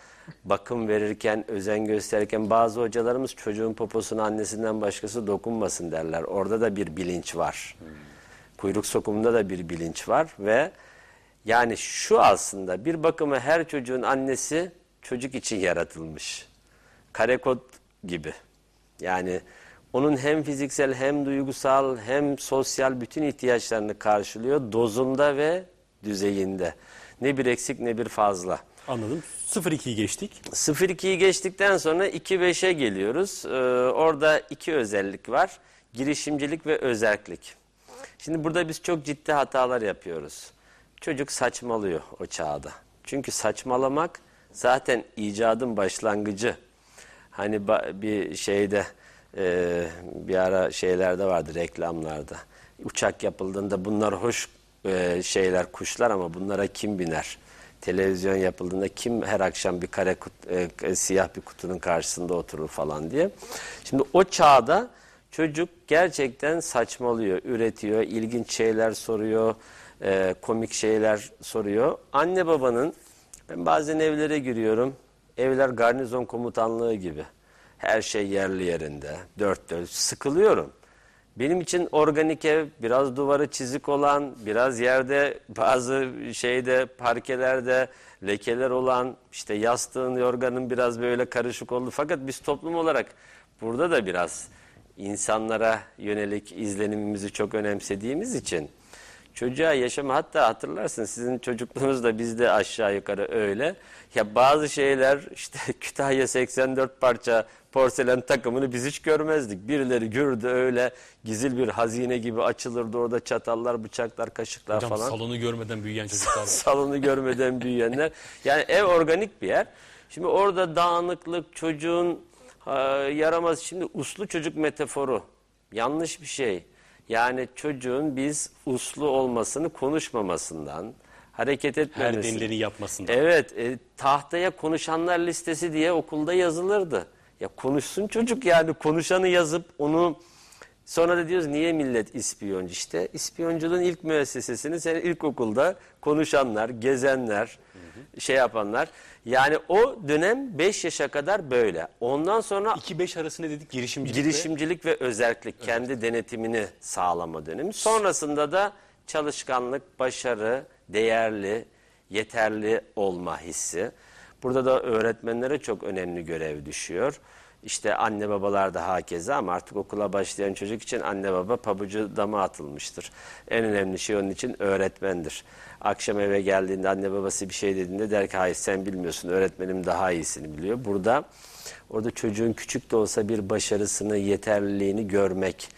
bakım verirken, özen gösterirken bazı hocalarımız çocuğun poposuna annesinden başkası dokunmasın derler. Orada da bir bilinç var. Kuyruk sokumunda da bir bilinç var ve yani şu aslında bir bakıma her çocuğun annesi çocuk için yaratılmış. Kare kod gibi. Yani onun hem fiziksel hem duygusal hem sosyal bütün ihtiyaçlarını karşılıyor dozunda ve düzeyinde. Ne bir eksik ne bir fazla. anladım. 0-2'yi geçtik. 0-2'yi geçtikten sonra 2-5'e geliyoruz. Ee, orada iki özellik var. Girişimcilik ve özerklik. Şimdi burada biz çok ciddi hatalar yapıyoruz. Çocuk saçmalıyor o çağda. Çünkü saçmalamak zaten icadın başlangıcı. Hani bir şeyde e, bir ara şeylerde vardı reklamlarda. Uçak yapıldığında bunlar hoş e, şeyler kuşlar ama bunlara kim biner? Televizyon yapıldığında kim her akşam bir kare kut- e, siyah bir kutunun karşısında oturur falan diye. Şimdi o çağda çocuk gerçekten saçmalıyor, üretiyor, ilginç şeyler soruyor, e, komik şeyler soruyor. Anne babanın ben bazen evlere giriyorum. Evler garnizon komutanlığı gibi. Her şey yerli yerinde. Dört dört. Sıkılıyorum. Benim için organik ev biraz duvarı çizik olan, biraz yerde bazı şeyde parkelerde lekeler olan, işte yastığın, yorganın biraz böyle karışık oldu. Fakat biz toplum olarak burada da biraz insanlara yönelik izlenimimizi çok önemsediğimiz için çocuğa yaşama hatta hatırlarsın sizin çocukluğunuz da bizde aşağı yukarı öyle. Ya bazı şeyler işte Kütahya 84 parça porselen takımını biz hiç görmezdik. Birileri gördü öyle gizil bir hazine gibi açılırdı orada çatallar, bıçaklar, kaşıklar Hocam falan. salonu görmeden büyüyen çocuklar var. Salonu görmeden büyüyenler. Yani ev organik bir yer. Şimdi orada dağınıklık, çocuğun yaramaz. Şimdi uslu çocuk metaforu yanlış bir şey. Yani çocuğun biz uslu olmasını konuşmamasından, hareket Her etmemesi. denileni yapmasında. Evet, e, tahtaya konuşanlar listesi diye okulda yazılırdı. Ya konuşsun çocuk yani konuşanı yazıp onu sonra da diyoruz niye millet ispiyoncu işte. İspiyonculuğun ilk müessesesini sen ilkokulda konuşanlar, gezenler, şey yapanlar. Yani o dönem 5 yaşa kadar böyle. Ondan sonra 2-5 arası ne dedik? Girişimcilik. ve- girişimcilik ve özellik, kendi denetimini sağlama dönemi. Sonrasında da çalışkanlık, başarı, değerli, yeterli olma hissi. Burada da öğretmenlere çok önemli görev düşüyor. İşte anne babalar da hakeza ama artık okula başlayan çocuk için anne baba pabucu dama atılmıştır. En önemli şey onun için öğretmendir. Akşam eve geldiğinde anne babası bir şey dediğinde der ki hayır sen bilmiyorsun öğretmenim daha iyisini biliyor. Burada orada çocuğun küçük de olsa bir başarısını, yeterliliğini görmek.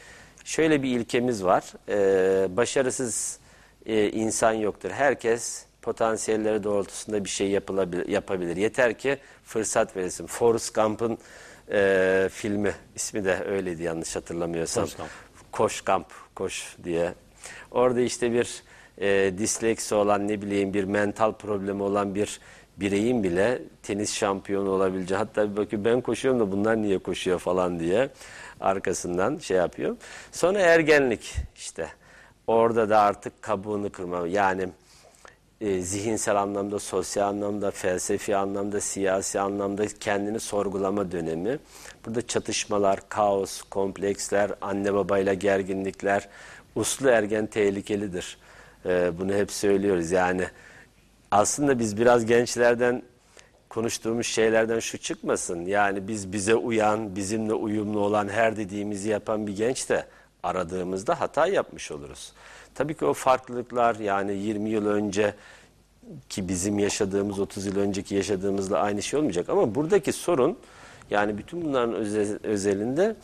Şöyle bir ilkemiz var. Ee, başarısız e, insan yoktur. Herkes potansiyelleri doğrultusunda bir şey yapabilir. Yeter ki fırsat verilsin. Forrest Gump'ın e, filmi ismi de öyleydi yanlış hatırlamıyorsam. Forrest Gump. Koş Gump, koş diye. Orada işte bir e, disleksi olan ne bileyim bir mental problemi olan bir bireyin bile tenis şampiyonu olabileceği hatta bir bakıyor ben koşuyorum da bunlar niye koşuyor falan diye arkasından şey yapıyor. Sonra ergenlik işte orada da artık kabuğunu kırma yani e, zihinsel anlamda, sosyal anlamda, felsefi anlamda, siyasi anlamda kendini sorgulama dönemi. Burada çatışmalar, kaos, kompleksler, anne babayla gerginlikler, uslu ergen tehlikelidir. E, bunu hep söylüyoruz yani. Aslında biz biraz gençlerden konuştuğumuz şeylerden şu çıkmasın. Yani biz bize uyan, bizimle uyumlu olan her dediğimizi yapan bir genç de aradığımızda hata yapmış oluruz. Tabii ki o farklılıklar yani 20 yıl önce ki bizim yaşadığımız 30 yıl önceki yaşadığımızla aynı şey olmayacak. Ama buradaki sorun yani bütün bunların öze- özelinde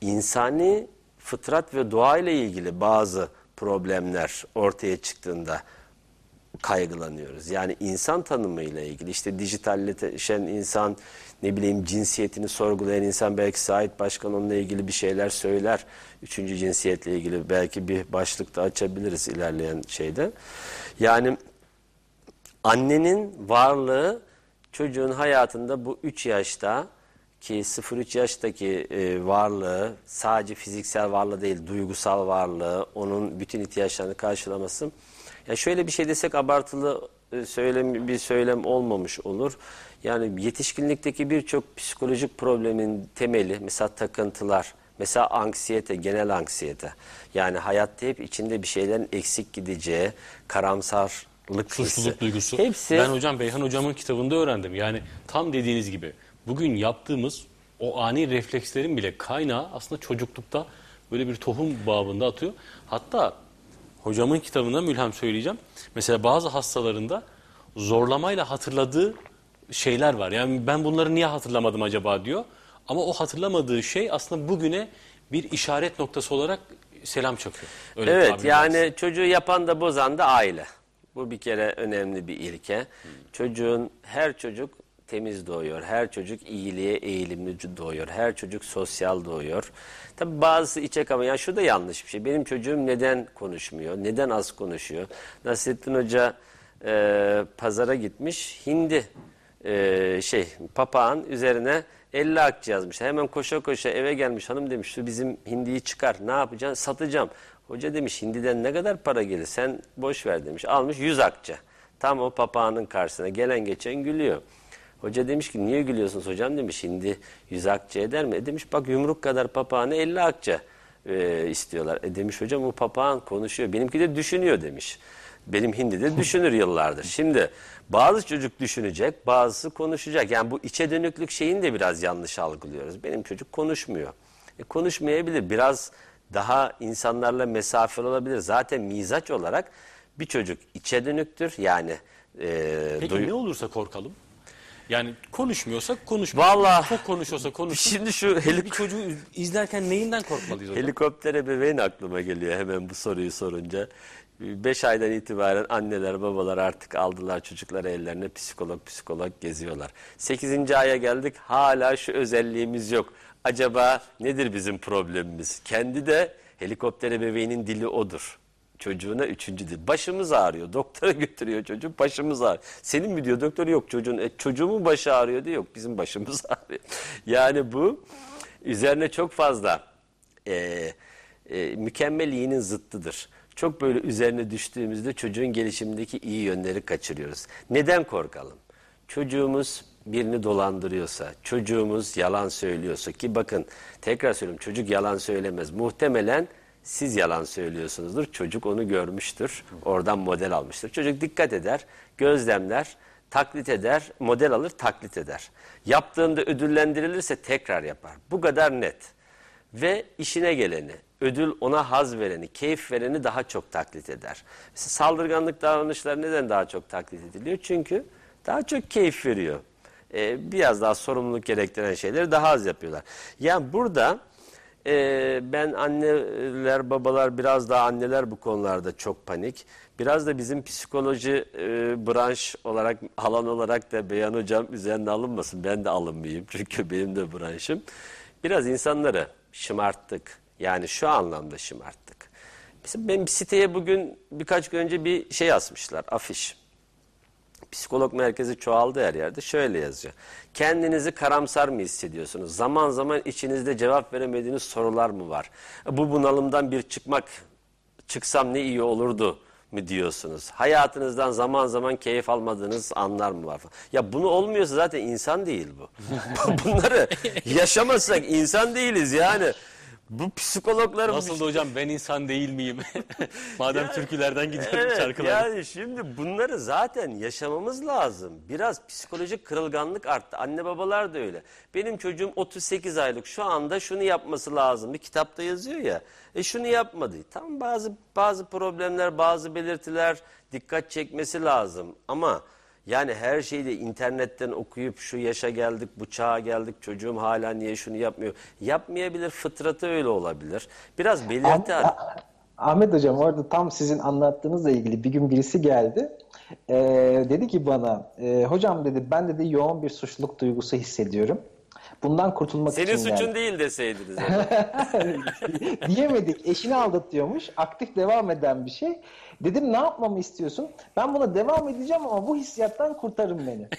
insani fıtrat ve doğa ile ilgili bazı problemler ortaya çıktığında kaygılanıyoruz. Yani insan tanımıyla ilgili işte dijitalleşen insan ne bileyim cinsiyetini sorgulayan insan belki Sait Başkan onunla ilgili bir şeyler söyler. Üçüncü cinsiyetle ilgili belki bir başlık da açabiliriz ilerleyen şeyde. Yani annenin varlığı çocuğun hayatında bu 3 yaşta ki 0-3 yaştaki e, varlığı sadece fiziksel varlığı değil duygusal varlığı onun bütün ihtiyaçlarını karşılaması. Ya şöyle bir şey desek abartılı e, söylem bir söylem olmamış olur. Yani yetişkinlikteki birçok psikolojik problemin temeli mesela takıntılar, mesela anksiyete, genel anksiyete. Yani hayatta hep içinde bir şeylerin eksik gideceği, karamsarlık hissi. Suçluluk duygusu. Hepsi Ben hocam Beyhan hocamın kitabında öğrendim. Yani tam dediğiniz gibi bugün yaptığımız o ani reflekslerin bile kaynağı aslında çocuklukta böyle bir tohum babında atıyor. Hatta hocamın kitabında Mülhem söyleyeceğim. Mesela bazı hastalarında zorlamayla hatırladığı şeyler var. Yani ben bunları niye hatırlamadım acaba diyor. Ama o hatırlamadığı şey aslında bugüne bir işaret noktası olarak selam çakıyor. Öyle Evet yani caizse. çocuğu yapan da bozan da aile. Bu bir kere önemli bir ilke. Çocuğun her çocuk temiz doğuyor. Her çocuk iyiliğe eğilimli doğuyor. Her çocuk sosyal doğuyor. Tabi bazısı içe kama. Yani şu da yanlış bir şey. Benim çocuğum neden konuşmuyor? Neden az konuşuyor? Nasrettin Hoca e, pazara gitmiş. Hindi e, şey papağan üzerine 50 akçe yazmış. Hemen koşa koşa eve gelmiş hanım demiş şu bizim hindiyi çıkar ne yapacaksın satacağım. Hoca demiş hindiden ne kadar para gelir sen boş ver demiş almış 100 akçe. Tam o papağanın karşısına gelen geçen gülüyor. Hoca demiş ki niye gülüyorsunuz hocam demiş hindi 100 akçe eder mi? E demiş bak yumruk kadar papağanı 50 akçe e, istiyorlar. E demiş hocam o papağan konuşuyor benimki de düşünüyor demiş. Benim hindi de düşünür yıllardır. Şimdi bazı çocuk düşünecek, bazısı konuşacak. Yani bu içe dönüklük şeyini de biraz yanlış algılıyoruz. Benim çocuk konuşmuyor. E, konuşmayabilir. Biraz daha insanlarla mesafeli olabilir. Zaten mizaç olarak bir çocuk içe dönüktür. Yani e, Peki ne olursa korkalım? Yani konuşmuyorsa konuşmuyor. Vallahi- Çok konuşuyorsa konuşsun. Şimdi şu helik- bir çocuğu izlerken neyinden korkmalıyız hocam? Helikopter ebeveyn aklıma geliyor hemen bu soruyu sorunca. 5 aydan itibaren anneler babalar artık aldılar çocukları ellerine psikolog psikolog geziyorlar. 8. aya geldik hala şu özelliğimiz yok. Acaba nedir bizim problemimiz? Kendi de helikopter ebeveynin dili odur. Çocuğuna üçüncü dil. Başımız ağrıyor. Doktora götürüyor çocuğu. Başımız ağrıyor. Senin mi diyor doktor yok çocuğun. E, çocuğumun başı ağrıyor diyor. Yok bizim başımız ağrıyor. Yani bu üzerine çok fazla e, e, mükemmel iyinin zıttıdır. Çok böyle üzerine düştüğümüzde çocuğun gelişimindeki iyi yönleri kaçırıyoruz. Neden korkalım? Çocuğumuz birini dolandırıyorsa, çocuğumuz yalan söylüyorsa ki bakın tekrar söylüyorum çocuk yalan söylemez. Muhtemelen siz yalan söylüyorsunuzdur. Çocuk onu görmüştür. Oradan model almıştır. Çocuk dikkat eder, gözlemler, taklit eder, model alır, taklit eder. Yaptığında ödüllendirilirse tekrar yapar. Bu kadar net. Ve işine geleni, ödül ona haz vereni, keyif vereni daha çok taklit eder. Mesela saldırganlık davranışları neden daha çok taklit ediliyor? Çünkü daha çok keyif veriyor. Ee, biraz daha sorumluluk gerektiren şeyleri daha az yapıyorlar. Yani burada e, ben anneler, babalar, biraz daha anneler bu konularda çok panik. Biraz da bizim psikoloji e, branş olarak, alan olarak da Beyan Hocam üzerine alınmasın. Ben de alınmayayım çünkü benim de branşım. Biraz insanları şımarttık. Yani şu anlamda şımarttık. Mesela benim siteye bugün birkaç gün önce bir şey asmışlar, afiş. Psikolog merkezi çoğaldı her yerde. Şöyle yazıyor. Kendinizi karamsar mı hissediyorsunuz? Zaman zaman içinizde cevap veremediğiniz sorular mı var? Bu bunalımdan bir çıkmak, çıksam ne iyi olurdu mu diyorsunuz? Hayatınızdan zaman zaman keyif almadığınız anlar mı var? Ya bunu olmuyorsa zaten insan değil bu. Bunları yaşamasak insan değiliz yani. Bu psikologların Nasıl da hocam ben insan değil miyim? Madem türkülerden gidiyorum Evet şarkılar. yani şimdi bunları zaten yaşamamız lazım. Biraz psikolojik kırılganlık arttı. Anne babalar da öyle. Benim çocuğum 38 aylık şu anda şunu yapması lazım. Bir kitapta yazıyor ya. E şunu yapmadı. Tam bazı bazı problemler, bazı belirtiler dikkat çekmesi lazım. Ama yani her şeyi de internetten okuyup şu yaşa geldik, bu çağa geldik, çocuğum hala niye şunu yapmıyor. Yapmayabilir, fıtratı öyle olabilir. Biraz belirti... Ah- Ahmet Hocam orada tam sizin anlattığınızla ilgili bir gün birisi geldi. Ee, dedi ki bana, e, hocam dedi ben dedi yoğun bir suçluluk duygusu hissediyorum. Bundan kurtulmak Senin için suçun geldim. değil deseydiniz. Diyemedik. Eşini aldatıyormuş. Aktif devam eden bir şey. Dedim ne yapmamı istiyorsun? Ben buna devam edeceğim ama bu hissiyattan kurtarın beni.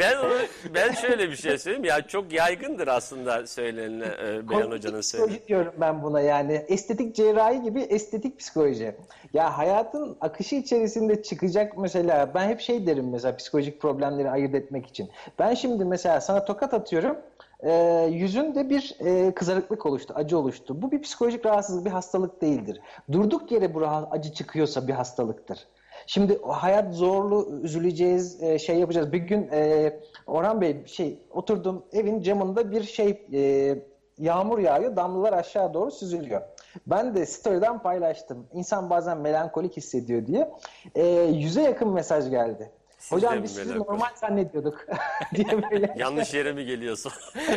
Ben onu, ben şöyle bir şey söyleyeyim ya çok yaygındır aslında söylenene e, Beyan Hoca'nın söylediği. diyorum ben buna yani. Estetik cerrahi gibi estetik psikoloji. Ya hayatın akışı içerisinde çıkacak mesela ben hep şey derim mesela psikolojik problemleri ayırt etmek için. Ben şimdi mesela sana tokat atıyorum. E, yüzünde bir e, kızarıklık oluştu, acı oluştu. Bu bir psikolojik rahatsızlık, bir hastalık değildir. Durduk yere bu raha- acı çıkıyorsa bir hastalıktır. Şimdi hayat zorlu, üzüleceğiz, e, şey yapacağız. Bir gün e, Orhan Bey şey oturdum evin camında bir şey e, yağmur yağıyor, damlalar aşağı doğru süzülüyor. Ben de story'den paylaştım. İnsan bazen melankolik hissediyor diye. E, yüze yakın mesaj geldi. Hocam biz sizi normal zannediyorduk diye böyle. Yanlış yere mi geliyorsun?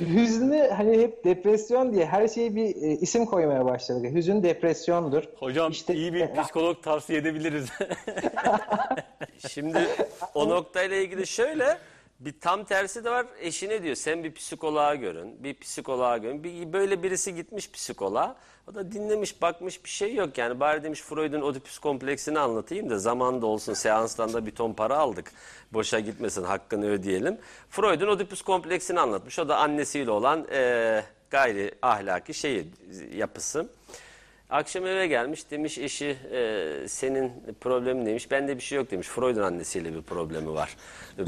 Hüznü hani hep depresyon diye her şeye bir e, isim koymaya başladık. Hüzün depresyondur. Hocam İşte- iyi bir psikolog tavsiye edebiliriz. Şimdi o noktayla ilgili şöyle bir tam tersi de var. Eşine diyor sen bir psikoloğa görün. Bir psikoloğa görün. Bir, böyle birisi gitmiş psikoloğa. O da dinlemiş bakmış bir şey yok yani. Bari demiş Freud'un Oedipus kompleksini anlatayım da zamanında olsun seanstan da bir ton para aldık. Boşa gitmesin hakkını ödeyelim. Freud'un Oedipus kompleksini anlatmış. O da annesiyle olan eee, gayri ahlaki şeyi yapısı. Akşam eve gelmiş demiş eşi e, senin problemin neymiş? Bende bir şey yok demiş. Freud'un annesiyle bir problemi var.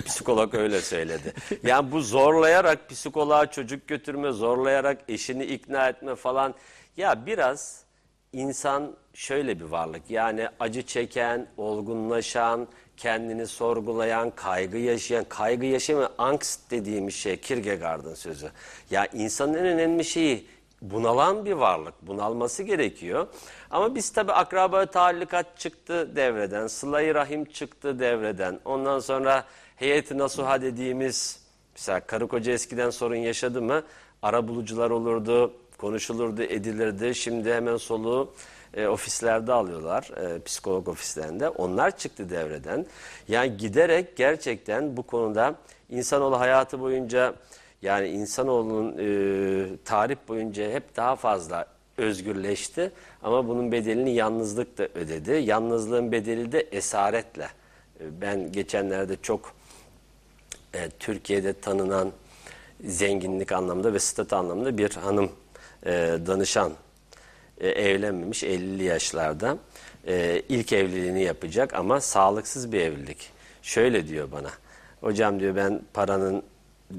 Psikolog öyle söyledi. Yani bu zorlayarak psikoloğa çocuk götürme, zorlayarak eşini ikna etme falan. Ya biraz insan şöyle bir varlık. Yani acı çeken, olgunlaşan, kendini sorgulayan, kaygı yaşayan, kaygı yaşama, angst dediğimiz şey Kierkegaard'ın sözü. Ya insanın en önemli şeyi bunalan bir varlık. Bunalması gerekiyor. Ama biz tabi akraba tallikat çıktı devreden, sıla rahim çıktı devreden. Ondan sonra heyeti nasuha dediğimiz, mesela karı koca eskiden sorun yaşadı mı? Ara bulucular olurdu, konuşulurdu, edilirdi. Şimdi hemen soluğu e, ofislerde alıyorlar, e, psikolog ofislerinde. Onlar çıktı devreden. Yani giderek gerçekten bu konuda insanoğlu hayatı boyunca yani insanoğlunun e, tarih boyunca hep daha fazla özgürleşti. Ama bunun bedelini yalnızlık da ödedi. Yalnızlığın bedeli de esaretle. E, ben geçenlerde çok e, Türkiye'de tanınan zenginlik anlamda ve statü anlamda bir hanım e, danışan e, evlenmemiş 50'li yaşlarda e, ilk evliliğini yapacak ama sağlıksız bir evlilik. Şöyle diyor bana. Hocam diyor ben paranın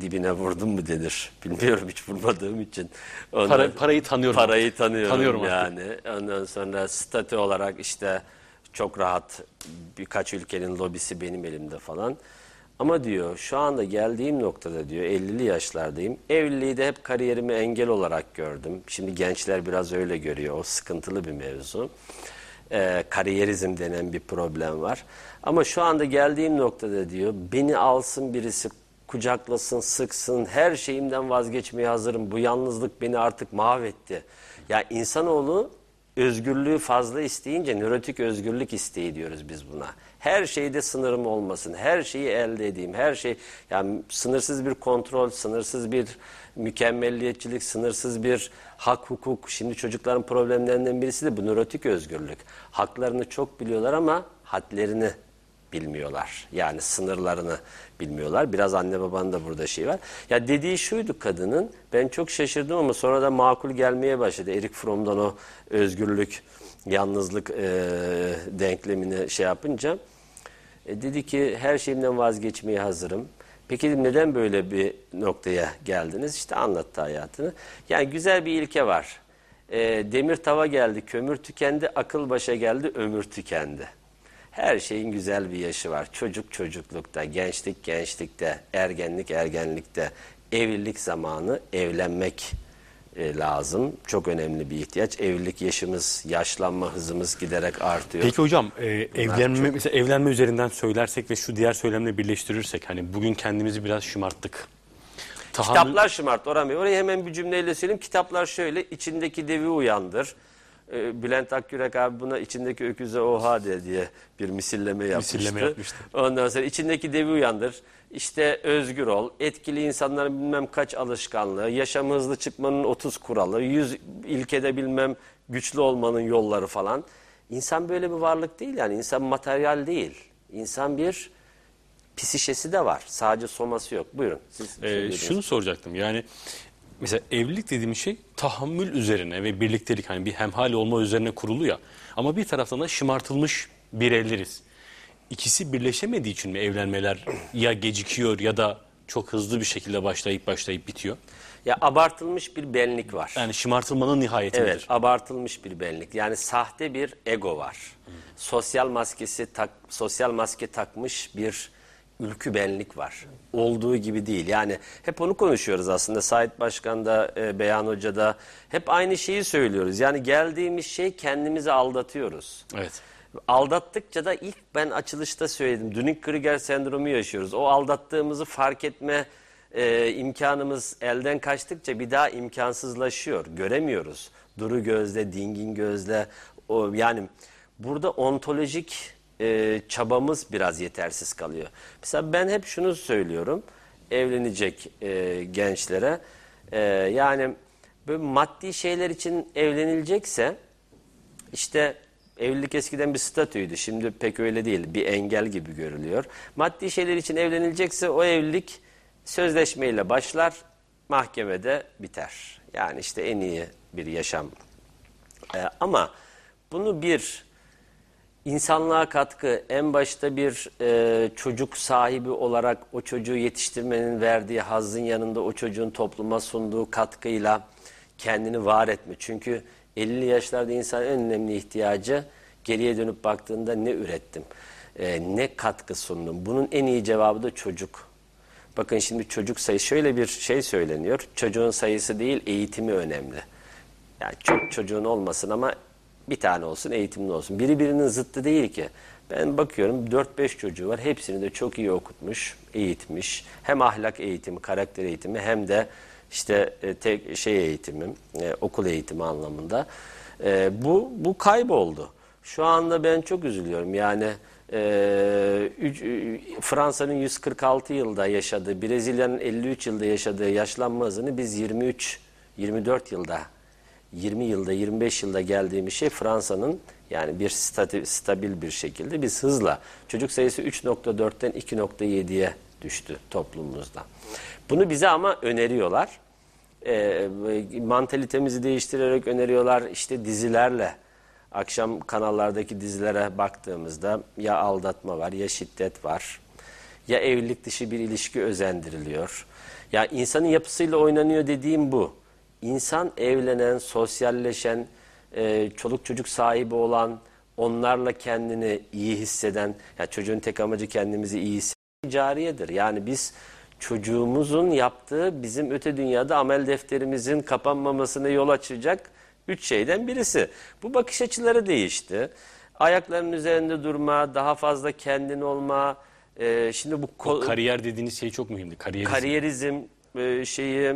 dibine vurdum mu denir. Bilmiyorum hiç vurmadığım için. Ondan- Para- parayı tanıyorum Parayı artık. tanıyorum, Tanıyorum artık. yani. Ondan sonra statü olarak işte çok rahat birkaç ülkenin lobisi benim elimde falan. Ama diyor şu anda geldiğim noktada diyor 50'li yaşlardayım. Evliliği de hep kariyerime engel olarak gördüm. Şimdi gençler biraz öyle görüyor. O sıkıntılı bir mevzu. Ee, kariyerizm denen bir problem var. Ama şu anda geldiğim noktada diyor beni alsın birisi kucaklasın, sıksın, her şeyimden vazgeçmeye hazırım. Bu yalnızlık beni artık mahvetti. Ya insanoğlu özgürlüğü fazla isteyince nörotik özgürlük isteği diyoruz biz buna. Her şeyde sınırım olmasın, her şeyi elde edeyim, her şey yani sınırsız bir kontrol, sınırsız bir mükemmelliyetçilik, sınırsız bir hak hukuk. Şimdi çocukların problemlerinden birisi de bu nörotik özgürlük. Haklarını çok biliyorlar ama hadlerini bilmiyorlar. Yani sınırlarını bilmiyorlar. Biraz anne babanın da burada şey var. Ya dediği şuydu kadının. Ben çok şaşırdım ama sonra da makul gelmeye başladı. Erik Fromm'dan o özgürlük, yalnızlık e, denklemini şey yapınca. E, dedi ki her şeyimden vazgeçmeye hazırım. Peki neden böyle bir noktaya geldiniz? İşte anlattı hayatını. Yani güzel bir ilke var. E, demir tava geldi, kömür tükendi, akıl başa geldi, ömür tükendi. Her şeyin güzel bir yaşı var. Çocuk çocuklukta, gençlik gençlikte, ergenlik ergenlikte, evlilik zamanı evlenmek e, lazım. Çok önemli bir ihtiyaç. Evlilik yaşımız, yaşlanma hızımız giderek artıyor. Peki hocam e, evlenme mesela evlenme üzerinden söylersek ve şu diğer söylemle birleştirirsek hani bugün kendimizi biraz şımarttık. Tahammül- Kitaplar şımart Orhan Bey. Orayı hemen bir cümleyle söyleyeyim. Kitaplar şöyle, içindeki devi uyandır. Ee, Bülent Akgürek abi buna içindeki öküze oha de diye bir misilleme yapmıştı. Misilleme yapmıştı. Ondan sonra içindeki devi uyandır. İşte özgür ol, etkili insanların bilmem kaç alışkanlığı, yaşam hızlı çıkmanın 30 kuralı, 100 ilkede bilmem güçlü olmanın yolları falan. İnsan böyle bir varlık değil yani. İnsan materyal değil. İnsan bir psişesi de var. Sadece soması yok. Buyurun. Siz Ee, söylüyordunuz. şunu soracaktım yani mesela evlilik dediğimiz şey tahammül üzerine ve birliktelik hani bir hemhal olma üzerine kurulu ya ama bir taraftan da şımartılmış bireyleriz. İkisi birleşemediği için mi evlenmeler ya gecikiyor ya da çok hızlı bir şekilde başlayıp başlayıp bitiyor? Ya abartılmış bir benlik var. Yani şımartılmanın nihayeti Evet, abartılmış bir benlik. Yani sahte bir ego var. Sosyal maskesi tak, sosyal maske takmış bir ülkü benlik var. Olduğu gibi değil. Yani hep onu konuşuyoruz aslında. Sait Başkan da, e, Beyan Hoca da hep aynı şeyi söylüyoruz. Yani geldiğimiz şey kendimizi aldatıyoruz. Evet. Aldattıkça da ilk ben açılışta söyledim. Dunning-Kruger sendromu yaşıyoruz. O aldattığımızı fark etme e, imkanımız elden kaçtıkça bir daha imkansızlaşıyor. Göremiyoruz. Duru gözle, dingin gözle. O, yani burada ontolojik e, çabamız biraz yetersiz kalıyor. Mesela ben hep şunu söylüyorum. Evlenecek e, gençlere. E, yani böyle maddi şeyler için evlenilecekse işte evlilik eskiden bir statüydü. Şimdi pek öyle değil. Bir engel gibi görülüyor. Maddi şeyler için evlenilecekse o evlilik sözleşmeyle başlar, mahkemede biter. Yani işte en iyi bir yaşam. Ee, ama bunu bir insanlığa katkı en başta bir e, çocuk sahibi olarak o çocuğu yetiştirmenin verdiği hazzın yanında o çocuğun topluma sunduğu katkıyla kendini var etme. Çünkü 50 yaşlarda insan en önemli ihtiyacı geriye dönüp baktığında ne ürettim, e, ne katkı sundum. Bunun en iyi cevabı da çocuk. Bakın şimdi çocuk sayısı şöyle bir şey söyleniyor. Çocuğun sayısı değil eğitimi önemli. Yani çok çocuğun olmasın ama bir tane olsun eğitimli olsun. Biri birinin zıttı değil ki. Ben bakıyorum 4-5 çocuğu var. Hepsini de çok iyi okutmuş, eğitmiş. Hem ahlak eğitimi, karakter eğitimi hem de işte e, tek şey eğitimi, e, okul eğitimi anlamında. E, bu bu kayboldu. Şu anda ben çok üzülüyorum. Yani e, Fransa'nın 146 yılda yaşadığı, Brezilya'nın 53 yılda yaşadığı yaşlanma hızını biz 23 24 yılda 20 yılda 25 yılda geldiğimiz şey Fransa'nın yani bir stabil bir şekilde biz hızla çocuk sayısı 3.4'ten 2.7'ye düştü toplumumuzda. Bunu bize ama öneriyorlar. Ee, mantalitemizi değiştirerek öneriyorlar işte dizilerle akşam kanallardaki dizilere baktığımızda ya aldatma var ya şiddet var ya evlilik dışı bir ilişki özendiriliyor. Ya insanın yapısıyla oynanıyor dediğim bu. İnsan evlenen, sosyalleşen, e, çoluk çocuk sahibi olan, onlarla kendini iyi hisseden, ya çocuğun tek amacı kendimizi iyi hissetmek cariyedir. Yani biz çocuğumuzun yaptığı bizim öte dünyada amel defterimizin kapanmamasına yol açacak üç şeyden birisi. Bu bakış açıları değişti. Ayaklarının üzerinde durma, daha fazla kendin olma, e, şimdi bu ko- Kariyer dediğiniz şey çok mühimdi. Kariyerizm. kariyerizm e, şeyi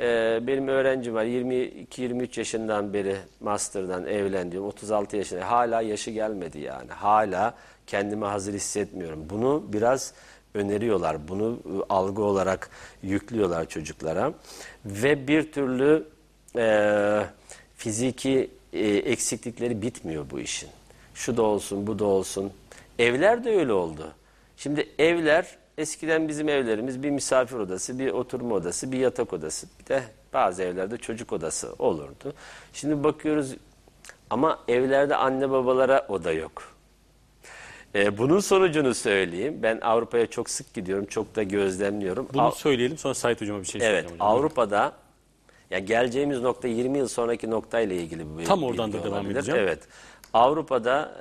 e, benim öğrencim var 22-23 yaşından beri master'dan evlendim 36 yaşında hala yaşı gelmedi yani hala kendimi hazır hissetmiyorum bunu biraz öneriyorlar bunu e, algı olarak yüklüyorlar çocuklara ve bir türlü e, fiziki e, eksiklikleri bitmiyor bu işin şu da olsun bu da olsun evler de öyle oldu Şimdi evler eskiden bizim evlerimiz bir misafir odası, bir oturma odası, bir yatak odası. Bir de bazı evlerde çocuk odası olurdu. Şimdi bakıyoruz ama evlerde anne babalara oda yok. Ee, bunun sonucunu söyleyeyim. Ben Avrupa'ya çok sık gidiyorum, çok da gözlemliyorum. Bunu Av- söyleyelim sonra Sait Hocam'a bir şey evet, hocam. Avrupa'da ya geleceğimiz nokta 20 yıl sonraki noktayla ilgili bir Tam oradan da devam olabilir. edeceğim. Evet. Avrupa'da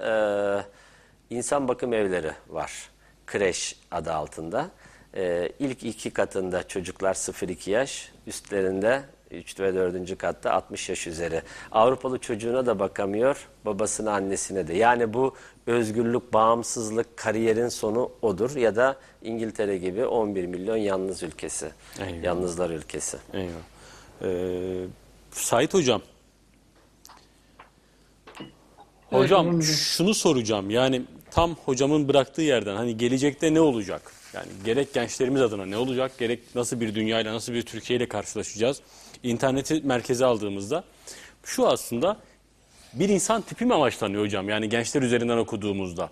e, insan bakım evleri var. Kreş adı altında. E, ilk iki katında çocuklar 0-2 yaş, üstlerinde 3 ve 4. katta 60 yaş üzeri. Avrupalı çocuğuna da bakamıyor, babasına annesine de. Yani bu özgürlük, bağımsızlık, kariyerin sonu odur. Ya da İngiltere gibi 11 milyon yalnız ülkesi. Eyvallah. Yalnızlar ülkesi. Eyvallah. Ee, Sait Hocam. Hocam şunu soracağım. Yani tam hocamın bıraktığı yerden hani gelecekte ne olacak? Yani gerek gençlerimiz adına ne olacak? Gerek nasıl bir dünyayla, nasıl bir Türkiye ile karşılaşacağız? İnterneti merkeze aldığımızda şu aslında bir insan tipi mi amaçlanıyor hocam? Yani gençler üzerinden okuduğumuzda.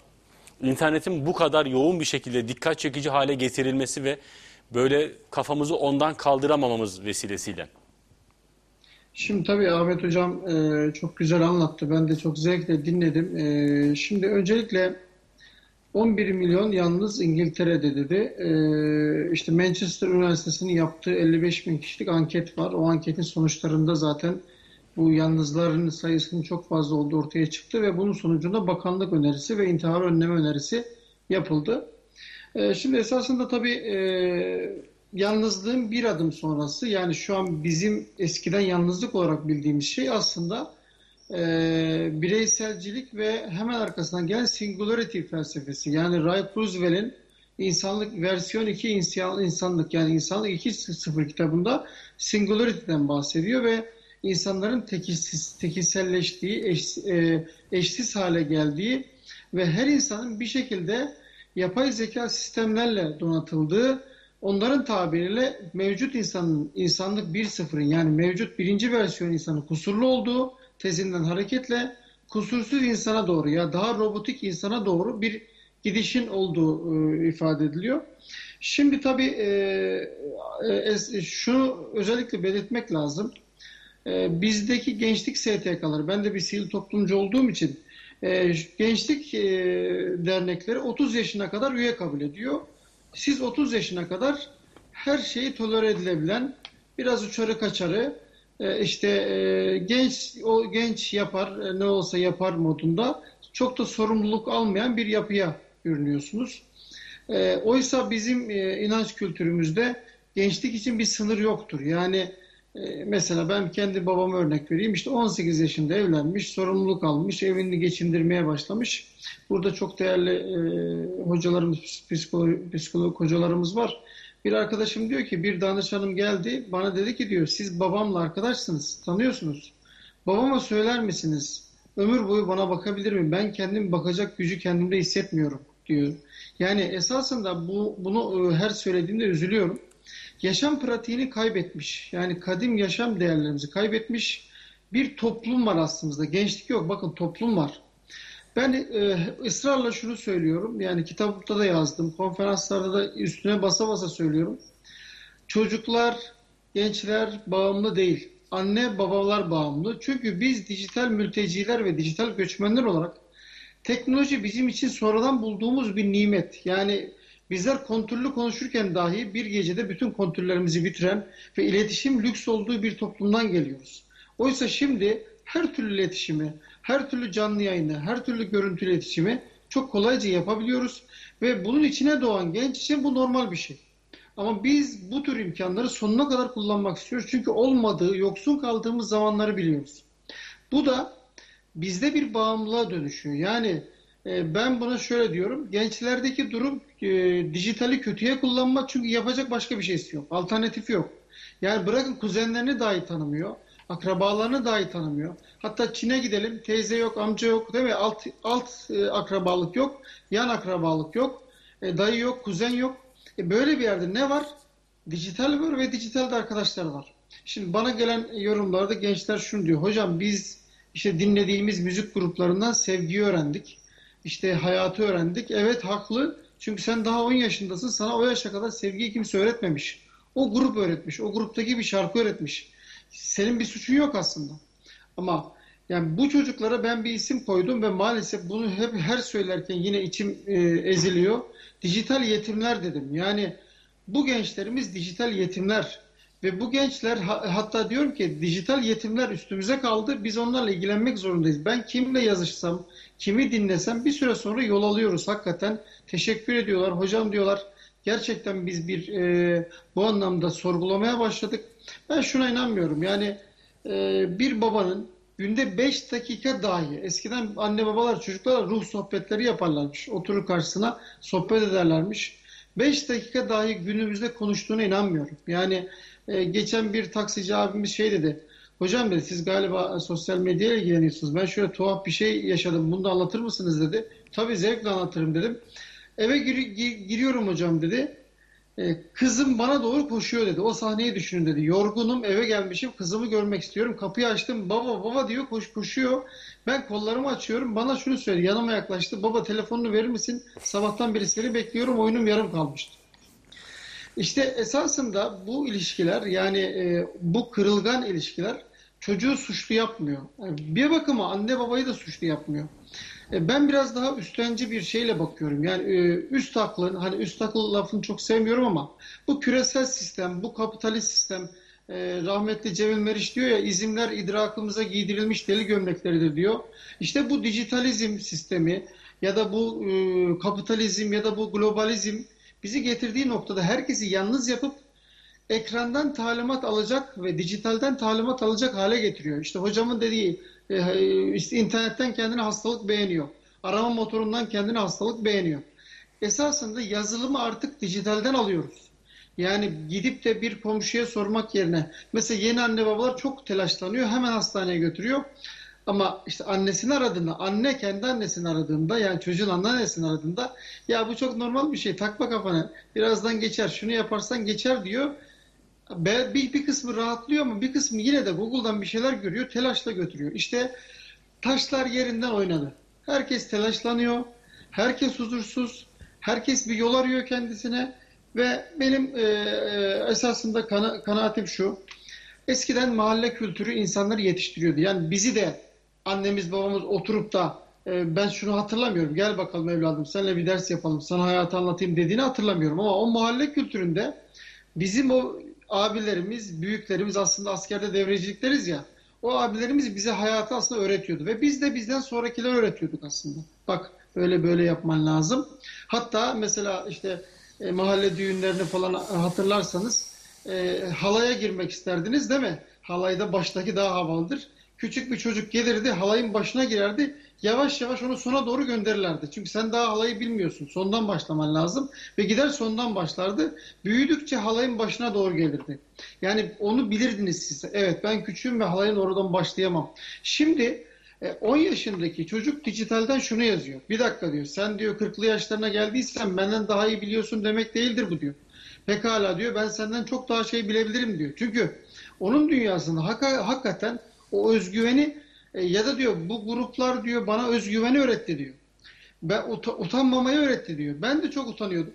İnternetin bu kadar yoğun bir şekilde dikkat çekici hale getirilmesi ve böyle kafamızı ondan kaldıramamamız vesilesiyle. Şimdi tabii Ahmet Hocam e, çok güzel anlattı. Ben de çok zevkle dinledim. E, şimdi öncelikle 11 milyon yalnız İngiltere'de dedi. E, işte Manchester Üniversitesi'nin yaptığı 55 bin kişilik anket var. O anketin sonuçlarında zaten bu yalnızların sayısının çok fazla olduğu ortaya çıktı ve bunun sonucunda bakanlık önerisi ve intihar önleme önerisi yapıldı. E, şimdi esasında tabii e, yalnızlığın bir adım sonrası yani şu an bizim eskiden yalnızlık olarak bildiğimiz şey aslında e, bireyselcilik ve hemen arkasından gelen singularity felsefesi. Yani Ray Kurzweil'in İnsanlık versiyon 2 insan, insanlık yani insanlık 2.0 kitabında singularity'den bahsediyor ve insanların tekilsiz, tekilselleştiği, eş, e, eşsiz hale geldiği ve her insanın bir şekilde yapay zeka sistemlerle donatıldığı, onların tabiriyle mevcut insanın, insanlık 1.0'ın yani mevcut birinci versiyon insanın kusurlu olduğu tezinden hareketle kusursuz insana doğru ya daha robotik insana doğru bir gidişin olduğu e, ifade ediliyor. Şimdi tabii e, e, şunu özellikle belirtmek lazım. E, bizdeki gençlik STK'ları, ben de bir sivil toplumcu olduğum için e, gençlik e, dernekleri 30 yaşına kadar üye kabul ediyor. Siz 30 yaşına kadar her şeyi tolere edilebilen, biraz uçarı kaçarı, e, işte genç o genç yapar ne olsa yapar modunda çok da sorumluluk almayan bir yapıya görünüyorsunuz. Oysa bizim inanç kültürümüzde gençlik için bir sınır yoktur. Yani e, mesela ben kendi babama örnek vereyim. İşte 18 yaşında evlenmiş, sorumluluk almış, evini geçindirmeye başlamış. Burada çok değerli e, hocalarımız, psikolog, psikolog hocalarımız var. Bir arkadaşım diyor ki bir danışanım geldi bana dedi ki diyor siz babamla arkadaşsınız, tanıyorsunuz. Babama söyler misiniz? Ömür boyu bana bakabilir mi? Ben kendim bakacak gücü kendimde hissetmiyorum diyor. Yani esasında bu bunu e, her söylediğimde üzülüyorum. Yaşam pratiğini kaybetmiş. Yani kadim yaşam değerlerimizi kaybetmiş bir toplum var aslında. Gençlik yok. Bakın toplum var. Ben e, ısrarla şunu söylüyorum. Yani kitapta da yazdım. Konferanslarda da üstüne basa basa söylüyorum. Çocuklar, gençler bağımlı değil. Anne babalar bağımlı. Çünkü biz dijital mülteciler ve dijital göçmenler olarak teknoloji bizim için sonradan bulduğumuz bir nimet. Yani bizler kontürlü konuşurken dahi bir gecede bütün kontürlerimizi bitiren ve iletişim lüks olduğu bir toplumdan geliyoruz. Oysa şimdi her türlü iletişimi, her türlü canlı yayını, her türlü görüntü iletişimi çok kolayca yapabiliyoruz ve bunun içine doğan genç için bu normal bir şey. Ama biz bu tür imkanları sonuna kadar kullanmak istiyoruz. Çünkü olmadığı, yoksun kaldığımız zamanları biliyoruz. Bu da bizde bir bağımlılığa dönüşüyor. Yani ben buna şöyle diyorum. Gençlerdeki durum e, dijitali kötüye kullanmak çünkü yapacak başka bir şeysi yok. Alternatifi yok. Yani bırakın kuzenlerini dahi tanımıyor. Akrabalarını dahi tanımıyor. Hatta Çin'e gidelim. Teyze yok, amca yok değil mi? Alt, alt e, akrabalık yok. Yan akrabalık yok. E, dayı yok, kuzen yok. E, böyle bir yerde ne var? Dijital var ve dijitalde arkadaşlar var. Şimdi bana gelen yorumlarda gençler şunu diyor. Hocam biz işte dinlediğimiz müzik gruplarından sevgiyi öğrendik. İşte hayatı öğrendik. Evet haklı. Çünkü sen daha 10 yaşındasın. Sana o yaşa kadar sevgiyi kimse öğretmemiş. O grup öğretmiş. O gruptaki bir şarkı öğretmiş. Senin bir suçun yok aslında. Ama yani bu çocuklara ben bir isim koydum ve maalesef bunu hep her söylerken yine içim e, eziliyor. Dijital yetimler dedim. Yani bu gençlerimiz dijital yetimler. Ve bu gençler hatta diyorum ki dijital yetimler üstümüze kaldı. Biz onlarla ilgilenmek zorundayız. Ben kimle yazışsam, kimi dinlesem bir süre sonra yol alıyoruz hakikaten. Teşekkür ediyorlar. Hocam diyorlar gerçekten biz bir e, bu anlamda sorgulamaya başladık. Ben şuna inanmıyorum. Yani e, bir babanın günde 5 dakika dahi eskiden anne babalar çocuklarla ruh sohbetleri yaparlarmış. Oturur karşısına sohbet ederlermiş. 5 dakika dahi günümüzde konuştuğuna inanmıyorum. Yani e, geçen bir taksici abimiz şey dedi. Hocam dedi siz galiba sosyal medyayla ilgileniyorsunuz. Ben şöyle tuhaf bir şey yaşadım. Bunu da anlatır mısınız dedi. Tabii zevkle anlatırım dedim. Eve gir, gir, giriyorum hocam dedi. Ee, kızım bana doğru koşuyor dedi. O sahneyi düşünün dedi. Yorgunum eve gelmişim kızımı görmek istiyorum. Kapıyı açtım baba baba diyor koş koşuyor. Ben kollarımı açıyorum bana şunu söyledi yanıma yaklaştı. Baba telefonunu verir misin? Sabahtan beri seni bekliyorum oyunum yarım kalmıştı. İşte esasında bu ilişkiler yani e, bu kırılgan ilişkiler çocuğu suçlu yapmıyor. Yani bir bakıma anne babayı da suçlu yapmıyor. E, ben biraz daha üstlenci bir şeyle bakıyorum. Yani e, üst aklı, hani üst akıl lafını çok sevmiyorum ama bu küresel sistem, bu kapitalist sistem, e, rahmetli Cemil Meriç diyor ya izimler idrakımıza giydirilmiş deli gömlekleridir diyor. İşte bu dijitalizm sistemi ya da bu kapitalizm ya da bu globalizm bizi getirdiği noktada herkesi yalnız yapıp ekrandan talimat alacak ve dijitalden talimat alacak hale getiriyor. İşte hocamın dediği e, işte internetten kendine hastalık beğeniyor. Arama motorundan kendine hastalık beğeniyor. Esasında yazılımı artık dijitalden alıyoruz. Yani gidip de bir komşuya sormak yerine mesela yeni anne babalar çok telaşlanıyor hemen hastaneye götürüyor. Ama işte annesini aradığında, anne kendi annesini aradığında yani çocuğun anneannesini aradığında ya bu çok normal bir şey takma kafana birazdan geçer şunu yaparsan geçer diyor. Bir, bir kısmı rahatlıyor ama bir kısmı yine de Google'dan bir şeyler görüyor telaşla götürüyor. İşte taşlar yerinden oynadı. Herkes telaşlanıyor, herkes huzursuz, herkes bir yol arıyor kendisine ve benim e, e, esasında kana, kanaatim şu. Eskiden mahalle kültürü insanları yetiştiriyordu. Yani bizi de annemiz babamız oturup da e, ben şunu hatırlamıyorum. Gel bakalım evladım seninle bir ders yapalım. Sana hayatı anlatayım dediğini hatırlamıyorum. Ama o mahalle kültüründe bizim o abilerimiz, büyüklerimiz aslında askerde devrecilik ya. O abilerimiz bize hayatı aslında öğretiyordu ve biz de bizden sonrakiler öğretiyorduk aslında. Bak böyle böyle yapman lazım. Hatta mesela işte e, mahalle düğünlerini falan hatırlarsanız e, halaya girmek isterdiniz değil mi? Halayda baştaki daha havalıdır. Küçük bir çocuk gelirdi halayın başına girerdi. Yavaş yavaş onu sona doğru gönderirlerdi. Çünkü sen daha halayı bilmiyorsun. Sondan başlaman lazım. Ve gider sondan başlardı. Büyüdükçe halayın başına doğru gelirdi. Yani onu bilirdiniz siz. Evet ben küçüğüm ve halayın oradan başlayamam. Şimdi e, 10 yaşındaki çocuk dijitalden şunu yazıyor. Bir dakika diyor. Sen diyor 40'lı yaşlarına geldiysen benden daha iyi biliyorsun demek değildir bu diyor. Pekala diyor ben senden çok daha şey bilebilirim diyor. Çünkü onun dünyasında hak hakikaten o özgüveni e, ya da diyor bu gruplar diyor bana özgüveni öğretti diyor. Ben ut utanmamayı öğretti diyor. Ben de çok utanıyordum.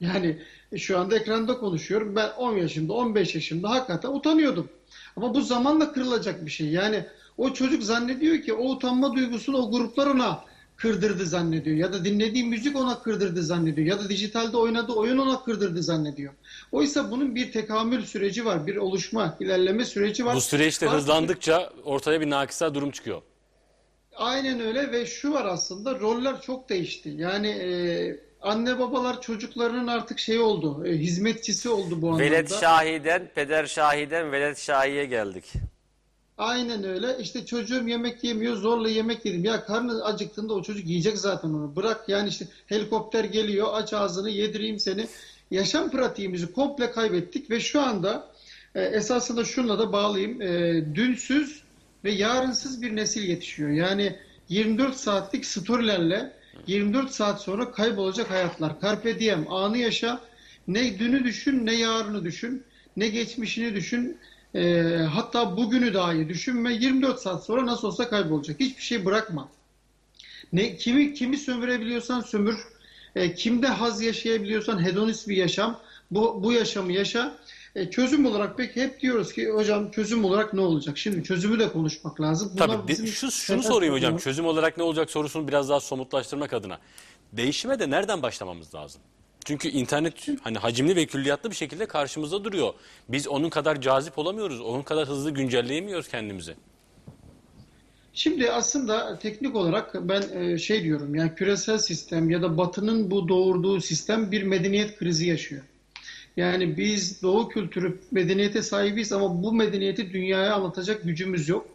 Yani e, şu anda ekranda konuşuyorum. Ben 10 yaşımda, 15 yaşımda hakikaten utanıyordum. Ama bu zamanla kırılacak bir şey. Yani o çocuk zannediyor ki o utanma duygusunu o gruplar ona kırdırdı zannediyor. Ya da dinlediği müzik ona kırdırdı zannediyor. Ya da dijitalde oynadığı oyun ona kırdırdı zannediyor. Oysa bunun bir tekamül süreci var. Bir oluşma, ilerleme süreci var. Bu süreçte Artık- hızlandıkça ortaya bir nakisa durum çıkıyor. Aynen öyle ve şu var aslında roller çok değişti. Yani e, anne babalar çocuklarının artık şey oldu, e, hizmetçisi oldu bu anlamda. Velet Şahi'den, Peder Şahi'den Velet Şahi'ye geldik. Aynen öyle. İşte çocuğum yemek yemiyor, zorla yemek yedim. Ya karnı acıktığında o çocuk yiyecek zaten onu. Bırak yani işte helikopter geliyor, aç ağzını, yedireyim seni. Yaşam pratiğimizi komple kaybettik ve şu anda e, esasında şunla da bağlayayım. E, dünsüz ve yarınsız bir nesil yetişiyor. Yani 24 saatlik storylerle 24 saat sonra kaybolacak hayatlar. Carpe diem, anı yaşa. Ne dünü düşün, ne yarını düşün, ne geçmişini düşün. E, hatta bugünü dahi düşünme. 24 saat sonra nasıl olsa kaybolacak. Hiçbir şey bırakma. Ne kimi kimi sömürebiliyorsan sömür. E, kimde haz yaşayabiliyorsan hedonist bir yaşam. Bu bu yaşamı yaşa. E, çözüm olarak peki hep diyoruz ki hocam çözüm olarak ne olacak? Şimdi çözümü de konuşmak lazım. Bunlar Tabii bizim şu, şunu sorayım hocam. Çözüm olarak ne olacak sorusunu biraz daha somutlaştırmak adına. Değişime de nereden başlamamız lazım? Çünkü internet hani hacimli ve külliyatlı bir şekilde karşımızda duruyor. Biz onun kadar cazip olamıyoruz. Onun kadar hızlı güncelleyemiyoruz kendimizi. Şimdi aslında teknik olarak ben e, şey diyorum yani küresel sistem ya da batının bu doğurduğu sistem bir medeniyet krizi yaşıyor. Yani biz doğu kültürü medeniyete sahibiz ama bu medeniyeti dünyaya anlatacak gücümüz yok.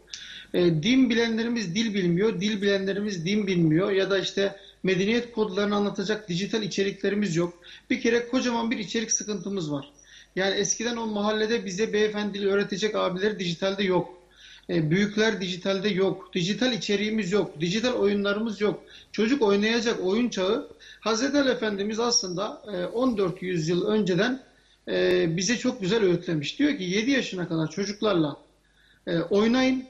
E, din bilenlerimiz dil bilmiyor, dil bilenlerimiz din bilmiyor ya da işte medeniyet kodlarını anlatacak dijital içeriklerimiz yok. Bir kere kocaman bir içerik sıkıntımız var. Yani eskiden o mahallede bize beyefendili öğretecek abiler dijitalde yok. E, büyükler dijitalde yok. Dijital içeriğimiz yok. Dijital oyunlarımız yok. Çocuk oynayacak oyun çağı. Hazreti Ali Efendimiz aslında e, 14 yüzyıl önceden e, bize çok güzel öğütlemiş. Diyor ki 7 yaşına kadar çocuklarla e, oynayın.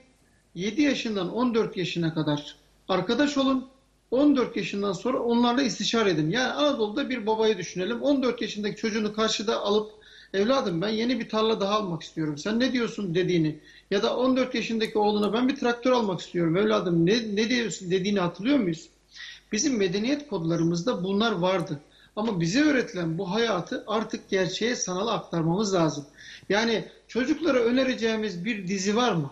7 yaşından 14 yaşına kadar arkadaş olun. 14 yaşından sonra onlarla istişare edin. Yani Anadolu'da bir babayı düşünelim. 14 yaşındaki çocuğunu karşıda alıp evladım ben yeni bir tarla daha almak istiyorum. Sen ne diyorsun dediğini ya da 14 yaşındaki oğluna ben bir traktör almak istiyorum. Evladım ne, ne diyorsun dediğini hatırlıyor muyuz? Bizim medeniyet kodlarımızda bunlar vardı. Ama bize öğretilen bu hayatı artık gerçeğe sanal aktarmamız lazım. Yani çocuklara önereceğimiz bir dizi var mı?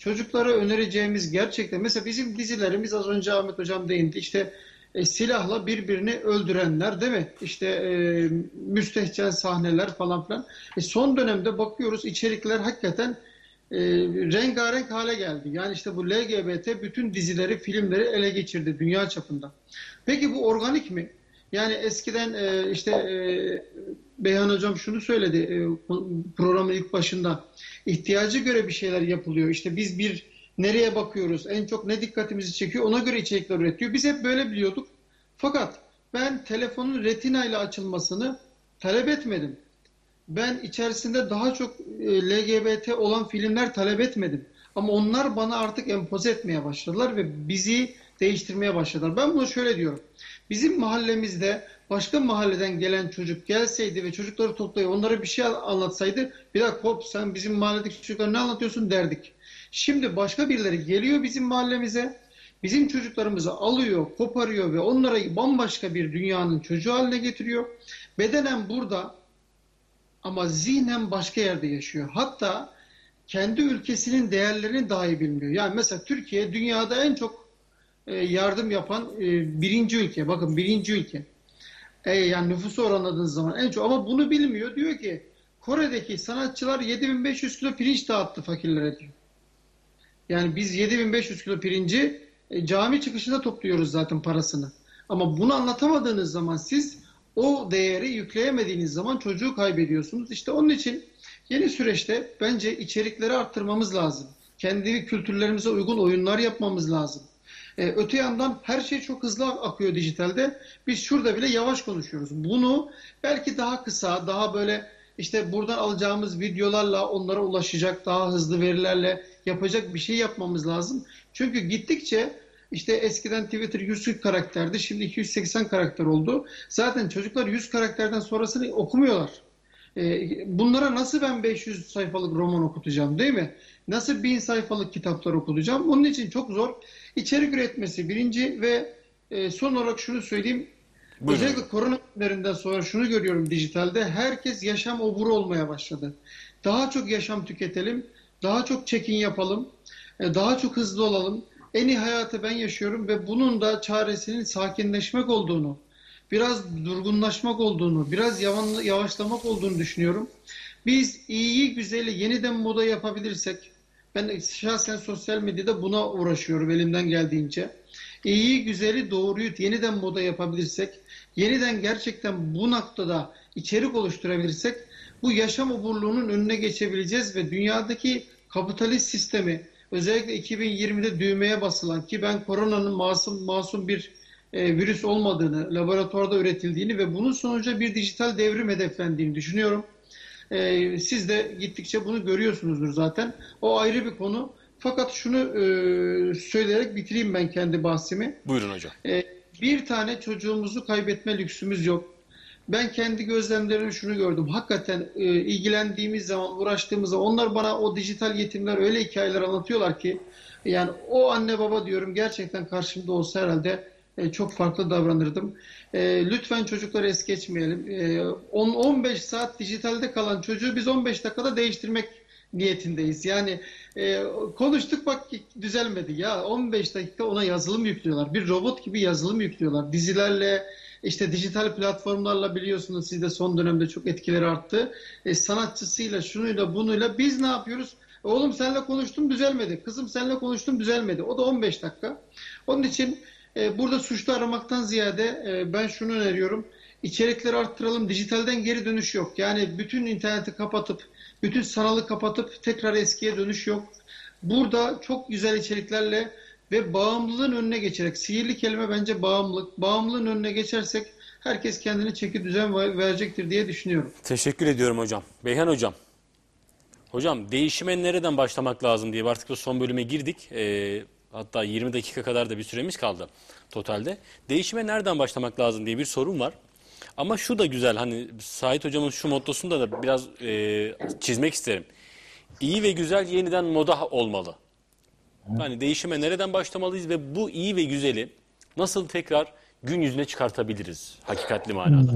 Çocuklara önereceğimiz gerçekten mesela bizim dizilerimiz az önce Ahmet Hocam değindi. İşte e, silahla birbirini öldürenler değil mi? İşte e, müstehcen sahneler falan filan. E, son dönemde bakıyoruz içerikler hakikaten e, rengarenk hale geldi. Yani işte bu LGBT bütün dizileri, filmleri ele geçirdi dünya çapında. Peki bu organik mi? Yani eskiden e, işte e, Beyhan Hocam şunu söyledi e, programın ilk başında. İhtiyacı göre bir şeyler yapılıyor. İşte biz bir nereye bakıyoruz, en çok ne dikkatimizi çekiyor ona göre içerikler üretiyor. Biz hep böyle biliyorduk. Fakat ben telefonun retina ile açılmasını talep etmedim. Ben içerisinde daha çok e, LGBT olan filmler talep etmedim. Ama onlar bana artık empoze etmeye başladılar ve bizi değiştirmeye başladılar. Ben bunu şöyle diyorum. Bizim mahallemizde başka mahalleden gelen çocuk gelseydi ve çocukları toplayıp onlara bir şey anlatsaydı bir dakika hop sen bizim mahalledeki çocuklara ne anlatıyorsun derdik. Şimdi başka birileri geliyor bizim mahallemize bizim çocuklarımızı alıyor, koparıyor ve onlara bambaşka bir dünyanın çocuğu haline getiriyor. Bedenen burada ama zihnen başka yerde yaşıyor. Hatta kendi ülkesinin değerlerini dahi bilmiyor. Yani mesela Türkiye dünyada en çok e, yardım yapan e, birinci ülke. Bakın birinci ülke. E, yani nüfusu oranladığınız zaman en çok ama bunu bilmiyor. Diyor ki Kore'deki sanatçılar 7500 kilo pirinç dağıttı fakirlere diyor. Yani biz 7500 kilo pirinci e, cami çıkışında topluyoruz zaten parasını. Ama bunu anlatamadığınız zaman siz o değeri yükleyemediğiniz zaman çocuğu kaybediyorsunuz. İşte onun için yeni süreçte bence içerikleri arttırmamız lazım. Kendi kültürlerimize uygun oyunlar yapmamız lazım. Ee, öte yandan her şey çok hızlı akıyor dijitalde. Biz şurada bile yavaş konuşuyoruz. Bunu belki daha kısa, daha böyle işte buradan alacağımız videolarla onlara ulaşacak, daha hızlı verilerle yapacak bir şey yapmamız lazım. Çünkü gittikçe işte eskiden Twitter 140 karakterdi, şimdi 280 karakter oldu. Zaten çocuklar 100 karakterden sonrasını okumuyorlar. Ee, bunlara nasıl ben 500 sayfalık roman okutacağım değil mi? Nasıl 1000 sayfalık kitaplar okutacağım? Onun için çok zor. İçerik üretmesi birinci ve e, son olarak şunu söyleyeyim. Buyurun. Özellikle korona günlerinden sonra şunu görüyorum dijitalde. Herkes yaşam oburu olmaya başladı. Daha çok yaşam tüketelim. Daha çok check-in yapalım. e, Daha çok hızlı olalım. En iyi hayatı ben yaşıyorum ve bunun da çaresinin sakinleşmek olduğunu, biraz durgunlaşmak olduğunu, biraz yavaşlamak olduğunu düşünüyorum. Biz iyiyi güzeli yeniden moda yapabilirsek, ben şahsen sosyal medyada buna uğraşıyorum elimden geldiğince. İyiyi güzeli doğruyu yeniden moda yapabilirsek, yeniden gerçekten bu noktada içerik oluşturabilirsek, bu yaşam oburluğunun önüne geçebileceğiz ve dünyadaki kapitalist sistemi, özellikle 2020'de düğmeye basılan ki ben koronanın masum masum bir e, virüs olmadığını, laboratuvarda üretildiğini ve bunun sonucu bir dijital devrim hedeflendiğini düşünüyorum. E, siz de gittikçe bunu görüyorsunuzdur zaten. O ayrı bir konu. Fakat şunu e, söyleyerek bitireyim ben kendi bahsimi. Buyurun hocam. E, bir tane çocuğumuzu kaybetme lüksümüz yok. Ben kendi gözlemlerimle şunu gördüm. Hakikaten e, ilgilendiğimiz zaman, uğraştığımız zaman onlar bana o dijital yetimler öyle hikayeler anlatıyorlar ki yani o anne baba diyorum gerçekten karşımda olsa herhalde e, çok farklı davranırdım. E, lütfen çocukları es geçmeyelim. E, 10-15 saat dijitalde kalan çocuğu biz 15 dakikada değiştirmek niyetindeyiz. Yani e, konuştuk bak düzelmedi. Ya 15 dakika ona yazılım yüklüyorlar. Bir robot gibi yazılım yüklüyorlar. Dizilerle işte dijital platformlarla biliyorsunuz sizde son dönemde çok etkileri arttı. E, sanatçısıyla şunuyla bunuyla biz ne yapıyoruz? Oğlum seninle konuştum düzelmedi. Kızım seninle konuştum düzelmedi. O da 15 dakika. Onun için e, burada suçlu aramaktan ziyade e, ben şunu öneriyorum. İçerikleri arttıralım. Dijitalden geri dönüş yok. Yani bütün interneti kapatıp, bütün sanalı kapatıp tekrar eskiye dönüş yok. Burada çok güzel içeriklerle ve bağımlılığın önüne geçerek, sihirli kelime bence bağımlılık. Bağımlılığın önüne geçersek herkes kendini çeki düzen ver- verecektir diye düşünüyorum. Teşekkür ediyorum hocam. Beyhan hocam. Hocam değişime nereden başlamak lazım diye artık da son bölüme girdik. Ee, hatta 20 dakika kadar da bir süremiz kaldı totalde. Değişime nereden başlamak lazım diye bir sorun var. Ama şu da güzel hani Sait hocamın şu mottosunu da biraz e, çizmek isterim. İyi ve güzel yeniden moda olmalı. Hani değişime nereden başlamalıyız ve bu iyi ve güzeli nasıl tekrar gün yüzüne çıkartabiliriz hakikatli manada?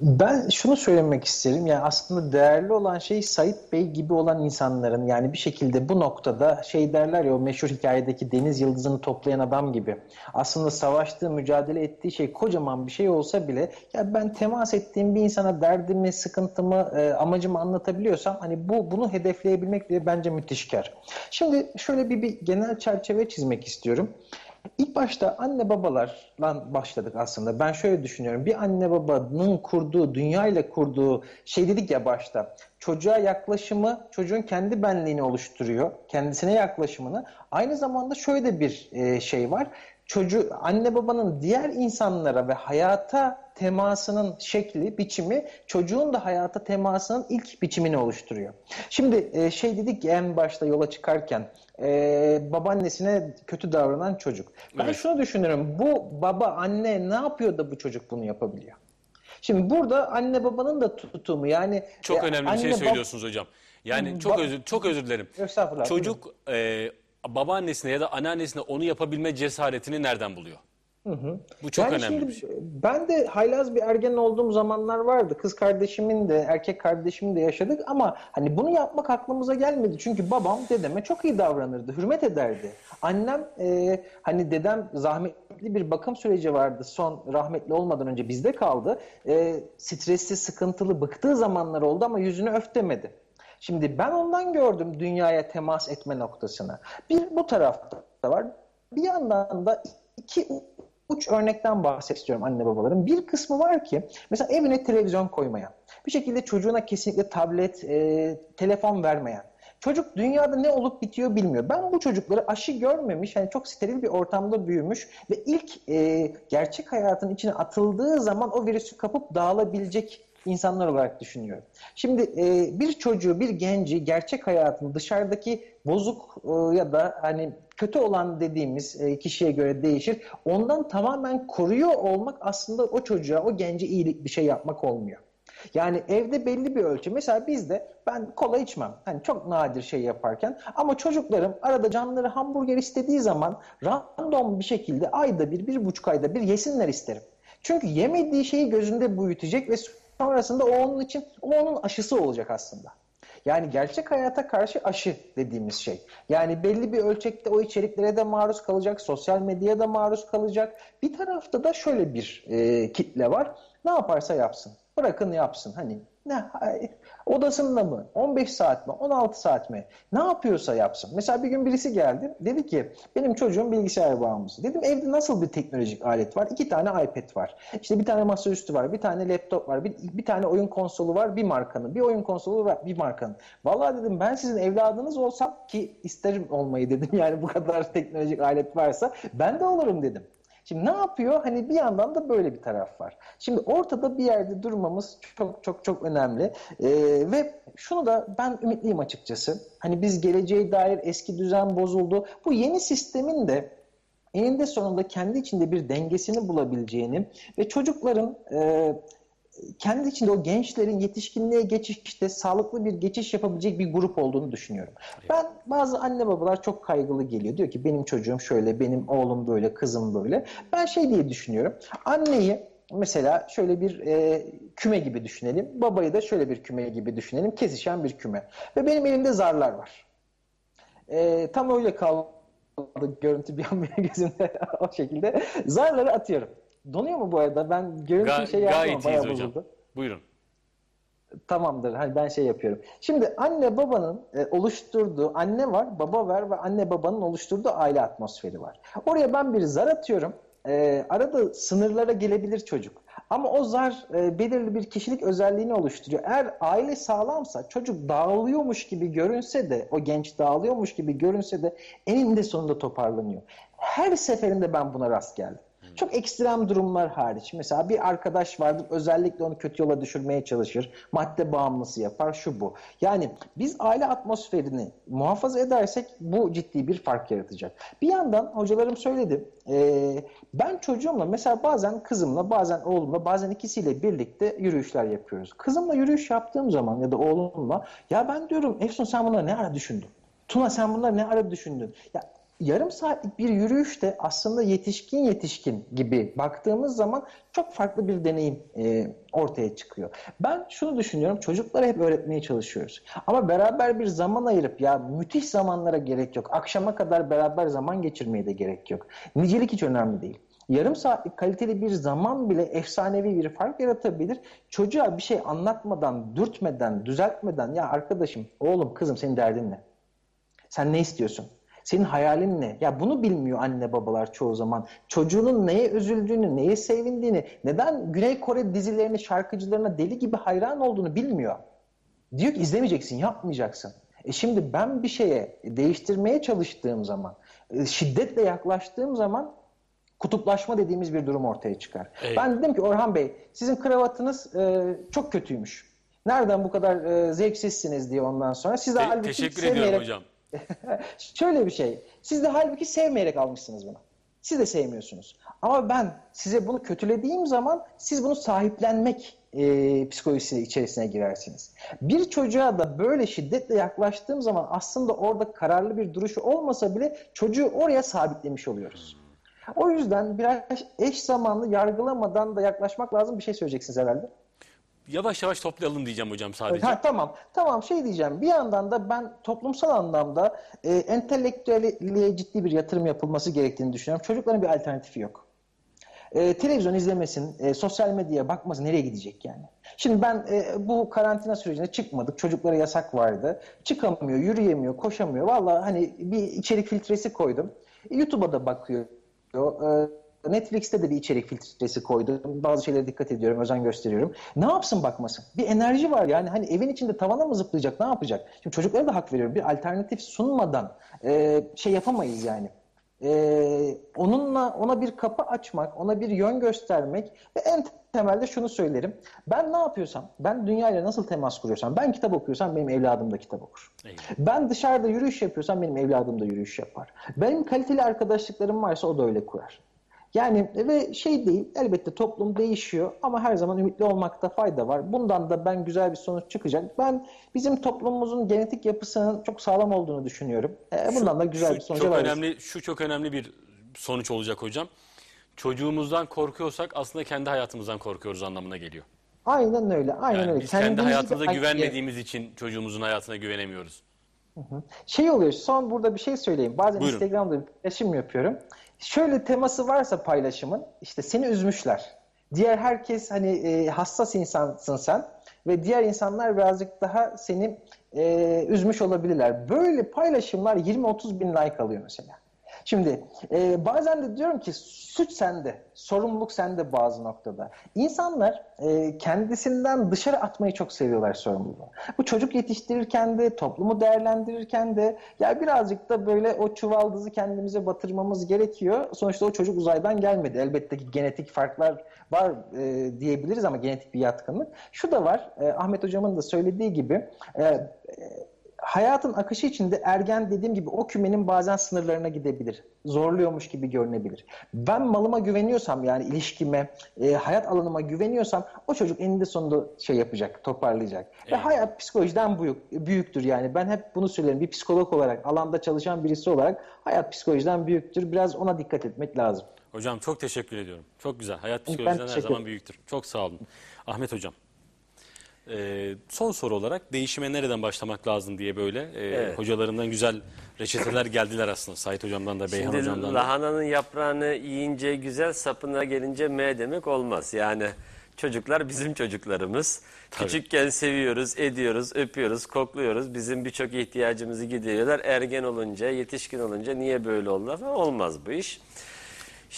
Ben şunu söylemek isterim. Yani aslında değerli olan şey Sait Bey gibi olan insanların yani bir şekilde bu noktada şey derler ya o meşhur hikayedeki deniz yıldızını toplayan adam gibi. Aslında savaştığı, mücadele ettiği şey kocaman bir şey olsa bile ya ben temas ettiğim bir insana derdimi, sıkıntımı, e, amacımı anlatabiliyorsam hani bu bunu hedefleyebilmek bile bence müthiş kar. Şimdi şöyle bir, bir genel çerçeve çizmek istiyorum. İlk başta anne babalarla başladık aslında. Ben şöyle düşünüyorum. Bir anne babanın kurduğu, dünyayla kurduğu şey dedik ya başta. Çocuğa yaklaşımı çocuğun kendi benliğini oluşturuyor. Kendisine yaklaşımını. Aynı zamanda şöyle bir e, şey var. Çocuğu, anne babanın diğer insanlara ve hayata temasının şekli, biçimi çocuğun da hayata temasının ilk biçimini oluşturuyor. Şimdi e, şey dedik en başta yola çıkarken e, babaannesine kötü davranan çocuk. Ben Evet. şunu düşünüyorum. Bu baba anne ne yapıyor da bu çocuk bunu yapabiliyor? Şimdi burada anne babanın da tutumu yani Çok e, önemli bir şey söylüyorsunuz hocam. Yani çok Ba- özür çok özür dilerim. Çocuk e, babaannesine ya da anneannesine onu yapabilme cesaretini nereden buluyor? Bu çok yani önemli şimdi bir şey. Ben de haylaz bir ergen olduğum zamanlar vardı. Kız kardeşimin de erkek kardeşimin de yaşadık ama hani bunu yapmak aklımıza gelmedi. Çünkü babam dedeme çok iyi davranırdı, hürmet ederdi. Annem e, hani dedem zahmetli bir bakım süreci vardı. Son rahmetli olmadan önce bizde kaldı. E, stresli, sıkıntılı, bıktığı zamanlar oldu ama yüzünü öf demedi. Şimdi ben ondan gördüm dünyaya temas etme noktasını. Bir bu tarafta var. Bir yandan da iki uç örnekten istiyorum anne babaların. Bir kısmı var ki mesela evine televizyon koymayan, bir şekilde çocuğuna kesinlikle tablet, e, telefon vermeyen. Çocuk dünyada ne olup bitiyor bilmiyor. Ben bu çocukları aşı görmemiş, hani çok steril bir ortamda büyümüş ve ilk e, gerçek hayatın içine atıldığı zaman o virüsü kapıp dağılabilecek insanlar olarak düşünüyorum. Şimdi e, bir çocuğu, bir genci gerçek hayatın dışarıdaki bozuk e, ya da hani kötü olan dediğimiz e, kişiye göre değişir. Ondan tamamen koruyor olmak aslında o çocuğa, o gence iyilik bir şey yapmak olmuyor. Yani evde belli bir ölçü. Mesela bizde ben kola içmem. Hani çok nadir şey yaparken. Ama çocuklarım arada canları hamburger istediği zaman random bir şekilde ayda bir, bir buçuk ayda bir yesinler isterim. Çünkü yemediği şeyi gözünde büyütecek ve sonrasında o onun için o onun aşısı olacak aslında. Yani gerçek hayata karşı aşı dediğimiz şey. Yani belli bir ölçekte o içeriklere de maruz kalacak, sosyal medyaya da maruz kalacak. Bir tarafta da şöyle bir e, kitle var. Ne yaparsa yapsın. Bırakın yapsın. Hani ne odasında mı? 15 saat mi? 16 saat mi? Ne yapıyorsa yapsın. Mesela bir gün birisi geldi. Dedi ki benim çocuğum bilgisayar bağımlısı. Dedim evde nasıl bir teknolojik alet var? İki tane iPad var. İşte bir tane masaüstü var. Bir tane laptop var. Bir, bir tane oyun konsolu var. Bir markanın. Bir oyun konsolu var. Bir markanın. Vallahi dedim ben sizin evladınız olsam ki isterim olmayı dedim. Yani bu kadar teknolojik alet varsa ben de olurum dedim. Şimdi ne yapıyor? Hani bir yandan da böyle bir taraf var. Şimdi ortada bir yerde durmamız çok çok çok önemli. Ee, ve şunu da ben ümitliyim açıkçası. Hani biz geleceğe dair eski düzen bozuldu. Bu yeni sistemin de eninde sonunda kendi içinde bir dengesini bulabileceğini ve çocukların e, kendi içinde o gençlerin yetişkinliğe geçişte sağlıklı bir geçiş yapabilecek bir grup olduğunu düşünüyorum. Ben bazı anne babalar çok kaygılı geliyor. Diyor ki benim çocuğum şöyle, benim oğlum böyle, kızım böyle. Ben şey diye düşünüyorum. Anneyi mesela şöyle bir e, küme gibi düşünelim. Babayı da şöyle bir küme gibi düşünelim. Kesişen bir küme. Ve benim elimde zarlar var. E, tam öyle kaldı görüntü bir an benim gözümde o şekilde. Zarları atıyorum. Donuyor mu bu arada? Ben görüntü Ga- şey yaptım gayet iyiyiz hocam. bozuldu. Buyurun. Tamamdır. Hani ben şey yapıyorum. Şimdi anne babanın e, oluşturduğu anne var, baba var ve anne babanın oluşturduğu aile atmosferi var. Oraya ben bir zar atıyorum. E, arada sınırlara gelebilir çocuk. Ama o zar e, belirli bir kişilik özelliğini oluşturuyor. Eğer aile sağlamsa çocuk dağılıyormuş gibi görünse de, o genç dağılıyormuş gibi görünse de eninde sonunda toparlanıyor. Her seferinde ben buna rast geldim. Çok ekstrem durumlar hariç. Mesela bir arkadaş vardır özellikle onu kötü yola düşürmeye çalışır. Madde bağımlısı yapar şu bu. Yani biz aile atmosferini muhafaza edersek bu ciddi bir fark yaratacak. Bir yandan hocalarım söyledi. E, ben çocuğumla mesela bazen kızımla bazen oğlumla bazen ikisiyle birlikte yürüyüşler yapıyoruz. Kızımla yürüyüş yaptığım zaman ya da oğlumla ya ben diyorum Efsun sen bunları ne ara düşündün? Tuna sen bunları ne ara düşündün? Ya yarım saatlik bir yürüyüşte aslında yetişkin yetişkin gibi baktığımız zaman çok farklı bir deneyim e, ortaya çıkıyor. Ben şunu düşünüyorum çocuklara hep öğretmeye çalışıyoruz. Ama beraber bir zaman ayırıp ya müthiş zamanlara gerek yok. Akşama kadar beraber zaman geçirmeye de gerek yok. Nicelik hiç önemli değil. Yarım saatlik kaliteli bir zaman bile efsanevi bir fark yaratabilir. Çocuğa bir şey anlatmadan, dürtmeden, düzeltmeden ya arkadaşım, oğlum, kızım senin derdin ne? Sen ne istiyorsun? Senin hayalin ne? Ya bunu bilmiyor anne babalar çoğu zaman. Çocuğunun neye üzüldüğünü, neye sevindiğini, neden Güney Kore dizilerini, şarkıcılarına deli gibi hayran olduğunu bilmiyor. Diyor ki izlemeyeceksin, yapmayacaksın. E şimdi ben bir şeye değiştirmeye çalıştığım zaman, e, şiddetle yaklaştığım zaman kutuplaşma dediğimiz bir durum ortaya çıkar. Evet. Ben dedim ki Orhan Bey, sizin kravatınız e, çok kötüymüş. Nereden bu kadar e, zevksizsiniz diye ondan sonra. Siz de Te- halbuki teşekkür ediyorum hocam. Şöyle bir şey. Siz de halbuki sevmeyerek almışsınız bunu. Siz de sevmiyorsunuz. Ama ben size bunu kötülediğim zaman siz bunu sahiplenmek e, psikolojisi içerisine girersiniz. Bir çocuğa da böyle şiddetle yaklaştığım zaman aslında orada kararlı bir duruşu olmasa bile çocuğu oraya sabitlemiş oluyoruz. O yüzden biraz eş zamanlı yargılamadan da yaklaşmak lazım. Bir şey söyleyeceksiniz herhalde. Yavaş yavaş toplayalım diyeceğim hocam sadece. Ha, tamam. Tamam şey diyeceğim. Bir yandan da ben toplumsal anlamda e, entelektüelliğe ciddi bir yatırım yapılması gerektiğini düşünüyorum. Çocukların bir alternatifi yok. E, televizyon izlemesin, e, sosyal medyaya bakmasın nereye gidecek yani? Şimdi ben e, bu karantina sürecinde çıkmadık. Çocuklara yasak vardı. Çıkamıyor, yürüyemiyor, koşamıyor. Vallahi hani bir içerik filtresi koydum. E, YouTube'a da bakıyor. E, Netflix'te de bir içerik filtresi koydum. Bazı şeylere dikkat ediyorum, özen gösteriyorum. Ne yapsın bakmasın? Bir enerji var yani hani evin içinde tavana mı zıplayacak, ne yapacak? Şimdi çocuklara da hak veriyorum. Bir alternatif sunmadan e, şey yapamayız yani. E, onunla ona bir kapı açmak, ona bir yön göstermek ve en temelde şunu söylerim. Ben ne yapıyorsam, ben dünyayla nasıl temas kuruyorsam, ben kitap okuyorsam benim evladım da kitap okur. Eyvallah. Ben dışarıda yürüyüş yapıyorsam benim evladım da yürüyüş yapar. Benim kaliteli arkadaşlıklarım varsa o da öyle kurar. Yani ve şey değil elbette toplum değişiyor ama her zaman ümitli olmakta fayda var. Bundan da ben güzel bir sonuç çıkacak. Ben bizim toplumumuzun genetik yapısının çok sağlam olduğunu düşünüyorum. E, bundan da güzel Şu bir sonuca çok önemli şu çok önemli bir sonuç olacak hocam. Çocuğumuzdan korkuyorsak aslında kendi hayatımızdan korkuyoruz anlamına geliyor. Aynen öyle. Aynen Yani öyle. biz kendi hayatımıza güvenmediğimiz için çocuğumuzun hayatına güvenemiyoruz. Şey oluyor son burada bir şey söyleyeyim. Bazen Buyurun. Instagram'da bir paylaşım yapıyorum. Şöyle teması varsa paylaşımın işte seni üzmüşler. Diğer herkes hani e, hassas insansın sen ve diğer insanlar birazcık daha seni e, üzmüş olabilirler. Böyle paylaşımlar 20-30 bin like alıyor mesela. Şimdi e, bazen de diyorum ki suç sende, sorumluluk sende bazı noktada. İnsanlar e, kendisinden dışarı atmayı çok seviyorlar sorumluluğu. Bu çocuk yetiştirirken de, toplumu değerlendirirken de ya birazcık da böyle o çuvaldızı kendimize batırmamız gerekiyor. Sonuçta o çocuk uzaydan gelmedi. Elbette ki genetik farklar var e, diyebiliriz ama genetik bir yatkınlık. Şu da var, e, Ahmet Hocam'ın da söylediği gibi e, e, hayatın akışı içinde ergen dediğim gibi o kümenin bazen sınırlarına gidebilir. Zorluyormuş gibi görünebilir. Ben malıma güveniyorsam yani ilişkime, e, hayat alanıma güveniyorsam o çocuk eninde sonunda şey yapacak, toparlayacak. Ve hayat psikolojiden büyük, büyüktür yani. Ben hep bunu söylerim. Bir psikolog olarak, alanda çalışan birisi olarak hayat psikolojiden büyüktür. Biraz ona dikkat etmek lazım. Hocam çok teşekkür ediyorum. Çok güzel. Hayat psikolojiden her zaman büyüktür. Çok sağ olun. Ahmet hocam. E, son soru olarak değişime nereden başlamak lazım diye böyle e, Evet. hocalarından güzel reçeteler geldiler aslında. Sait hocamdan da Beyhan Şimdi hocamdan da. lahananın yaprağını yiyince güzel, sapına gelince M demek olmaz. Yani çocuklar bizim çocuklarımız. Küçükken seviyoruz, ediyoruz, öpüyoruz, kokluyoruz. Bizim birçok ihtiyacımızı gideriyorlar. Ergen olunca, yetişkin olunca niye böyle oldu falan olmaz bu iş.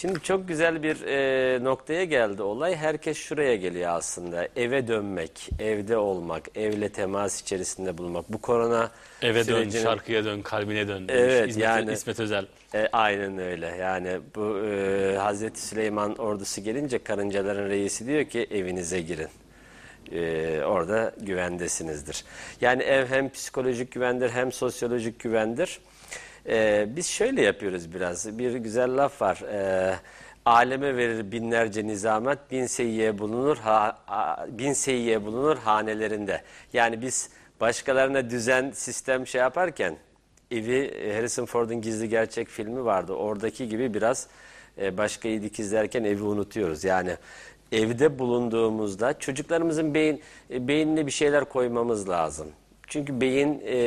Şimdi çok güzel bir e, noktaya geldi olay. Herkes şuraya geliyor aslında. Eve dönmek, evde olmak, evle temas içerisinde bulunmak. Bu korona Eve dön, sürecinin- şarkıya dön, kalbine dön. demiş Evet, İsmet, yani- İsmet Özel. e, aynen öyle. Yani bu e, Hazreti Süleyman ordusu gelince karıncaların reisi diyor ki evinize girin. E, orada güvendesinizdir. Yani ev hem psikolojik güvendir hem sosyolojik güvendir. E, biz şöyle yapıyoruz biraz. Bir güzel laf var. E, aleme verir binlerce nizamet, bin seyyiye bulunur, ha, ha- bin seyyiye bulunur hanelerinde. Yani biz başkalarına düzen, sistem şey yaparken evi Harrison Ford'un Gizli Gerçek filmi vardı. Oradaki gibi biraz e, başkayı dikizlerken evi unutuyoruz. Yani evde bulunduğumuzda çocuklarımızın beyin e, beynine bir şeyler koymamız lazım. Çünkü beyin e,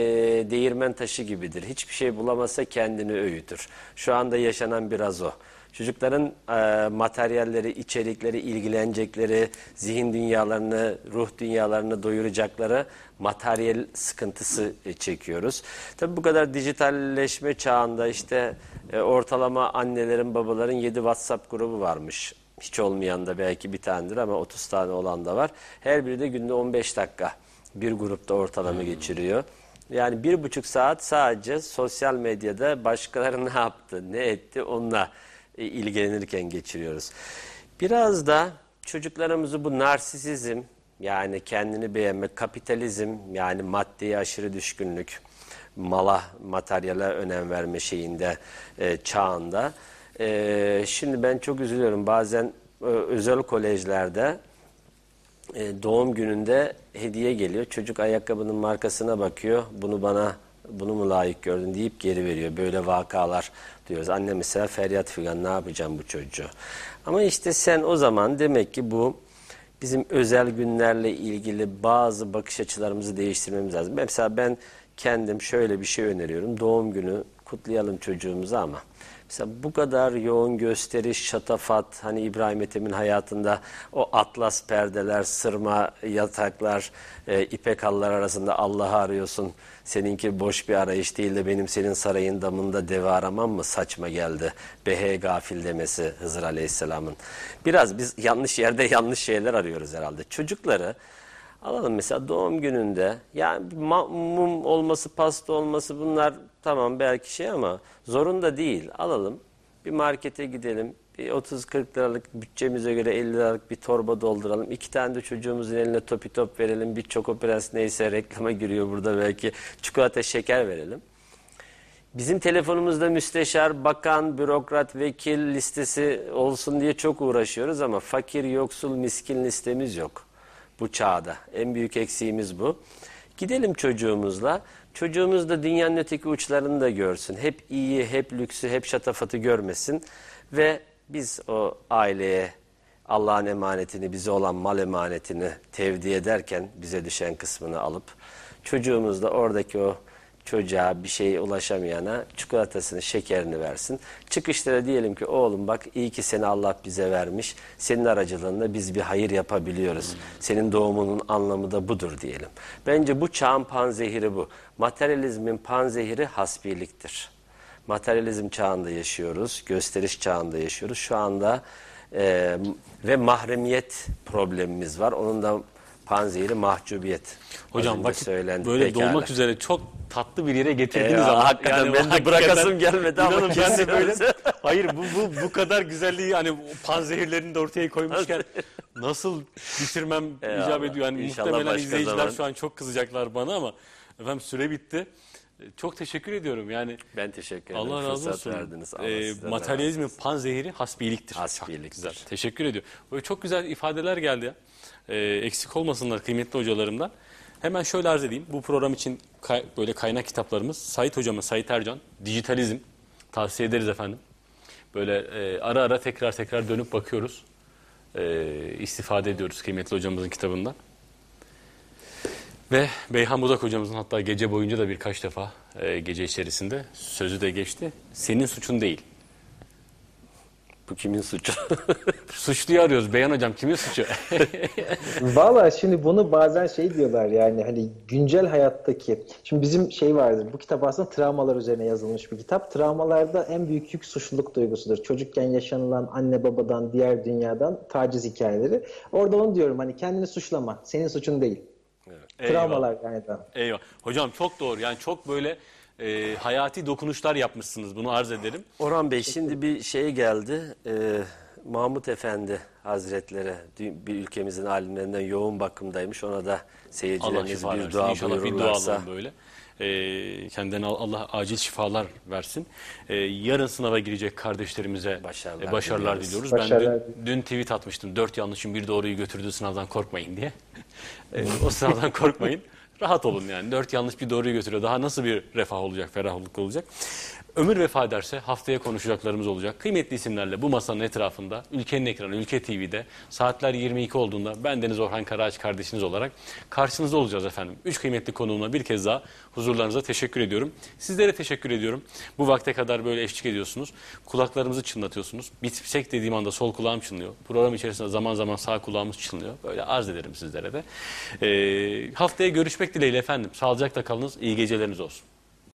değirmen taşı gibidir. Hiçbir şey bulamazsa kendini öğütür. Şu anda yaşanan biraz o. Çocukların e, materyalleri, içerikleri, ilgilenecekleri, zihin dünyalarını, ruh dünyalarını doyuracakları materyal sıkıntısı e, çekiyoruz. Tabii bu kadar dijitalleşme çağında işte e, ortalama annelerin, babaların 7 WhatsApp grubu varmış. Hiç olmayan da belki bir tanedir ama 30 tane olan da var. Her biri de günde 15 dakika bir grupta ortalama geçiriyor. Yani bir buçuk saat sadece sosyal medyada başkaları ne yaptı, ne etti onunla e, ilgilenirken geçiriyoruz. Biraz da çocuklarımızı bu narsisizm yani kendini beğenmek, kapitalizm yani maddeye aşırı düşkünlük, mala, materyale önem verme şeyinde e, çağında. E, şimdi ben çok üzülüyorum bazen e, özel kolejlerde e, doğum gününde hediye geliyor. Çocuk ayakkabının markasına bakıyor. Bunu bana bunu mu layık gördün deyip geri veriyor. Böyle vakalar diyoruz. Anne mesela feryat figan ne yapacağım bu çocuğu. Ama işte sen o zaman demek ki bu bizim özel günlerle ilgili bazı bakış açılarımızı değiştirmemiz lazım. Mesela ben kendim şöyle bir şey öneriyorum. Doğum günü kutlayalım çocuğumuzu ama mesela bu kadar yoğun gösteriş, şatafat, hani İbrahim Ethem'in hayatında o atlas perdeler, sırma yataklar, e, ipek halılar arasında Allah'ı arıyorsun. Seninki boş bir arayış değil de benim senin sarayın damında deve aramam mı saçma geldi. Behe gafil demesi Hızır Aleyhisselam'ın. Biraz biz yanlış yerde yanlış şeyler arıyoruz herhalde. Çocukları Alalım mesela doğum gününde yani mum olması, pasta olması bunlar tamam belki şey ama zorunda değil. Alalım bir markete gidelim. Bir 30-40 liralık bütçemize göre 50 liralık bir torba dolduralım. İki tane de çocuğumuzun eline topi top verelim. Bir Choco Prens neyse reklama giriyor burada belki. Çikolata şeker verelim. Bizim telefonumuzda müsteşar, bakan, bürokrat, vekil listesi olsun diye çok uğraşıyoruz ama fakir, yoksul, miskin listemiz yok bu çağda. En büyük eksiğimiz bu. Gidelim çocuğumuzla. Çocuğumuz da dünyanın öteki uçlarını da görsün. Hep iyi, hep lüksü, hep şatafatı görmesin. Ve biz o aileye Allah'ın emanetini, bize olan mal emanetini tevdi ederken bize düşen kısmını alıp çocuğumuz da oradaki o çocuğa bir şey ulaşamayana çikolatasını, şekerini versin. Çıkışta da diyelim ki oğlum bak iyi ki seni Allah bize vermiş. Senin aracılığında biz bir hayır yapabiliyoruz. Senin doğumunun anlamı da budur diyelim. Bence bu çağın panzehiri bu. Materyalizmin panzehiri hasbiliktir. Materyalizm çağında yaşıyoruz, gösteriş çağında yaşıyoruz. Şu anda e, ve mahremiyet problemimiz var. Onun da panzehiri mahcubiyet. Hocam vakit söylendi. böyle Pekala. dolmak üzere çok tatlı bir yere getirdiniz Eyvallah, ama. hakikaten onu benim de bırakasım gelmedi ama ben kesin böyle. öyle. Hayır bu, bu, bu kadar güzelliği hani panzehirlerini de ortaya koymuşken nasıl bitirmem Eyvallah. icap ediyor. Yani İnşallah muhtemelen izleyiciler zaman. şu an çok kızacaklar bana ama efendim süre bitti. Çok teşekkür ediyorum. Yani Ben teşekkür ederim. Allah razı olsun. verdiniz. Allah Ee, materyalizmin panzehiri hasbiyeliktir. Hasbiyeliktir. Çok Güzel. Teşekkür ediyorum. Böyle çok güzel ifadeler geldi. ya. Ee, eksik olmasınlar kıymetli hocalarımdan. Hemen şöyle arz edeyim. Bu program için kay- böyle kaynak kitaplarımız Sait hocamız Sait Ercan, Dijitalizm tavsiye ederiz efendim. Böyle e, ara ara tekrar tekrar dönüp bakıyoruz. E, istifade ediyoruz kıymetli hocamızın kitabından. Ve Beyhan Budak hocamızın hatta gece boyunca da birkaç defa e, gece içerisinde sözü de geçti. Senin suçun değil. Bu kimin suçu? Suçluyu arıyoruz. Beyhan hocam kimin suçu? Valla şimdi bunu bazen şey diyorlar yani hani güncel hayattaki şimdi bizim şey vardır bu kitap aslında travmalar üzerine yazılmış bir kitap. Travmalarda en büyük yük suçluluk duygusudur. Çocukken yaşanılan anne babadan diğer dünyadan taciz hikayeleri. Orada onu diyorum hani kendini suçlama. Senin suçun değil. Travmalar yani. Eyvah. Hocam çok doğru. Yani çok böyle e, hayati dokunuşlar yapmışsınız. Bunu arz ederim. Orhan Bey şimdi bir şey geldi. Ee, Mahmut Efendi Hazretleri bir ülkemizin alimlerinden yoğun bakımdaymış. Ona da seyircilerimiz bir dua İnşallah bir dua böyle. E, kendilerine Allah acil şifalar versin. E, yarın sınava girecek kardeşlerimize Başarılar e, başarılar diliyoruz. diliyoruz. Başarılar Ben dün, dün tweet atmıştım. Dört yanlışın bir doğruyu götürdüğü sınavdan korkmayın diye. E, o sınavdan korkmayın. Rahat olun yani. Dört yanlış bir doğruyu götürüyor. Daha nasıl bir refah olacak, ferahlık olacak? Ömür vefa ederse haftaya konuşacaklarımız olacak. Kıymetli isimlerle bu masanın etrafında, ülkenin ekranı, Ülke TV'de saatler 22 olduğunda ben Deniz Orhan Karaağaç kardeşiniz olarak karşınızda olacağız efendim. Üç kıymetli konuğumla bir kez daha huzurlarınıza teşekkür ediyorum. Sizlere teşekkür ediyorum. Bu vakte kadar böyle eşlik ediyorsunuz. Kulaklarımızı çınlatıyorsunuz. Bitsek dediğim anda sol kulağım çınlıyor. Program içerisinde zaman zaman sağ kulağımız çınlıyor. Böyle arz ederim sizlere de. Ee, haftaya görüşmek dileğiyle efendim. Sağlıcakla kalınız. İyi geceleriniz olsun.